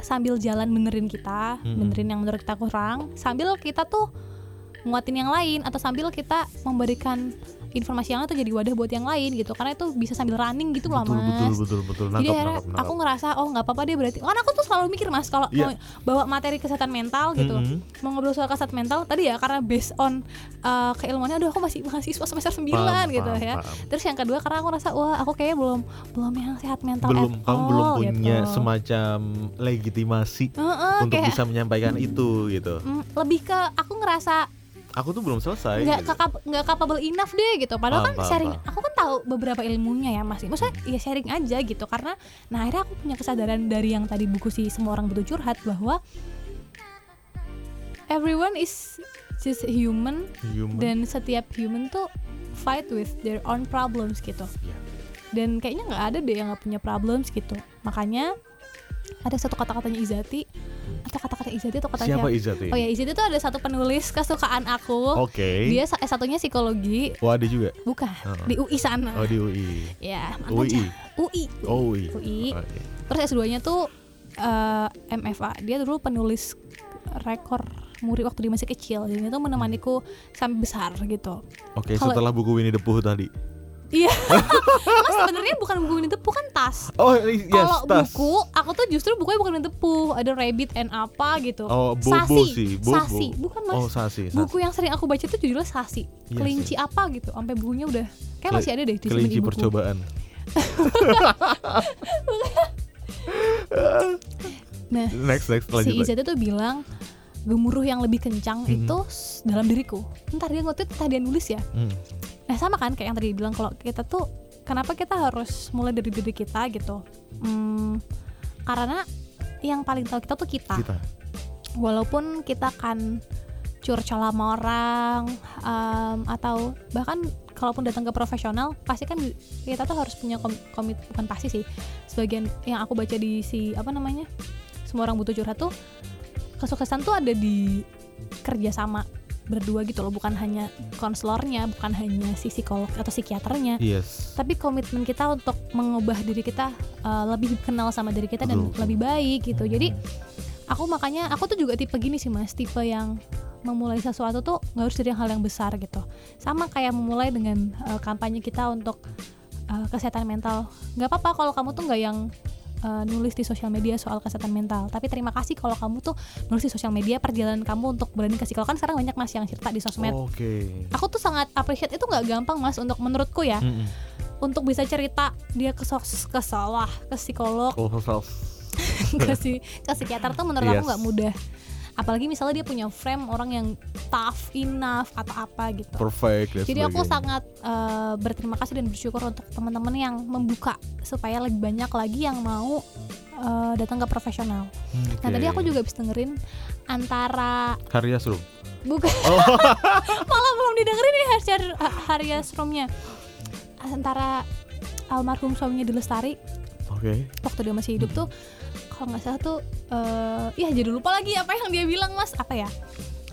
B: sambil jalan benerin kita,
A: Mm-mm.
B: benerin yang menurut kita kurang, sambil kita tuh nguatin yang lain atau sambil kita memberikan informasi yang lain tuh jadi wadah buat yang lain gitu karena itu bisa sambil running gitu loh
A: betul,
B: mas
A: betul betul betul
B: jadi
A: nangkap
B: akhirnya
A: nangkap nangkap.
B: aku ngerasa oh nggak apa-apa deh berarti kan aku tuh selalu mikir mas kalau mau bawa materi kesehatan mental gitu
A: Mm-mm.
B: mau ngobrol soal kesehatan mental tadi ya karena based on uh, keilmuannya aduh aku masih mahasiswa semester 9
A: Paham,
B: gitu
A: paham,
B: ya
A: paham.
B: terus yang kedua karena aku ngerasa wah aku kayaknya belum belum yang sehat mental
A: belum
B: at
A: kamu belum
B: all,
A: punya
B: gitu.
A: semacam legitimasi
B: Heeh,
A: untuk
B: kayak,
A: bisa menyampaikan itu gitu.
B: mm, lebih ke aku ngerasa
A: Aku tuh belum selesai.
B: nggak
A: gitu.
B: kakap nggak capable enough deh gitu padahal
A: Paham,
B: kan sharing
A: paham.
B: aku kan tahu beberapa ilmunya ya mas maksudnya ya sharing aja gitu karena nah akhirnya aku punya kesadaran dari yang tadi buku si semua orang butuh curhat bahwa everyone is just human
A: Human.
B: dan setiap human tuh fight with their own problems gitu
A: Iya.
B: dan kayaknya nggak ada deh yang nggak punya problems gitu makanya ada satu kata-katanya Izati atau kata-kata Izati atau kata
A: siapa Izati?
B: Oh ya Izati itu ada satu penulis kesukaan aku.
A: Oke. Okay.
B: Dia S1-nya psikologi.
A: Oh, ada juga?
B: Bukan, oh. di UI sana.
A: Oh, di UI.
B: Ya,
A: UI.
B: UI.
A: Oh, UI.
B: UI. Okay. Terus S2-nya tuh uh, eh, MFA. Dia dulu penulis rekor murid waktu dia masih kecil. Jadi itu menemaniku sampai besar gitu.
A: Oke, okay, setelah buku Winnie the Pooh tadi.
B: Iya. Mas sebenarnya bukan buku Winnie the Pooh kan tas.
A: Oh, yes,
B: Kalau buku, aku tuh justru bukunya bukan Winnie the Pooh, ada Rabbit and apa gitu.
A: Oh, Bobo
B: Sasi.
A: sih, Bobo.
B: Sasi, bukan Mas.
A: Oh, Sasi,
B: Sasi. Buku yang sering aku baca tuh judulnya Sasi. Yes, iya Kelinci yes. apa gitu. Sampai bukunya udah kayak masih ada deh di
A: Kelinci percobaan. <laughs>
B: nah,
A: next next
B: si Izat tuh bilang gemuruh yang lebih kencang hmm. itu dalam diriku. Ntar dia ngotot, ntar dia nulis ya. Hmm. Nah sama kan kayak yang tadi bilang kalau kita tuh kenapa kita harus mulai dari diri kita gitu. Hmm, karena yang paling tahu kita tuh kita. kita. Walaupun kita kan curcol sama orang um, atau bahkan kalaupun datang ke profesional pasti kan kita tuh harus punya komit bukan pasti sih sebagian yang aku baca di si apa namanya semua orang butuh curhat tuh kesuksesan tuh ada di kerjasama berdua gitu loh bukan hanya konselornya bukan hanya si psikolog atau psikiaternya.
A: Yes.
B: tapi komitmen kita untuk mengubah diri kita uh, lebih kenal sama diri kita dan lebih baik gitu. Jadi aku makanya aku tuh juga tipe gini sih mas. Tipe yang memulai sesuatu tuh nggak harus dari hal yang besar gitu. Sama kayak memulai dengan uh, kampanye kita untuk uh, kesehatan mental. Nggak apa-apa kalau kamu tuh nggak yang uh, nulis di sosial media soal kesehatan mental. Tapi terima kasih kalau kamu tuh nulis di sosial media perjalanan kamu untuk berani kasih. Kalau kan sekarang banyak mas yang cerita di sosmed.
A: Oke. Okay.
B: Aku tuh sangat appreciate itu nggak gampang mas untuk menurutku ya. Mm -hmm. Untuk bisa cerita dia ke ke sawah, ke psikolog,
A: oh, <laughs>
B: ke si ke psikiater tuh menurut yes. aku nggak mudah apalagi misalnya dia punya frame orang yang tough enough atau apa gitu
A: perfect
B: jadi aku sangat uh, berterima kasih dan bersyukur untuk teman-teman yang membuka supaya lebih banyak lagi yang mau uh, datang ke profesional okay. nah tadi aku juga bisa dengerin antara
A: Karya Srum
B: bukan oh. <laughs> malah belum didengerin nih Harya Srumnya antara almarhum suaminya Dilestari
A: Oke. Okay.
B: Waktu dia masih hidup hmm. tuh kalau nggak salah tuh uh, ya jadi lupa lagi apa yang dia bilang mas. Apa ya?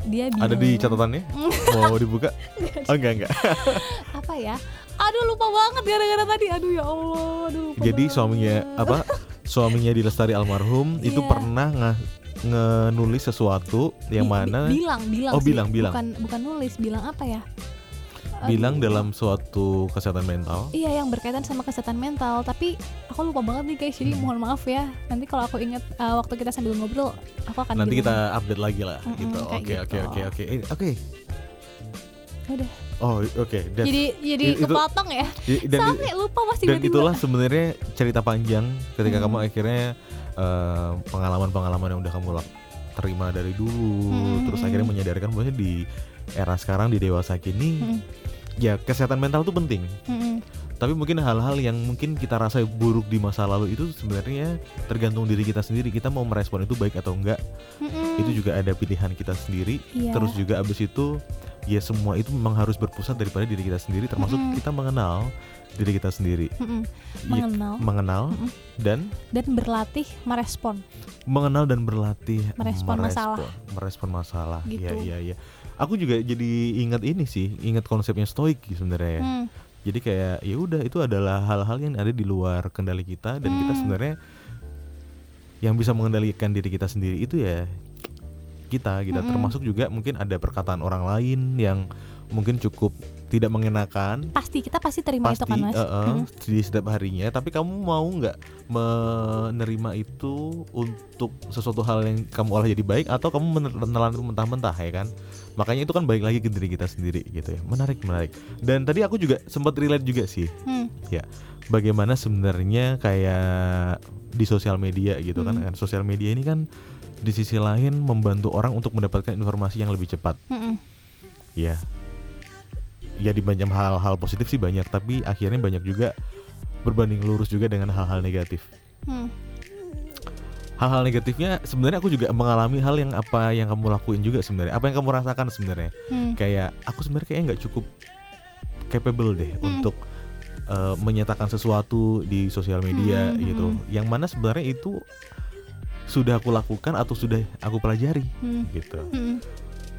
B: Dia bilang,
A: ada di catatannya? <laughs> Mau dibuka? Oh enggak enggak <laughs>
B: apa ya? Aduh lupa banget gara-gara tadi. Aduh ya allah aduh
A: jadi banget. suaminya apa? Suaminya di lestari almarhum yeah. itu iya. pernah nggak ngenulis sesuatu yang mana
B: bilang bilang
A: oh sih. bilang bilang.
B: Bukan bukan nulis bilang apa ya
A: bilang dalam suatu kesehatan mental.
B: Iya, yang berkaitan sama kesehatan mental. Tapi aku lupa banget nih guys, jadi hmm. mohon maaf ya. Nanti kalau aku ingat uh, waktu kita sambil ngobrol, aku akan.
A: Nanti bilang. kita update lagi lah, mm -mm, gitu. Oke,
B: gitu.
A: oke, oke, oke, oke.
B: Udah.
A: Oh, oke. Okay.
B: Jadi jadi itu, kepotong ya. Dan, Sampai lupa masih
A: Dan itulah sebenarnya cerita panjang ketika hmm. kamu akhirnya uh, pengalaman-pengalaman yang udah kamu terima dari dulu, hmm. terus akhirnya menyadarkan bahwa di era sekarang di dewasa kini hmm ya kesehatan mental itu penting. Mm-hmm. Tapi mungkin hal-hal yang mungkin kita rasa buruk di masa lalu itu sebenarnya tergantung diri kita sendiri. Kita mau merespon itu baik atau enggak. Mm-hmm. Itu juga ada pilihan kita sendiri. Yeah. Terus juga abis itu ya semua itu memang harus berpusat daripada diri kita sendiri. Termasuk mm-hmm. kita mengenal diri kita sendiri.
B: Mm-hmm. Mengenal.
A: Ya, mengenal mm-hmm. dan
B: dan berlatih merespon.
A: Mengenal dan berlatih
B: merespon, merespon masalah.
A: Merespon masalah.
B: Gitu.
A: Ya, ya, ya aku juga jadi ingat ini sih ingat konsepnya stoik sebenarnya ya hmm. jadi kayak ya udah itu adalah hal-hal yang ada di luar kendali kita dan hmm. kita sebenarnya yang bisa mengendalikan diri kita sendiri itu ya kita kita hmm. termasuk juga mungkin ada perkataan orang lain yang mungkin cukup tidak mengenakan
B: pasti kita pasti terima
A: pasti,
B: itu kan mas
A: uh, uh, hmm. di setiap harinya tapi kamu mau nggak menerima itu untuk sesuatu hal yang kamu olah jadi baik atau kamu menelan itu mentah-mentah ya kan makanya itu kan baik lagi ke diri kita sendiri gitu ya menarik menarik dan tadi aku juga sempat relate juga sih hmm. ya bagaimana sebenarnya kayak di sosial media gitu kan. hmm. kan sosial media ini kan di sisi lain membantu orang untuk mendapatkan informasi yang lebih cepat hmm. ya ya di banyak hal-hal positif sih banyak tapi akhirnya banyak juga berbanding lurus juga dengan hal-hal negatif hmm. Hal-hal negatifnya sebenarnya aku juga mengalami hal yang apa yang kamu lakuin juga sebenarnya apa yang kamu rasakan sebenarnya hmm. kayak aku sebenarnya kayaknya nggak cukup capable deh hmm. untuk uh, menyatakan sesuatu di sosial media hmm. gitu yang mana sebenarnya itu sudah aku lakukan atau sudah aku pelajari
B: Hmm.
A: gitu.
B: Hmm.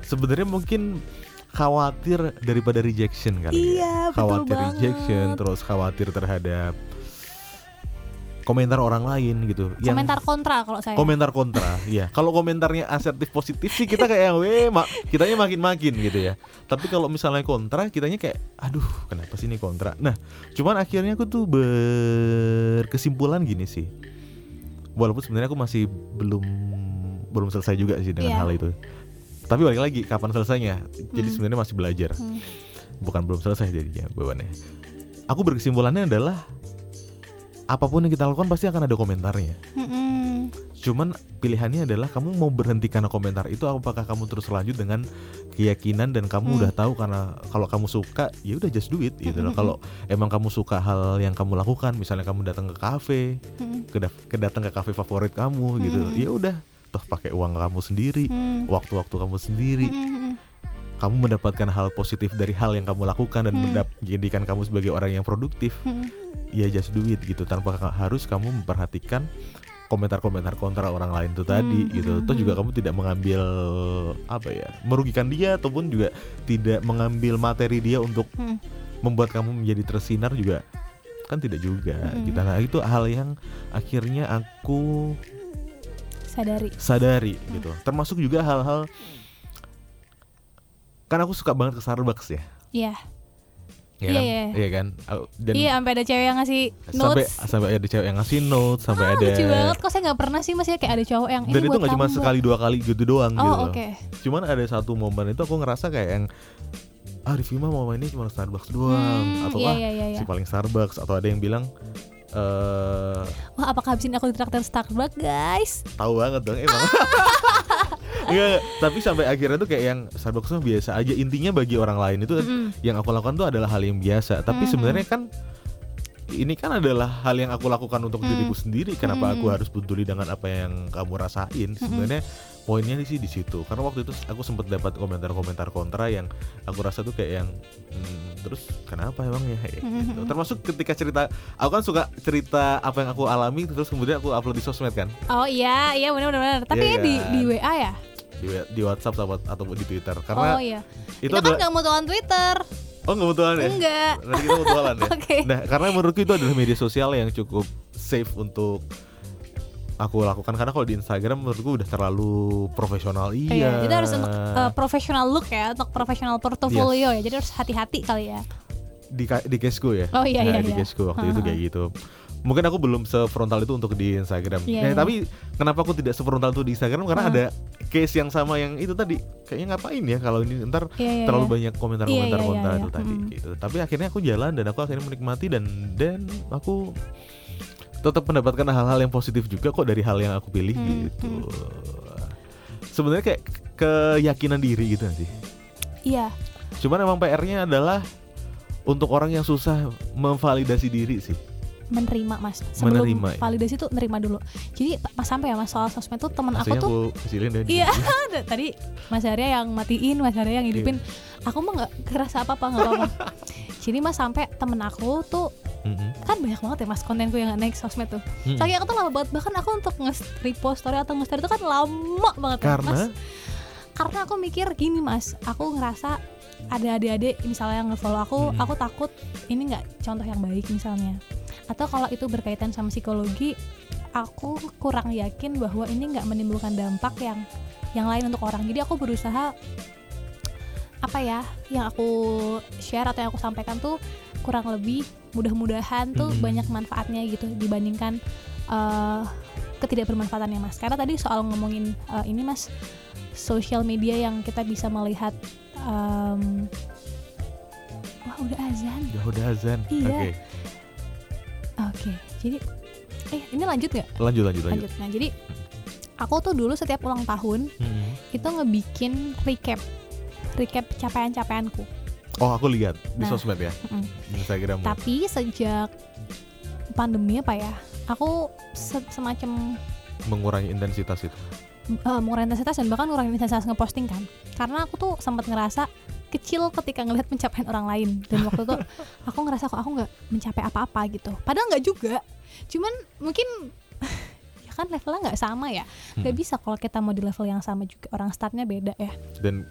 A: Sebenarnya mungkin khawatir daripada rejection kali
B: Iya,
A: ya.
B: betul
A: Khawatir
B: banget.
A: rejection, terus khawatir terhadap komentar orang lain gitu. Yang
B: Komentar kontra kalau saya.
A: komentar kontra, <laughs> ya. Kalau komentarnya asertif positif sih kita kayak yang weh, ma kitanya makin-makin gitu ya. Tapi kalau misalnya kontra, kitanya kayak, aduh, kenapa sih ini kontra? Nah, cuman akhirnya aku tuh berkesimpulan gini sih. Walaupun sebenarnya aku masih belum belum selesai juga sih dengan
B: Iya.
A: hal itu. Tapi balik lagi, kapan selesainya? Jadi
B: Hmm.
A: sebenarnya masih belajar,
B: Hmm.
A: bukan belum selesai jadinya bebannya. Aku berkesimpulannya adalah apa pun yang kita lakukan pasti akan ada komentarnya.
B: Mm-mm.
A: Cuman pilihannya adalah kamu mau berhenti karena komentar itu apakah kamu terus lanjut dengan keyakinan dan kamu
B: Hmm.
A: udah tahu karena kalau kamu suka ya udah just do it gitu loh. Kalau emang kamu suka hal yang kamu lakukan, misalnya kamu datang ke kafe,
B: Mm-mm.
A: ke, ke datang ke kafe favorit kamu gitu. Ya udah, toh pakai uang kamu sendiri,
B: Hmm.
A: waktu-waktu kamu sendiri. Kamu mendapatkan hal positif dari hal yang kamu lakukan dan
B: Hmm.
A: menjadikan kamu sebagai orang yang produktif.
B: Mm-mm.
A: Ya just do it gitu tanpa harus kamu memperhatikan komentar-komentar kontra orang lain itu tadi
B: Hmm,
A: gitu.
B: hmm,
A: Toh juga
B: hmm.
A: kamu tidak mengambil apa ya, merugikan dia ataupun juga tidak mengambil materi dia untuk
B: Hmm.
A: membuat kamu menjadi tersinar juga kan tidak juga
B: Hmm.
A: gitu. Nah, itu hal yang akhirnya aku
B: Sadari.
A: sadari gitu. Termasuk juga hal-hal kan aku suka banget ke Starbucks ya.
B: Iya.
A: Ya
B: Iya,
A: kan?
B: iya.
A: Iya kan? Dan
B: Iya, sampai ada cewek yang ngasih
A: sampai
B: notes.
A: sampai ada cewek yang ngasih notes, sampai
B: ah,
A: ada
B: lucu banget kok saya nggak pernah sih mas ya kayak ada cowok yang
A: dan itu nggak cuma sekali dua kali gitu doang
B: oh
A: gitu
B: oke
A: Cuman ada satu momen itu aku ngerasa kayak yang ah Rifki mah mau ini cuma Starbucks doang
B: Hmm,
A: atau
B: iya,
A: ah
B: iya, iya, iya.
A: si paling Starbucks atau ada yang bilang eh
B: wah apakah habis ini aku ditraktir Starbucks guys
A: tahu banget dong emang. Enggak, <laughs> enggak. tapi sampai akhirnya tuh kayak yang Starbucks mah biasa aja. Intinya bagi orang lain itu
B: Mm-mm.
A: yang aku lakukan tuh adalah hal yang biasa. Tapi
B: Mhm.
A: sebenarnya kan ini kan adalah hal yang aku lakukan untuk
B: Hmm.
A: diriku sendiri. Kenapa aku
B: Mhm.
A: harus peduli dengan apa yang kamu rasain? Sebenarnya poinnya di sih di situ. Karena waktu itu aku sempat dapat komentar-komentar kontra yang aku rasa tuh kayak yang hmm, terus kenapa emang ya? Gitu. <laughs> Termasuk ketika cerita, aku kan suka cerita apa yang aku alami terus kemudian aku upload di sosmed kan,
B: oh iya iya benar benar benar tapi
A: Iya
B: ya di
A: kan?
B: di WA ya
A: di, di WhatsApp atau atau di Twitter. Karena
B: oh iya
A: itu,
B: itu, kan nggak mutualan Twitter
A: oh nggak mutualan ya?
B: enggak
A: Nanti kita mutualan ya. <laughs>
B: Oke.
A: Nah, karena menurutku itu adalah media sosial yang cukup safe untuk aku lakukan karena kalau di Instagram menurutku udah terlalu profesional iya.
B: Iya, itu harus untuk uh, professional look ya, untuk professional portfolio ya. Jadi harus hati-hati kali ya.
A: di di caseku ya.
B: Oh, iya,
A: Nah,
B: iya,
A: di
B: iya.
A: caseku waktu itu
B: Ha-ha.
A: kayak gitu. Mungkin aku belum sefrontal itu untuk di Instagram.
B: Iya,
A: Nah,
B: iya.
A: tapi kenapa aku tidak sefrontal itu di Instagram karena
B: Ha.
A: ada case yang sama yang itu tadi. Kayaknya ngapain ya kalau ini ntar
B: Iya, iya,
A: terlalu
B: iya.
A: banyak komentar-komentar
B: Iya, iya, iya,
A: itu
B: iya.
A: tadi
B: Mm.
A: gitu. Tapi akhirnya aku jalan dan aku akhirnya menikmati dan dan aku tetap mendapatkan hal-hal yang positif juga kok dari hal yang aku pilih
B: Hmm,
A: gitu. Sebenarnya kayak keyakinan diri gitu sih.
B: Iya.
A: Cuman emang PR-nya adalah untuk orang yang susah memvalidasi diri sih.
B: menerima mas sebelum
A: Menerima, ya.
B: validasi tuh nerima dulu jadi pas sampai ya mas soal sosmed tuh temen aku tuh
A: aku.
B: Iya, <laughs> tadi Mas Arya yang matiin, Mas Arya yang hidupin.
A: Iya.
B: Aku mah nggak kerasa apa-apa, nggak apa-apa. <laughs> Jadi Mas sampai temen aku tuh
A: Mm-mm.
B: kan banyak banget ya Mas kontenku yang naik sosmed tuh.
A: Mm.
B: Saking aku tuh lama banget bahkan aku untuk nge-repost story atau nge-story itu kan lama banget ya,
A: Karena
B: Mas. Karena aku mikir gini Mas, aku ngerasa ada adik-adik misalnya yang nge-follow aku,
A: Mm-mm.
B: aku takut ini nggak contoh yang baik misalnya. Atau kalau itu berkaitan sama psikologi, aku kurang yakin bahwa ini nggak menimbulkan dampak yang yang lain untuk orang. Jadi aku berusaha apa ya yang aku share atau yang aku sampaikan tuh kurang lebih mudah-mudahan tuh
A: Mm-mm.
B: banyak manfaatnya gitu dibandingkan eh ketidakbermanfaatannya mas. Karena tadi soal ngomongin eh, ini mas sosial media yang kita bisa melihat em, wah udah azan.
A: ya udah azan.
B: Iya.
A: Oke,
B: Oke, jadi eh ini lanjut nggak?
A: lanjut lanjut lanjut.
B: Lanjut. Nah jadi aku tuh dulu setiap ulang tahun
A: Mm-mm.
B: itu ngebikin recap recap capaian-capaianku.
A: Oh aku lihat di
B: Nah.
A: sosmed ya,
B: Mm-mm.
A: di Instagram.
B: Tapi sejak pandemi apa ya, aku se- semacam
A: mengurangi intensitas itu.
B: uh, mengurangi intensitas dan bahkan ngurangi intensitas ngeposting kan. Karena aku tuh sempat ngerasa kecil ketika ngelihat pencapaian orang lain dan waktu itu <laughs> aku ngerasa kok aku nggak mencapai apa-apa gitu. Padahal nggak juga. Cuman mungkin <laughs> ya kan levelnya nggak sama ya nggak
A: Hmm.
B: bisa kalau kita mau di level yang sama juga orang startnya beda ya
A: dan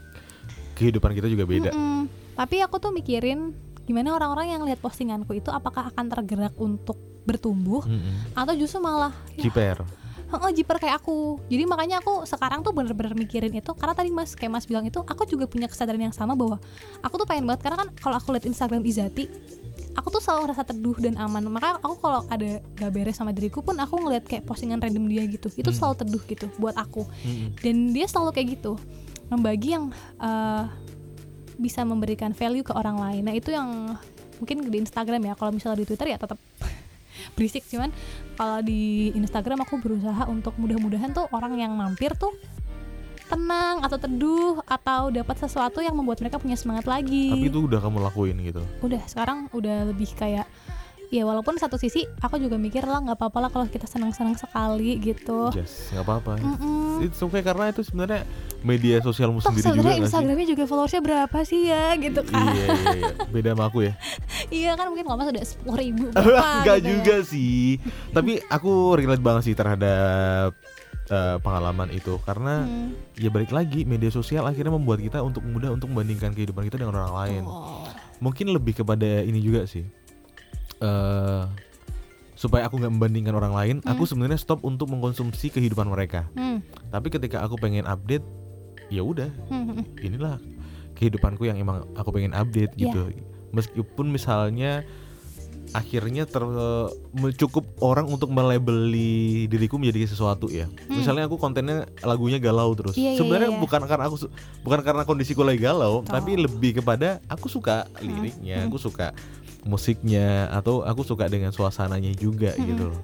A: kehidupan kita juga beda
B: Mm-mm. tapi aku tuh mikirin gimana orang-orang yang lihat postinganku itu apakah akan tergerak untuk bertumbuh
A: Mm-mm.
B: atau justru malah ya,
A: Ciper
B: oh jiper kayak aku jadi makanya aku sekarang tuh bener-bener mikirin itu karena tadi mas kayak mas bilang itu aku juga punya kesadaran yang sama bahwa aku tuh pengen banget karena kan kalau aku lihat Instagram Izati aku tuh selalu ngerasa teduh dan aman makanya aku kalau ada gak beres sama diriku pun aku ngeliat kayak postingan random dia gitu itu
A: Hmm.
B: selalu teduh gitu buat aku
A: Mm-mm.
B: dan dia selalu kayak gitu membagi yang eh, bisa memberikan value ke orang lain. Nah itu yang mungkin di Instagram ya. Kalau misalnya di Twitter ya tetap <laughs> berisik. Cuman kalau di Instagram aku berusaha untuk mudah-mudahan tuh orang yang mampir tuh tenang atau teduh atau dapat sesuatu yang membuat mereka punya semangat lagi.
A: Tapi itu udah kamu lakuin gitu?
B: Udah sekarang udah lebih kayak ya walaupun satu sisi aku juga mikir lah nggak apa-apa lah kalau kita senang-senang sekali gitu.
A: Yes nggak apa-apa.
B: Mm-mm.
A: itu okay karena itu sebenarnya media sosialmu
B: Toh
A: sendiri juga nggak?
B: Instagramnya juga followersnya berapa sih ya gitu kan?
A: iya iya iya. Beda sama aku ya? <laughs>
B: Iya kan mungkin kalau mas udah sepuluh ribu <laughs>
A: Enggak juga sih. Tapi aku relate banget sih terhadap eh, pengalaman itu. Karena
B: Hmm.
A: ya balik lagi media sosial akhirnya membuat kita untuk mudah untuk membandingkan kehidupan kita dengan orang lain.
B: Oh.
A: mungkin lebih kepada ini juga sih eh supaya aku nggak membandingkan orang lain aku sebenarnya stop untuk mengkonsumsi kehidupan mereka
B: Hmm.
A: tapi ketika aku pengen update ya udah
B: Hmm, hmm, hmm.
A: inilah kehidupanku yang emang aku pengen update
B: Iya.
A: gitu meskipun misalnya akhirnya ter cukup orang untuk melabeli diriku menjadi sesuatu ya misalnya aku kontennya lagunya galau terus
B: Hmm. Iya,
A: sebenarnya
B: iya, iya.
A: bukan karena aku bukan karena kondisiku lagi galau
B: Betul.
A: tapi lebih kepada aku suka liriknya
B: Hmm.
A: aku suka musiknya atau aku suka dengan suasananya juga
B: Hmm.
A: gitu loh.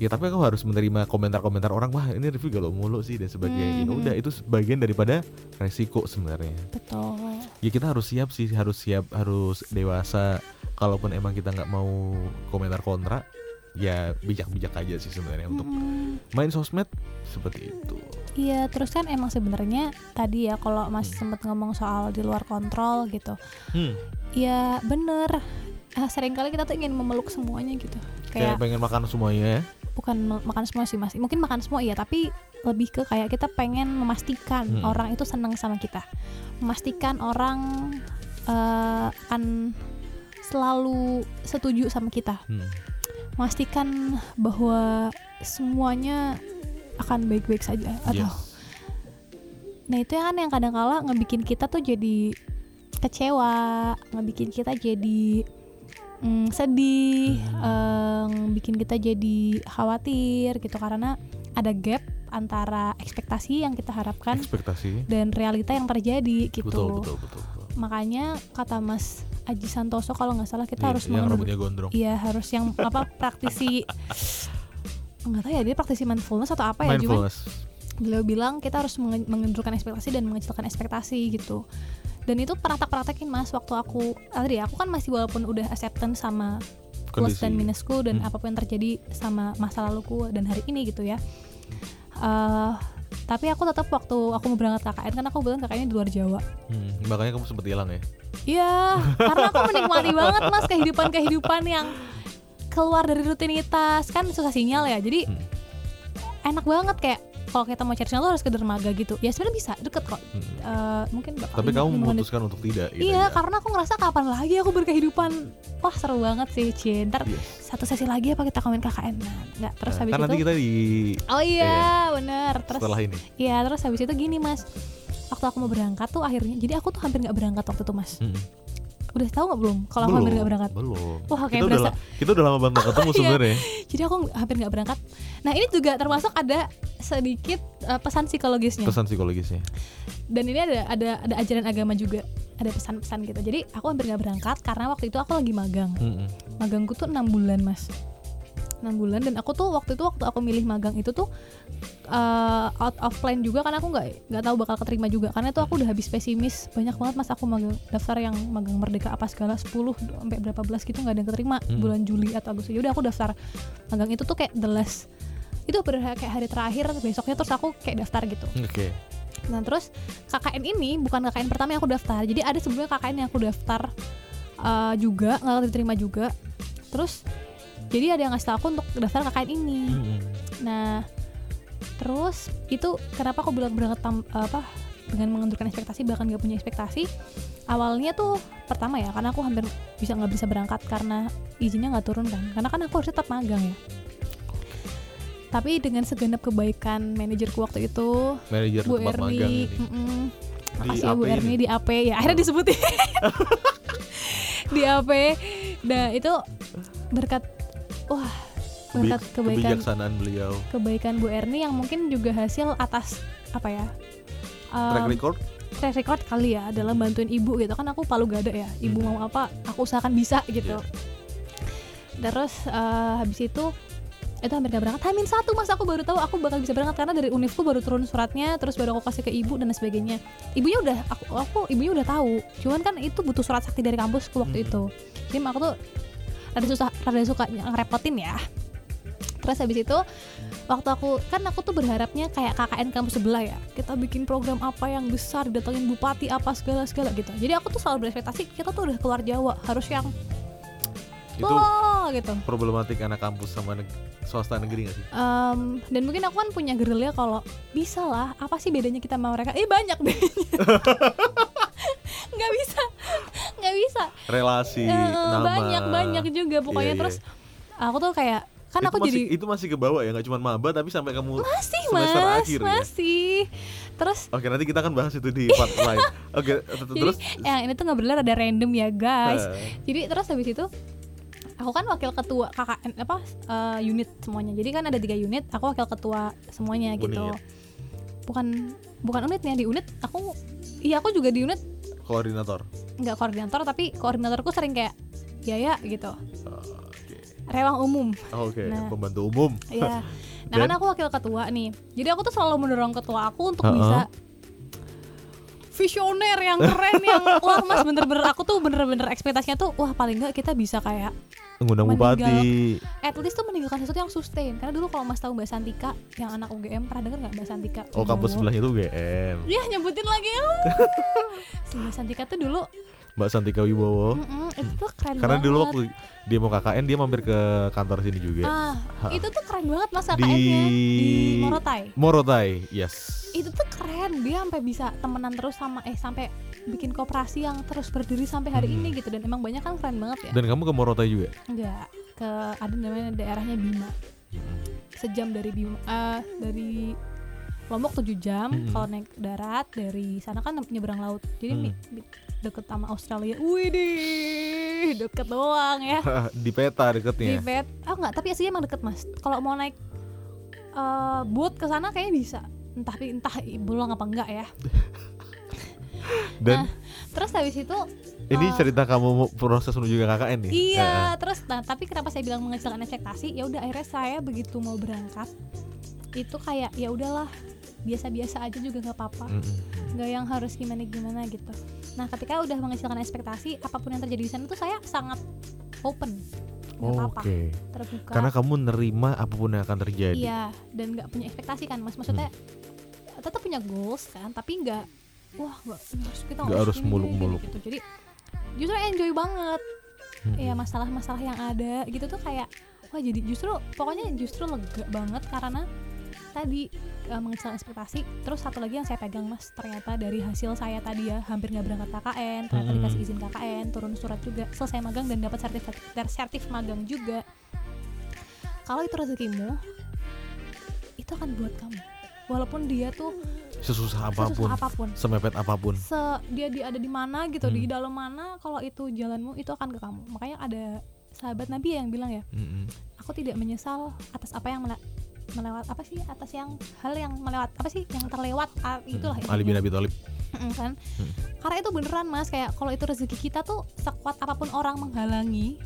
A: Ya tapi aku harus menerima komentar-komentar orang wah ini review galau mulu sih dan sebagainya ya
B: Hmm.
A: udah itu bagian daripada resiko sebenarnya.
B: Betul.
A: Ya kita harus siap sih harus siap harus dewasa. Kalaupun emang kita nggak mau komentar kontra ya bijak-bijak aja sih sebenarnya untuk
B: Hmm.
A: main sosmed seperti itu
B: Iya, terus kan emang sebenarnya tadi ya kalau Mas
A: Hmm.
B: sempat ngomong soal di luar kontrol gitu.
A: hmm,
B: Ya bener. Ah, sering kali kita tuh ingin memeluk semuanya gitu.
A: kayak
B: Kayak
A: pengen makan semuanya ya
B: bukan makan semua sih Mas. Mungkin makan semua iya, tapi lebih ke kayak kita pengen memastikan
A: Hmm.
B: orang itu senang sama kita. Memastikan orang eh, akan selalu setuju sama kita.
A: hmm.
B: Memastikan bahwa semuanya akan baik-baik saja atau
A: yes.
B: Nah itu kan yang kadang kala ngebikin kita tuh jadi kecewa, ngebikin kita jadi mm, sedih, eh, ngebikin kita jadi khawatir gitu karena ada gap antara ekspektasi yang kita harapkan
A: ekspektasi
B: dan realita yang terjadi gitu.
A: betul betul betul, betul.
B: Makanya kata Mas Aji Santoso kalau nggak salah kita
A: Iya,
B: harus
A: yang rambutnya gondrong.
B: Iya harus yang apa praktisi <laughs> nggak tahu ya dia praktisi mindfulness atau apa ya cuman
A: mindfulness.
B: Beliau bilang kita harus menge- mengendurkan ekspektasi dan mengecilkan ekspektasi gitu. Dan itu pernah tak praktekin mas waktu aku ah, tadi aku kan masih walaupun udah acceptance sama plus
A: kondisi.
B: dan minusku dan
A: Hmm.
B: apa pun yang terjadi sama masa laluku dan hari ini gitu ya. Eh, tapi aku tetap waktu aku mau berangkat KKN kan aku bilang KKN di luar Jawa
A: Hmm, makanya kamu sempat hilang ya
B: Iya, karena aku menikmati banget mas kehidupan-kehidupan yang keluar dari rutinitas kan susah sinyal ya. Jadi
A: Hmm.
B: enak banget kayak kalau kita mau cari sinyal tuh harus ke dermaga gitu. Ya sebenarnya bisa deket kok.
A: Hmm.
B: Eh, mungkin
A: tapi kamu memutuskan untuk tidak gitu
B: Iya,
A: ya?
B: karena aku ngerasa kapan lagi aku berkehidupan. Wah seru banget sih, Cin. Ntar
A: Yes.
B: satu sesi lagi apa kita komen KKN? Nah, nggak. Terus
A: Nah,
B: habis
A: kan
B: itu.
A: nanti kita di
B: Oh iya, bener. Terus
A: setelah ini
B: Iya, terus habis itu gini mas. Waktu aku mau berangkat tuh akhirnya, jadi aku tuh hampir nggak berangkat waktu itu mas.
A: Hmm.
B: Udah tahu nggak belum? Kalau aku hampir nggak berangkat.
A: belum
B: Wah, kayak
A: kita udah,
B: berasa-
A: la- kita udah lama banget ketemu <laughs>
B: Iya.
A: sebenarnya
B: Jadi aku hampir nggak berangkat. Nah ini juga termasuk ada sedikit uh, pesan psikologisnya.
A: pesan psikologisnya
B: Dan ini ada ada ada ajaran agama juga. Ada pesan-pesan gitu. Jadi aku hampir nggak berangkat karena waktu itu aku lagi magang.
A: Hmm, hmm.
B: Magangku tuh enam bulan mas. 6 bulan. Dan aku tuh waktu itu waktu aku milih magang itu tuh uh, out of plan juga karena aku nggak nggak tahu bakal keterima juga. Karena itu aku udah habis pesimis. Banyak banget mas aku magang daftar yang magang merdeka apa segala 10 sampai berapa belas gitu nggak ada yang keterima.
A: Hmm.
B: bulan Juli atau Agustus. Udah aku daftar. Magang itu tuh kayak the last. Itu bener kayak hari terakhir besoknya terus aku kayak daftar gitu.
A: Oke.
B: Nah terus KKN ini bukan KKN pertama yang aku daftar. Jadi ada sebelumnya KKN yang aku daftar uh, juga nggak diterima juga. Terus jadi ada yang ngasih tau aku untuk daftar KKN ini.
A: Hmm,
B: nah terus itu kenapa aku bilang berangkat tam, apa dengan mengendurkan ekspektasi bahkan gak punya ekspektasi awalnya tuh pertama ya karena aku hampir bisa nggak bisa berangkat karena izinnya nggak turun kan. Karena kan aku harus tetap magang ya. Tapi dengan segenap kebaikan manajerku waktu itu
A: manajer
B: Bu Erni mm -mm. Makasih ya Bu Erni di AP ya akhirnya disebutin. <laughs> Di AP nah itu berkat wah berkat kebaikan.
A: kebijaksanaan beliau.
B: Kebaikan Bu Erni yang mungkin juga hasil atas apa ya um,
A: track record?
B: track record kali ya dalam bantuin ibu gitu. Kan aku palu gada ya ibu
A: Hmm.
B: mau apa aku usahakan bisa gitu.
A: Iya.
B: terus eh, habis itu itu hampir gak berangkat. Hamin satu mas aku baru tahu aku bakal bisa berangkat karena dari univku baru turun suratnya terus baru aku kasih ke ibu dan sebagainya. Ibunya udah aku aku ibunya udah tahu. Cuman kan itu butuh surat sakti dari kampusku waktu
A: Hmm.
B: itu. Jadi aku tuh rada susah rada suka ngerepotin ya. Terus habis itu waktu aku kan aku tuh berharapnya kayak KKN kampus sebelah ya. Kita bikin program apa yang besar datengin bupati apa segala segala gitu. Jadi aku tuh selalu berekspektasi kita tuh udah keluar Jawa harus yang
A: itu
B: wah gitu.
A: problematik anak kampus sama neg- swasta negeri gak sih?
B: Em, dan mungkin aku kan punya gerilya kalau bisa lah apa sih bedanya kita sama mereka? Eh banyak bedanya <laughs> nggak bisa. Nggak bisa.
A: Relasi
B: Eh,
A: nama.
B: banyak banyak juga pokoknya
A: Iya, iya.
B: terus aku tuh kayak kan
A: itu
B: aku
A: masih,
B: jadi
A: itu masih ke bawah ya? Nggak cuma maba tapi sampai kamu
B: masih
A: semester
B: mas.
A: akhir ya?
B: masih. Terus
A: Oke nanti kita akan bahas itu di part <laughs> lain. Oke
B: jadi
A: terus?
B: yang ini tuh ngobrolnya ada random ya guys.
A: Eh,
B: jadi terus habis itu aku kan wakil ketua KKN apa eh, unit semuanya. Jadi kan ada tiga unit aku wakil ketua semuanya gitu.
A: Unit.
B: bukan bukan unitnya di unit aku iya aku juga di unit
A: koordinator.
B: nggak koordinator tapi koordinatorku sering kayak ya ya gitu
A: Oke.
B: rewang umum
A: Oke,
B: Nah.
A: pembantu umum.
B: ya <laughs> nah
A: Dan-
B: kan aku wakil ketua nih jadi aku tuh selalu mendorong ketua aku untuk
A: Uh-uh.
B: bisa visioner yang keren yang <laughs> wah mas bener-bener aku tuh bener-bener ekspektasinya tuh wah paling nggak kita bisa kayak
A: Mengundang
B: Meninggal.
A: bupati.
B: at least tuh meninggalkan sesuatu yang sustain karena dulu kalau mas tahu mbak Santika yang anak UGM pernah denger nggak mbak Santika
A: Oh kampus sebelahnya itu GM. <laughs>
B: ya nyebutin lagi <laughs> si mbak Santika tuh dulu
A: Mbak Santika Wibowo.
B: mm-mm, itu tuh keren
A: Karena
B: banget
A: dulu waktu dia mau KKN dia mampir ke kantor sini juga.
B: ah
A: Ha.
B: itu tuh keren banget mas
A: Di-
B: KKN-nya di Morotai
A: Morotai, yes.
B: itu tuh keren dia sampai bisa temenan terus sama eh sampai bikin koperasi yang terus berdiri sampai hari
A: Hmm.
B: ini gitu. Dan emang banyak kan keren banget ya.
A: Dan kamu ke Morotai juga?
B: enggak ke ada namanya daerahnya Bima. Sejam dari Bima eh, dari Lombok 7 jam.
A: Mm-mm.
B: kalau naik darat dari sana kan nyebrang laut. Jadi
A: Mm.
B: di- deket sama Australia. Widih deket doang ya. <laughs>
A: Di peta
B: di
A: deketnya.
B: pet ah enggak tapi aslinya emang deket mas. Kalau mau naik eh boat ke sana kayaknya bisa. Entah entah bolong apa enggak ya <laughs>
A: Dan
B: terus habis itu
A: ini
B: eh,
A: cerita kamu proses menuju ke KKN nih.
B: iya terus nah tapi kenapa saya bilang mengecilkan ekspektasi ya udah akhirnya saya begitu mau berangkat itu kayak ya udahlah biasa-biasa aja juga nggak apa-apa
A: Eh, mm-mm.
B: nggak yang harus gimana gimana gitu nah ketika udah mengecilkan ekspektasi apa pun yang terjadi di sana tuh saya sangat open nggak apa-apa
A: Oke.
B: terbuka
A: Karena kamu nerima apa pun yang akan terjadi.
B: Iya, dan nggak punya ekspektasi kan, mas. Maksudnya tetap punya goals kan, tapi nggak, wah nggak harus kita
A: Nggak harus muluk-muluk.
B: gitu. Jadi justru enjoy banget.
A: Mm-mm.
B: Ya masalah-masalah yang ada gitu tuh kayak, wah jadi justru pokoknya justru lega banget karena tadi uh, mengecilkan ekspektasi. Terus satu lagi yang saya pegang mas, ternyata dari hasil saya tadi ya hampir nggak berangkat KKN, ternyata
A: Mm-mm.
B: dikasih izin KKN, turun surat juga, selesai magang dan dapat sertifikat sertif magang juga. Kalau itu rezekimu, itu akan buat kamu. Walaupun dia tuh
A: Sesusah apa pun,
B: sesusah apa pun,
A: semepet apa pun.
B: se dia di ada di mana gitu, di
A: Hmm.
B: dalam mana, kalau itu jalanmu itu akan ke kamu. Makanya ada sahabat Nabi yang bilang ya,
A: Mm-mm.
B: aku tidak menyesal atas apa yang mele- melewat apa sih atas yang hal yang melewat apa sih yang terlewat ah, itulah
A: Mm, Ali bin. Abi Thalib.
B: Mm, kan
A: Hmm.
B: karena itu beneran mas kayak kalau itu rezeki kita tuh sekuat apa pun orang menghalangi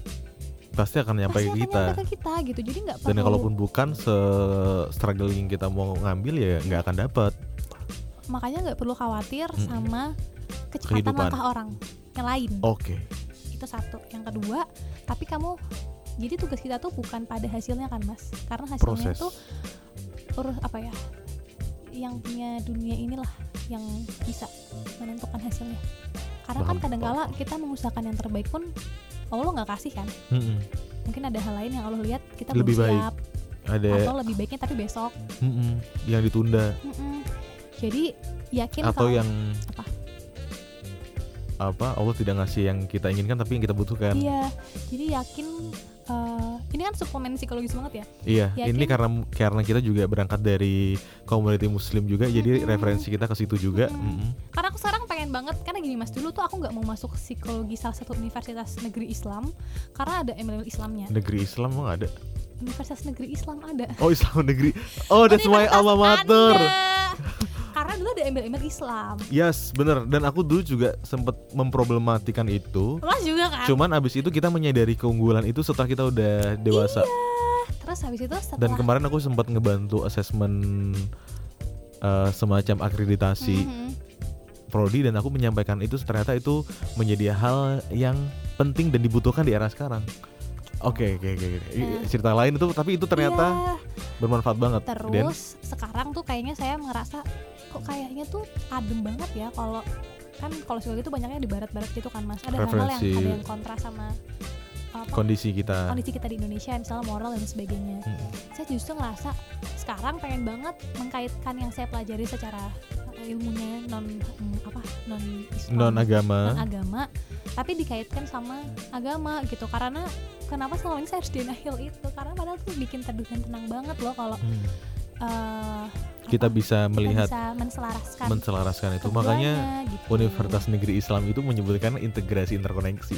A: Pasti akan nyampe
B: pasti
A: ke
B: akan
A: kita.
B: nyampe ke kita gitu jadi nggak
A: Dan
B: perlu
A: kalaupun bukan se struggling kita mau ngambil ya nggak akan dapat.
B: Makanya nggak perlu khawatir
A: Mm-mm.
B: sama kecepatan
A: Kehidupan.
B: langkah orang yang lain
A: Oke.
B: itu satu yang kedua tapi kamu jadi tugas kita tuh bukan pada hasilnya kan mas karena hasilnya
A: Proses.
B: tuh urus apa ya yang punya dunia inilah yang bisa menentukan hasilnya karena kan
A: Paham,
B: kadangkala kita mengusahakan yang terbaik pun Allah nggak kasih kan
A: Mm-mm.
B: mungkin ada hal lain yang Allah lihat kita
A: Lebih
B: belum
A: baik.
B: siap
A: ada
B: atau lebih baiknya tapi besok
A: mm -mm, yang ditunda
B: mm -mm. Jadi yakin
A: atau
B: kalau
A: yang
B: apa?
A: apa? Allah tidak ngasih yang kita inginkan tapi yang kita butuhkan.
B: Iya. Jadi yakin uh, ini kan suplemen psikologis banget ya?
A: Iya.
B: Yakin-
A: ini karena karena kita juga berangkat dari komuniti muslim juga jadi referensi kita ke situ juga.
B: Karena aku sekarang pengen banget karena gini mas dulu tuh aku nggak mau masuk psikologi salah satu universitas negeri Islam karena ada embel Islamnya.
A: Negeri Islam emang ada?
B: Universitas negeri Islam ada.
A: Oh Islam negeri. Oh <laughs> that's
B: Universitas
A: alma mater.
B: Karena dulu ada embel-embel Islam
A: yes bener dan aku dulu juga sempat memproblematikan itu
B: mas juga kan
A: cuman abis itu kita menyadari keunggulan itu setelah kita udah dewasa
B: terus habis itu setelah
A: dan kemarin aku sempat ngebantu asesmen eh, semacam akreditasi
B: Mhm.
A: prodi dan aku menyampaikan itu ternyata itu menjadi hal yang penting dan dibutuhkan di era sekarang. Oke oke oke.
B: Nah.
A: cerita lain itu tapi itu ternyata
B: Iya.
A: bermanfaat banget. Dan
B: terus sekarang tuh kayaknya saya ngerasa kok kayaknya tuh adem banget ya kalau kan kalau psikologi itu banyaknya di barat-barat gitu kan mas ada hal-hal yang ada yang kontra sama apa,
A: kondisi kita.
B: kondisi kita di Indonesia misalnya moral dan sebagainya
A: Mm-mm.
B: saya justru ngerasa sekarang pengen banget mengkaitkan yang saya pelajari secara ilmunya non mm, apa non Islam
A: non agama.
B: non agama tapi dikaitkan sama agama gitu karena kenapa selama ini saya harus denial itu karena padahal tuh bikin teduh dan tenang banget loh kalau
A: Hmm.
B: eh,
A: Kita
B: apa,
A: bisa
B: kita
A: melihat
B: bisa menselaraskan
A: menselaraskan itu.
B: keduanya
A: Makanya
B: gitu.
A: Universitas Negeri Islam itu menyebutkan integrasi interkoneksi.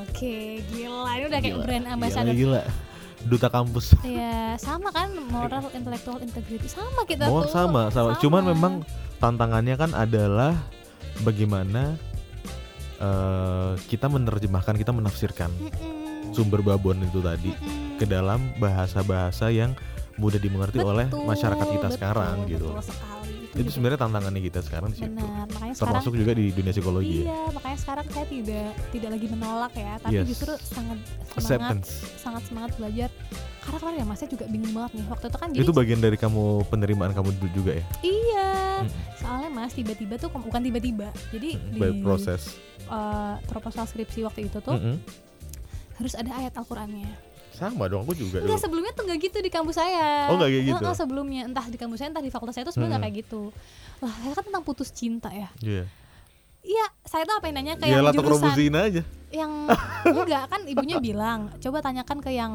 B: oke gila ini udah kayak
A: Gila,
B: brand
A: Gila,
B: ambassador
A: gila. Duta kampus.
B: ya sama kan moral intellectual integrity sama kita
A: Oh
B: tuh
A: sama, sama. Cuman memang tantangannya kan adalah bagaimana eh, kita menerjemahkan, kita menafsirkan
B: Mm-mm.
A: sumber babon itu tadi
B: Mm-mm.
A: ke dalam bahasa-bahasa yang mudah dimengerti oleh
B: Betul,
A: masyarakat kita
B: betul,
A: sekarang gitu.
B: betul sekali itu,
A: Itu sebenarnya tantangannya kita sekarang di situ.
B: benar makanya sekarang
A: Termasuk juga di dunia psikologi ya.
B: iya makanya sekarang saya tidak tidak lagi menolak ya tapi
A: Yes.
B: justru sangat semangat
A: Acceptance.
B: sangat semangat belajar karena kemarin ya masnya juga bingung banget nih waktu itu kan jadi
A: Itu bagian dari kamu penerimaan kamu dulu juga ya.
B: iya
A: Mm.
B: soalnya mas tiba-tiba tuh bukan tiba-tiba jadi
A: Mm,
B: di
A: proses.
B: eh, proposal skripsi waktu itu tuh
A: Mm-mm.
B: harus ada ayat Al-Qur'annya
A: Sama dong, aku juga.
B: Enggak
A: dulu.
B: sebelumnya tuh nggak gitu di kampus saya.
A: Oh, nggak kayak gitu?
B: Heeh, sebelumnya entah di kampus saya entah di fakultas saya itu sebenarnya
A: Hmm.
B: kayak gitu. Lah, saya kan tentang putus cinta ya.
A: Iya.
B: Iya, saya tuh apa yang nanya ke
A: Ya
B: yang jurusan
A: aja.
B: yang enggak kan ibunya bilang, coba tanyakan ke yang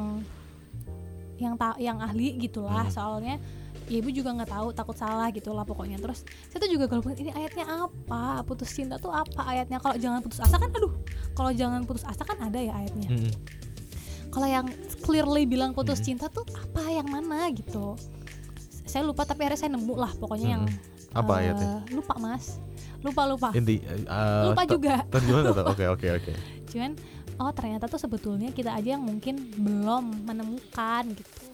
B: yang ta yang ahli gitulah
A: Hmm.
B: soalnya ya ibu juga nggak tahu takut salah gitu lah pokoknya terus saya tuh juga kalau ini ayatnya apa putus cinta tuh apa ayatnya kalau jangan putus asa kan aduh kalau jangan putus asa kan ada ya ayatnya
A: Mm-mm.
B: Kalau yang clearly bilang putus
A: Mhm.
B: cinta tuh apa yang mana gitu saya lupa tapi akhirnya saya nemu lah pokoknya yang
A: Mhm. Apa
B: eh,
A: ayatnya?
B: lupa mas lupa lupa
A: Inti. eh,
B: lupa juga
A: Terjemahan <laughs> oke oke oke.
B: cuman oh ternyata tuh sebetulnya kita aja yang mungkin belum menemukan gitu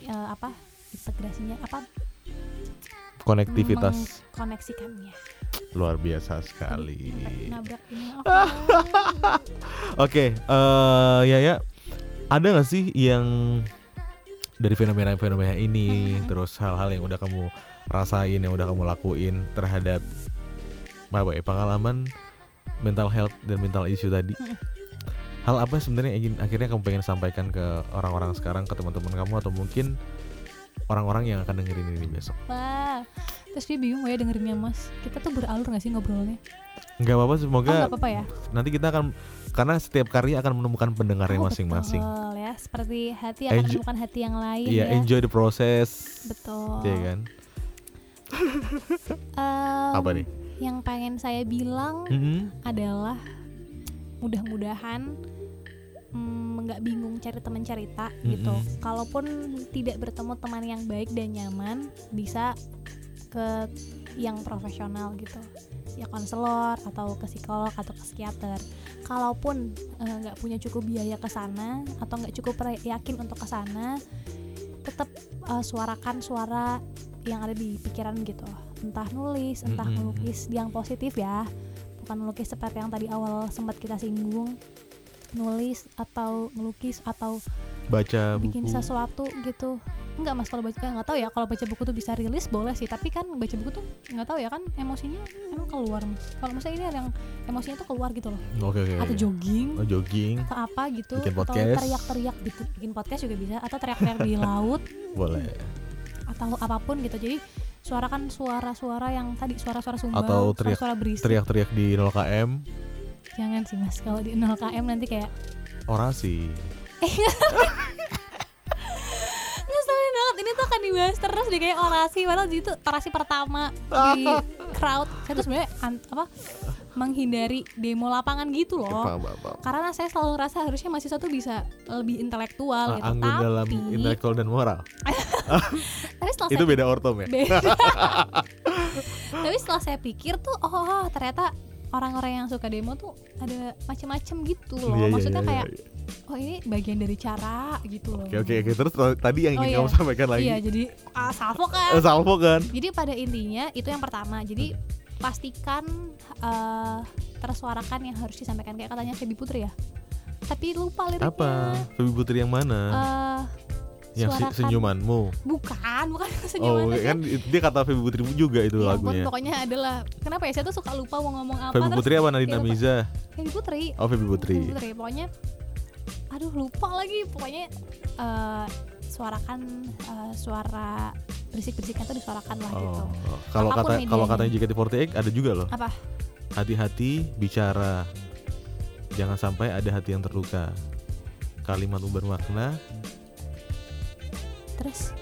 B: Eh, apa integrasinya apa
A: Konektivitas
B: mengkoneksikannya
A: luar biasa sekali.
B: nabrak ini <laughs>
A: Oke, eh ya ya. Ada nggak sih yang dari fenomena-fenomena ini,
B: Mhm.
A: terus hal-hal yang udah kamu rasain, yang udah kamu lakuin terhadap apa ya pengalaman mental health dan mental issue tadi?
B: Mhm.
A: Hal apa sebenarnya ingin akhirnya kamu pengen sampaikan ke orang-orang sekarang, ke teman-teman kamu atau mungkin orang-orang yang akan dengerin ini besok?
B: wah terus dia bingung gak ya dengerinnya mas kita tuh beralur gak sih ngobrolnya
A: Nggak apa-apa,
B: oh
A: semoga
B: nggak apa-apa ya
A: nanti kita akan karena setiap karya akan menemukan pendengarnya
B: Oh,
A: masing-masing.
B: betul ya seperti hati akan
A: Enjoy-
B: menemukan hati yang lain
A: Iya,
B: ya
A: enjoy the process.
B: betul
A: Iya kan? <laughs>
B: Em,
A: Apa nih?
B: yang pengen saya bilang
A: Mm-mm.
B: adalah mudah-mudahan mm, nggak bingung cari teman cerita gitu.
A: Mm-mm.
B: Kalaupun tidak bertemu teman yang baik dan nyaman, bisa ke yang profesional gitu, ya konselor atau ke psikolog atau ke psikiater. Kalaupun eh, nggak punya cukup biaya ke sana atau nggak cukup yakin untuk ke sana, tetap eh, suarakan suara yang ada di pikiran gitu. Entah nulis, entah melukis yang positif ya bukan melukis seperti yang tadi awal sempat kita singgung nulis atau melukis atau
A: Baca
B: bikin
A: buku.
B: sesuatu gitu enggak mas kalau baca nggak tahu ya. Kalau baca buku tuh bisa rilis boleh sih. Tapi kan baca buku tuh nggak tahu ya kan emosinya emang keluar kalau misalnya ini ada yang emosinya tuh keluar gitu loh.
A: Oke okay, okay.
B: atau jogging
A: oh, jogging.
B: atau apa gitu
A: bikin
B: atau teriak-teriak gitu. Bikin podcast juga bisa. Atau teriak-teriak di laut.
A: Boleh.
B: Atau apa pun gitu. Jadi suara kan suara-suara yang tadi suara-suara sumbang
A: atau teriak
B: suara berisik.
A: teriak-teriak di 0 km
B: jangan sih mas. Kalau di 0 km nanti kayak
A: orasi.
B: Eh <laughs> ini tuh akan dibahas terus deh kayak orasi padahal itu orasi pertama di <laughs> crowd saya tuh sebenarnya apa menghindari demo lapangan gitu loh
A: Paham, paham, paham.
B: karena saya selalu ngerasa harusnya mahasiswa tuh bisa lebih intelektual
A: Ah,
B: gitu
A: anggun dalam
B: tapi
A: intelektual dan moral <laughs>
B: tapi setelah
A: itu
B: saya
A: beda ortom ya
B: Beda. <laughs> tapi setelah saya pikir tuh oh ternyata orang-orang yang suka demo tuh ada macam-macam gitu loh
A: Iya, iya,
B: maksudnya
A: iya,
B: kayak
A: iya.
B: Oh ini bagian dari cara gitu loh.
A: Oke oke oke. Terus tadi yang
B: Oh,
A: ingin
B: iya.
A: kamu sampaikan lagi.
B: Iya jadi ah, salvo kan?
A: Eh, salvo kan?
B: Jadi pada intinya itu yang pertama. Jadi pastikan eh, tersuarakan yang harus disampaikan. Kayak katanya Febi Putri ya? Tapi lupa liriknya.
A: Apa? Febi Putri yang mana?
B: Eh,
A: yang
B: suarakan-
A: senyumanmu?
B: Bukan bukan <laughs>
A: oh
B: senyuman.
A: kan dia kata Febi Putri juga itu
B: Ya ampun,
A: lagunya
B: pokoknya adalah kenapa ya? Saya tuh suka lupa mau ngomong apa
A: Febi
B: terus
A: Putri apa Nadine
B: lupa.
A: Amiza
B: Febi Putri.
A: Oh Febi Putri.
B: Febi Putri. Pokoknya aduh lupa lagi pokoknya eh, suarakan eh, suara berisik-berisik itu disuarakan lah gitu
A: Oh, kalau
B: Apa pun
A: kata kalau katanya JKT48 ada juga loh.
B: apa
A: Hati-hati bicara. Jangan sampai ada hati yang terluka. Kalimat bermakna,
B: terus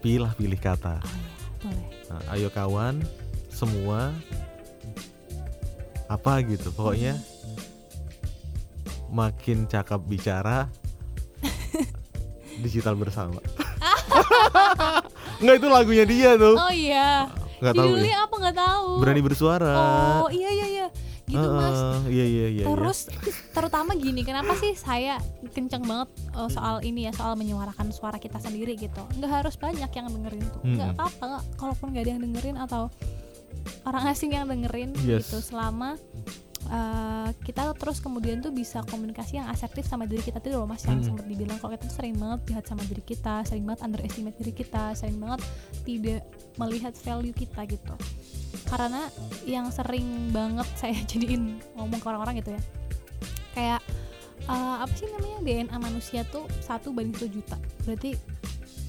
A: pilih-pilih kata.
B: oh ya boleh
A: Nah, ayo kawan, semua apa gitu. Pokoknya makin cakap bicara <laughs> digital bersama. <laughs> Enggak itu lagunya dia tuh.
B: oh iya
A: Enggak tahu ya.
B: apa nggak tahu
A: Berani bersuara.
B: oh iya iya iya gitu mas
A: Heeh, Iya iya iya. iya.
B: Terus terutama gini, kenapa sih saya kenceng banget uh, soal ini ya, soal menyuarakan suara kita sendiri gitu. Nggak harus banyak yang dengerin tuh, nggak
A: Mm-mm.
B: apa-apa. nggak- Kalaupun nggak ada yang dengerin atau orang asing yang dengerin
A: Yes.
B: gitu, selama uh, kita terus kemudian tuh bisa komunikasi yang asertif sama diri kita tuh loh mas yang
A: Mm.
B: sempat dibilang kalau kita tuh sering banget jahat sama diri kita, sering banget underestimate diri kita, sering banget tidak melihat value kita gitu. Karena yang sering banget <laughs> saya jadiin ngomong ke orang-orang gitu ya kayak eh, apa sih namanya DNA manusia tuh satu banding satu juta. Berarti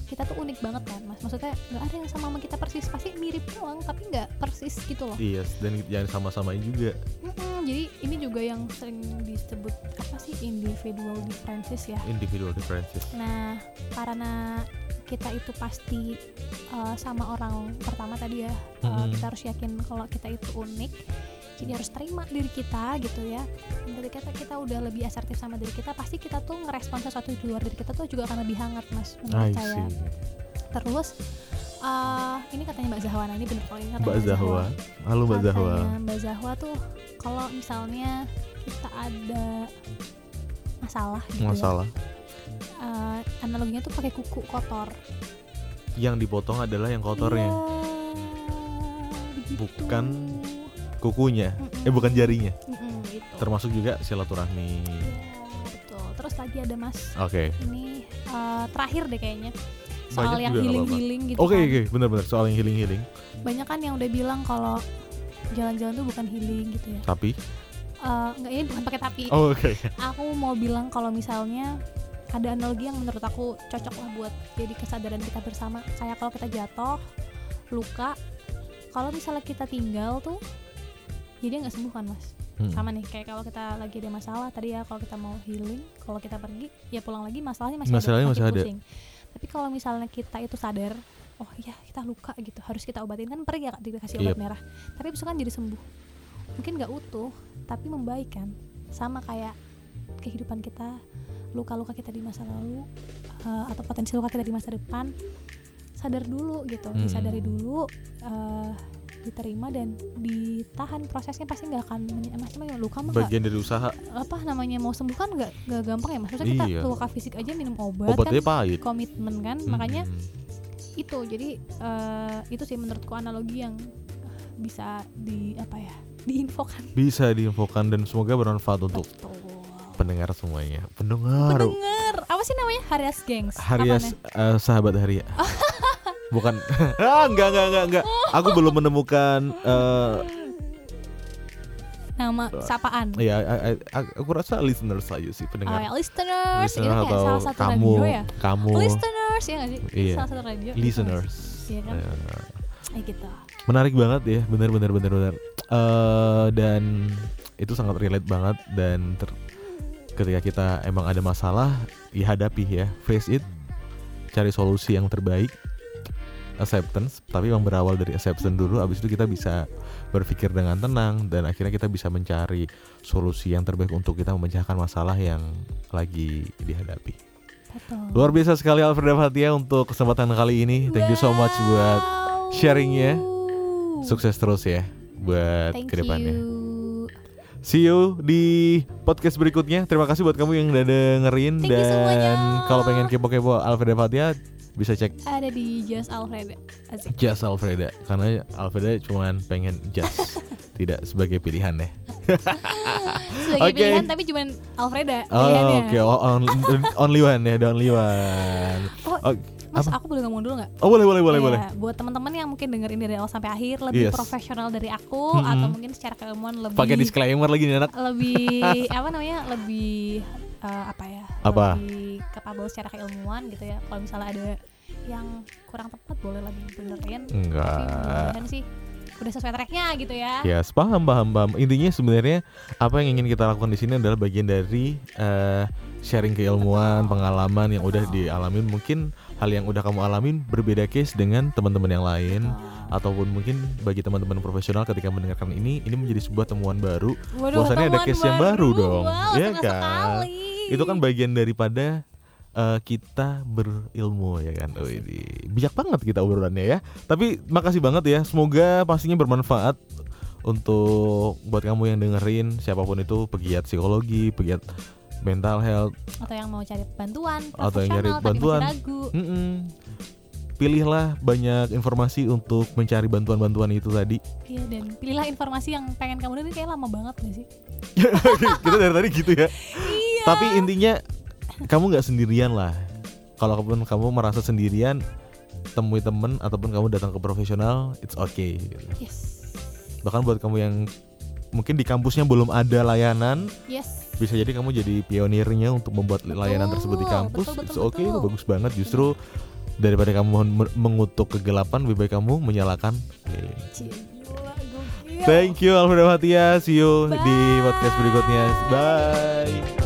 B: kita tuh unik banget kan mas? Maksudnya nggak ada yang sama sama kita persis pasti mirip doang tapi nggak persis gitu loh.
A: Iya, dan jangan sama-samain juga.
B: Mm-mm, jadi ini juga yang sering disebut apa sih individual differences ya
A: Individual differences.
B: Nah, karena kita itu pasti uh, sama orang pertama tadi ya, uh,
A: Mm-mm.
B: kita harus yakin kalau kita itu unik. Jadi harus terima diri kita gitu ya. Dan ketika kita udah lebih asertif sama diri kita, pasti kita tuh ngerespon sesuatu di luar diri kita tuh juga akan lebih hangat, Mas.
A: I
B: Menurut saya.
A: see.
B: Terus uh, ini katanya Mbak Zahwa, nah ini bener kalau ini katanya
A: Mbak Zahwa. Halo Mbak Zahwa.
B: Mbak Zahwa tuh kalau misalnya kita ada masalah gitu ya,
A: Masalah.
B: eh, analoginya tuh pakai kuku kotor.
A: Yang dipotong adalah yang kotornya,
B: begitu.
A: Bukan kukunya.
B: Mm-mm.
A: Eh bukan jarinya.
B: Gitu.
A: Termasuk juga silaturahmi.
B: Iya, betul. Terus lagi ada Mas.
A: Oke.
B: Ini eh, terakhir deh kayaknya. Soal
A: Banyak
B: yang
A: juga nggak
B: healing
A: apa-apa.
B: healing gitu.
A: Oke
B: kan.
A: oke, benar-benar soal yang healing-healing.
B: Banyak kan yang udah bilang kalau jalan-jalan tuh bukan healing gitu ya.
A: Tapi
B: Eh, enggak ini bukan pakai tapi.
A: Oh oke.
B: Aku mau bilang kalau misalnya ada analogi yang menurut aku cocok lah buat jadi kesadaran kita bersama. Kayak kalau kita jatuh, luka, kalau misalnya kita tinggal tuh, jadi nggak sembuh kan mas?
A: Hmm.
B: Sama nih, kayak kalau kita lagi ada masalah tadi ya, kalau kita mau healing, kalau kita pergi, ya pulang lagi masalahnya masih
A: Masalahnya
B: ada,
A: masih ada.
B: pusing. Tapi kalau misalnya kita itu sadar, oh iya kita luka gitu, harus kita obatin kan pergi ya dikasih obat
A: Yep.
B: merah. Tapi besok kan jadi sembuh. Mungkin nggak utuh, tapi membaik kan. Sama kayak kehidupan kita, luka-luka kita di masa lalu, eh, atau potensi luka kita di masa depan, sadar dulu gitu,
A: Hmm.
B: disadari dulu. eh, diterima dan ditahan prosesnya pasti nggak akan maksudnya luka mah
A: Bagian dari usaha.
B: apa namanya mau sembuh kan nggak nggak gampang ya maksudnya kita
A: Iya.
B: luka fisik aja minum obat
A: Obatnya
B: kan
A: pahit.
B: komitmen kan makanya
A: Hmm.
B: itu jadi eh, itu sih menurutku analogi yang bisa di apa ya diinfokan
A: bisa diinfokan dan semoga bermanfaat untuk
B: Betul.
A: pendengar semuanya. Pendengar.
B: pendengar apa apa sih namanya Harias Gengs
A: Harias uh, sahabat Haria <laughs> bukan. Ah enggak enggak enggak enggak. Aku belum menemukan uh,
B: nama sapaan?
A: Ya aku rasa listeners aja sih pendengar.
B: Oh, ya, listeners,
A: listeners
B: itu
A: atau
B: salah satu
A: kamu
B: radio ya?
A: kamu.
B: Listeners ya gak sih?
A: Iya.
B: salah satu radio.
A: Listeners.
B: Iya kan? Eh, gitu.
A: Menarik banget ya benar benar benar benar uh, dan itu sangat relate banget dan ter ketika kita emang ada masalah ya hadapi ya. Face it cari solusi yang terbaik acceptance tapi yang berawal dari acceptance dulu abis itu kita bisa berpikir dengan tenang dan akhirnya kita bisa mencari solusi yang terbaik untuk kita memecahkan masalah yang lagi dihadapi Betul. luar biasa sekali Alfreda Fatia untuk kesempatan kali ini thank you so much buat sharingnya sukses terus ya buat Thank ke depannya you. See you di podcast berikutnya. Terima kasih buat kamu yang udah dengerin
B: Thank
A: dan kalau pengen kepo-kepo Alfreda Fatia bisa cek
B: ada di Just Alfreda. Asik.
A: Just Alfreda karena Alfreda cuma pengen Just <laughs> tidak sebagai pilihan deh. <laughs>
B: sebagai okay. pilihan tapi cuma Alfreda.
A: Oh oke okay. oh, on, only one ya, the only one.
B: Oh, okay. Mas Apa? aku boleh ngomong dulu nggak?
A: Oh boleh boleh boleh ya, boleh.
B: Buat teman-teman yang mungkin dengerin dari awal sampai akhir lebih yes. profesional dari aku hmm. atau mungkin secara keilmuan lebih.
A: Pakai disclaimer lagi nih anak.
B: Lebih <laughs> apa namanya? Lebih uh, apa ya?
A: Apa?
B: Lebih capable secara keilmuan gitu ya. Kalau misalnya ada yang kurang tepat boleh lebih benerin.
A: Enggak.
B: Tapi sih udah sesuai tracknya gitu ya.
A: Ya, yes, paham, paham, paham. Intinya sebenarnya apa yang ingin kita lakukan di sini adalah bagian dari uh, sharing keilmuan, pengalaman yang udah dialamin. Mungkin hal yang udah kamu alamin berbeda case dengan teman-teman yang lain, ataupun mungkin bagi teman-teman profesional ketika mendengarkan ini, ini menjadi sebuah temuan baru. Bahwasannya ada case baru. yang baru dong,
B: wow,
A: ya kan? Sekali. Itu kan bagian daripada uh, kita berilmu ya kan. Ini bijak banget kita obrolannya ya. Tapi makasih banget ya. Semoga pastinya bermanfaat untuk buat kamu yang dengerin siapa pun itu pegiat psikologi, pegiat mental health
B: atau yang mau cari bantuan
A: atau yang cari bantuan
B: ragu.
A: Mm -mm. pilihlah banyak informasi untuk mencari bantuan-bantuan itu tadi
B: iya dan pilihlah informasi yang pengen kamu dengerin kayak lama banget gak sih <laughs>
A: kita dari tadi gitu ya
B: iya.
A: tapi intinya kamu nggak sendirian lah kalau kamu kamu merasa sendirian temui temen ataupun kamu datang ke profesional it's okay
B: yes.
A: bahkan buat kamu yang mungkin di kampusnya belum ada layanan
B: yes.
A: bisa jadi kamu jadi pionirnya untuk membuat betul, layanan tersebut di kampus betul, betul, it's okay betul. itu bagus banget justru daripada kamu mengutuk kegelapan lebih baik kamu menyalakan Thank you Alfredo Hatia See you Bye. di podcast berikutnya. Bye